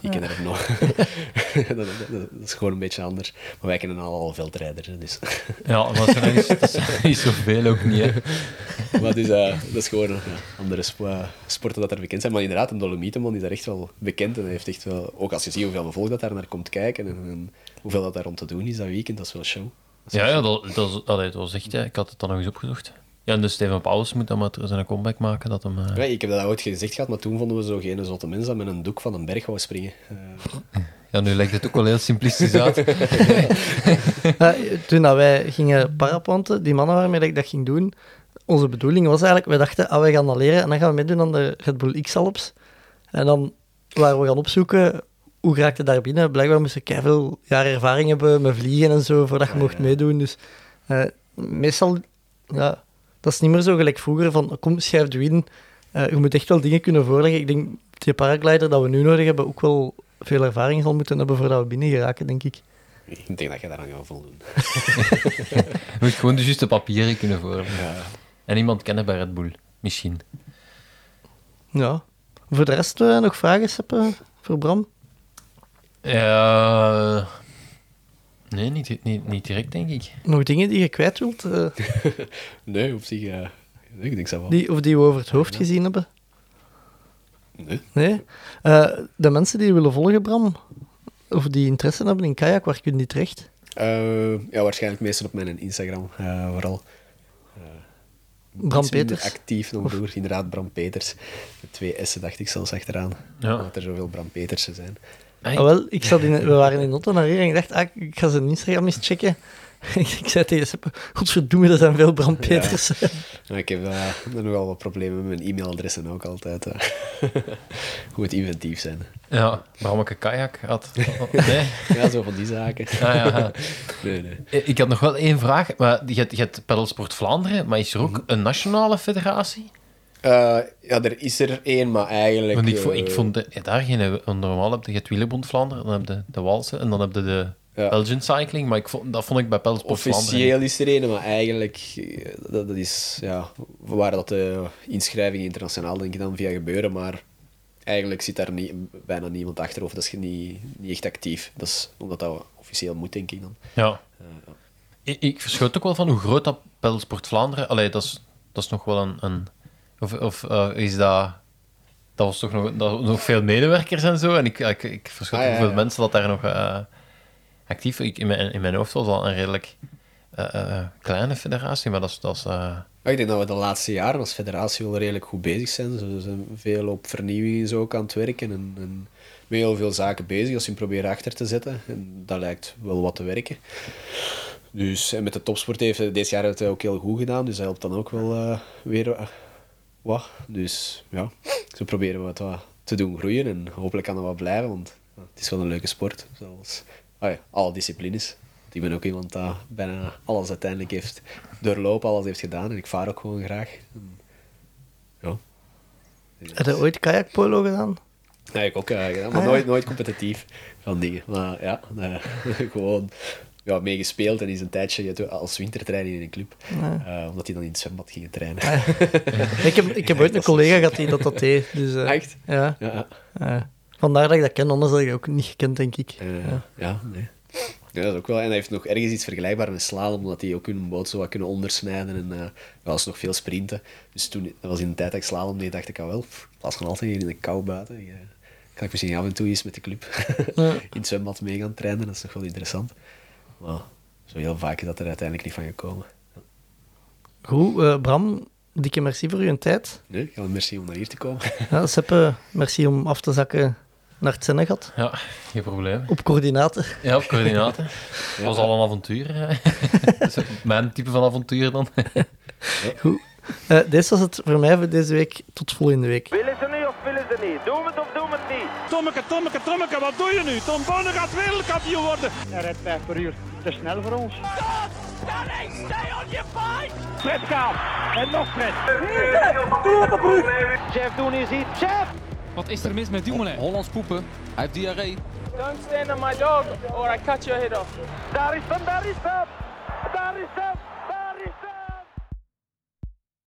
Ik ken er nog. [LAUGHS] dat, dat, dat- dat is gewoon een beetje anders. Maar wij kennen al veldrijders. Dus.
Ja, maar dat is, dat is niet zoveel ook niet, hè. [LAUGHS]
Maar dus, eh, dat is gewoon ja, andere eh, sporten dat er bekend zijn. Maar inderdaad, een Dolomietenman is daar echt wel bekend. En heeft echt wel, ook als je ziet hoeveel volk dat daar naar komt kijken en, en hoeveel dat daar om te doen is dat weekend, dat is wel show. Dat is
Ja,
wel
ja
show.
dat, dat, allee, dat was echt, ik had het dan nog eens opgezocht. Ja, en dus Steven Paulus moet dan maar terug zijn comeback maken. Dat hem, eh,
Ja, ik heb dat ooit gezegd gehad, maar toen vonden we zo geen zotte mens dat met een doek van een berg wou springen. Eh, [LAUGHS]
Ja, nu lijkt het ook wel heel simplistisch [LAUGHS] uit. [LAUGHS]
Ja, toen dat wij gingen paraponten, die mannen waarmee dat ik dat ging doen, onze bedoeling was eigenlijk, wij dachten, ah, wij gaan dat leren en dan gaan we meedoen aan de Red Bull X-Alps. En dan waren we gaan opzoeken hoe raakte daar binnen? Blijkbaar moest je veel jaar ervaring hebben met vliegen en zo, voordat je mocht meedoen. Dus eh, meestal, ja, dat is niet meer zo gelijk vroeger, van kom, schrijf je in. Eh, je moet echt wel dingen kunnen voorleggen. Ik denk, die paraglider dat we nu nodig hebben, ook wel veel ervaring zal moeten hebben voordat we binnen geraken, denk ik.
Ik denk dat je daaraan gaat voldoen. [LAUGHS]
Je moet gewoon de juiste papieren kunnen vormen. En iemand kennen bij Red Bull, misschien.
Ja. Voor de rest eh, nog vragen, Seppe, voor Bram?
Ja... Nee, niet, niet, niet direct, denk ik.
Nog dingen die je kwijt wilt? eh, [LAUGHS]
Nee, op zich... eh, nee, ik denk dat wel.
die, of die we over het hoofd gezien hebben?
Nee.
Nee? Eh, de mensen die je willen volgen, Bram, of die interesse hebben in kajak, waar kunnen die terecht?
Eh, ja, waarschijnlijk meestal op mijn Instagram, eh, vooral.
Bram Peters?
actief nog door, inderdaad, Bram Peters. Met twee S'en dacht ik zelfs achteraan.
Ja.
Omdat er zoveel Bram Petersen zijn.
Ah, wel, ik zat in, we waren in Otto naar hier en ik dacht, ah, ik ga zijn Instagram eens checken. [LAUGHS] ik zei tegen Seppe, godverdomme, er zijn veel Bram Peters. [LAUGHS]
Maar ik heb eh, nogal wat problemen met mijn e-mailadressen ook altijd. eh. Goed [LAUGHS] inventief zijn.
Ja, waarom ik een kajak had. Nee?
Ja, zo van die zaken.
Ah, ja, ja.
Nee, nee.
Eh, Ik had nog wel één vraag. Maar je hebt, je hebt Pedalsport Vlaanderen, maar is er ook een nationale federatie?
Eh, ja, er is er één, maar eigenlijk...
Want ik,
eh,
ik vond de, ja, daar geen... Normaal heb je het Wielerbond Vlaanderen, dan heb je de Walse en dan heb je de
Ja.
Belgian Cycling. Maar ik vond, dat vond ik bij Pedalsport Vlaanderen...
Officieel is er een, maar eigenlijk, eh, dat, dat is ja, waar dat de inschrijvingen internationaal denk ik dan via gebeuren, maar eigenlijk zit daar niet, bijna niemand achter of dat is niet, niet echt actief. Dat is omdat dat officieel moet, denk ik dan.
Ja. Ik, ik verschoot ook wel van hoe groot dat Pedalsport Vlaanderen... Allee, dat is, dat is nog wel een... een of of eh, is dat... Dat was toch nog, dat, nog veel medewerkers en zo. En ik, ik, ik verschot
Ah, ja,
hoeveel
ja.
mensen dat daar nog eh, actief... Ik, in, mijn, in mijn hoofd was al een redelijk eh, kleine federatie, maar dat is... Dat is
ik denk dat we de laatste jaren als federatie wel redelijk goed bezig zijn. Ze zijn veel op vernieuwing zo ook aan het werken en, en met heel veel zaken bezig als ze hem proberen achter te zetten. En dat lijkt wel wat te werken. Dus, en met de topsport heeft dit jaar het ook heel goed gedaan, dus dat helpt dan ook wel weer wat. Dus ja, zo proberen we het wat te doen groeien en hopelijk kan dat wat blijven, want het is wel een leuke sport, zoals ah ja, alle disciplines. Want Ik ben ook iemand dat bijna alles uiteindelijk heeft doorlopen, alles heeft gedaan en ik vaar ook gewoon graag. En, ja.
Heb je ooit kajakpolo gedaan?
Nee, ik ook eh, gedaan, maar
Ah, ja.
nooit, nooit competitief van dingen. Maar ja, [LAUGHS] gewoon ja, meegespeeld en is een tijdje als wintertraining in een club. Eh, omdat die dan in het zwembad gingen trainen.
Ik heb, ik heb ooit een collega gehad die dat, dat deed. Dus, eh,
Echt?
Ja.
Ja,
vandaar dat ik dat ken, anders had ik dat ook niet gekend, denk ik.
eh,
Ja.
ja. nee. Ja, dat is ook wel. En hij heeft nog ergens iets vergelijkbaar met slalom, omdat hij ook hun boot zo wat kunnen ondersnijden. En ja, was nog veel sprinten. Dus toen, dat was in de tijd dat ik slalom deed, dacht ik al wel, in plaats van altijd hier in de kou buiten, eh, kan ik misschien af en toe eens met de club
Ja. [LAUGHS]
in het zwembad mee gaan trainen. Dat is toch wel interessant. Maar zo heel vaak is dat er uiteindelijk niet van gekomen.
Goed, eh, Bram, dikke merci voor uw tijd.
Nee, ja, merci om naar hier te komen. [LAUGHS]
Ja, Seppe, merci om af te zakken naar het Sennegat.
ja, geen probleem.
Op coördinaten.
Ja, op coördinaten. [LAUGHS] Dat was al een avontuur. [LAUGHS] is Mijn type van avontuur dan.
Goed. Eh, dit was het voor mij voor deze week. Tot volgende week.
Willen ze nu of willen ze niet? Doen we het
Tommeke, Tommeke, Tommeke, wat doe je nu? Tom Bonne gaat wereldkampioen worden.
Hij rijdt 5 per uur. Te snel voor ons.
Stop! Danny, stay on your fight!
Fred gaan. En nog Fred.
Jeff doen is iets. Jeff!
Wat is er mis met Dumoulin?
Hollands poepen. Hij heeft diarree.
Don't stand on my dog or I cut your head off.
Daar is hem, daar is hem! Daar is hem!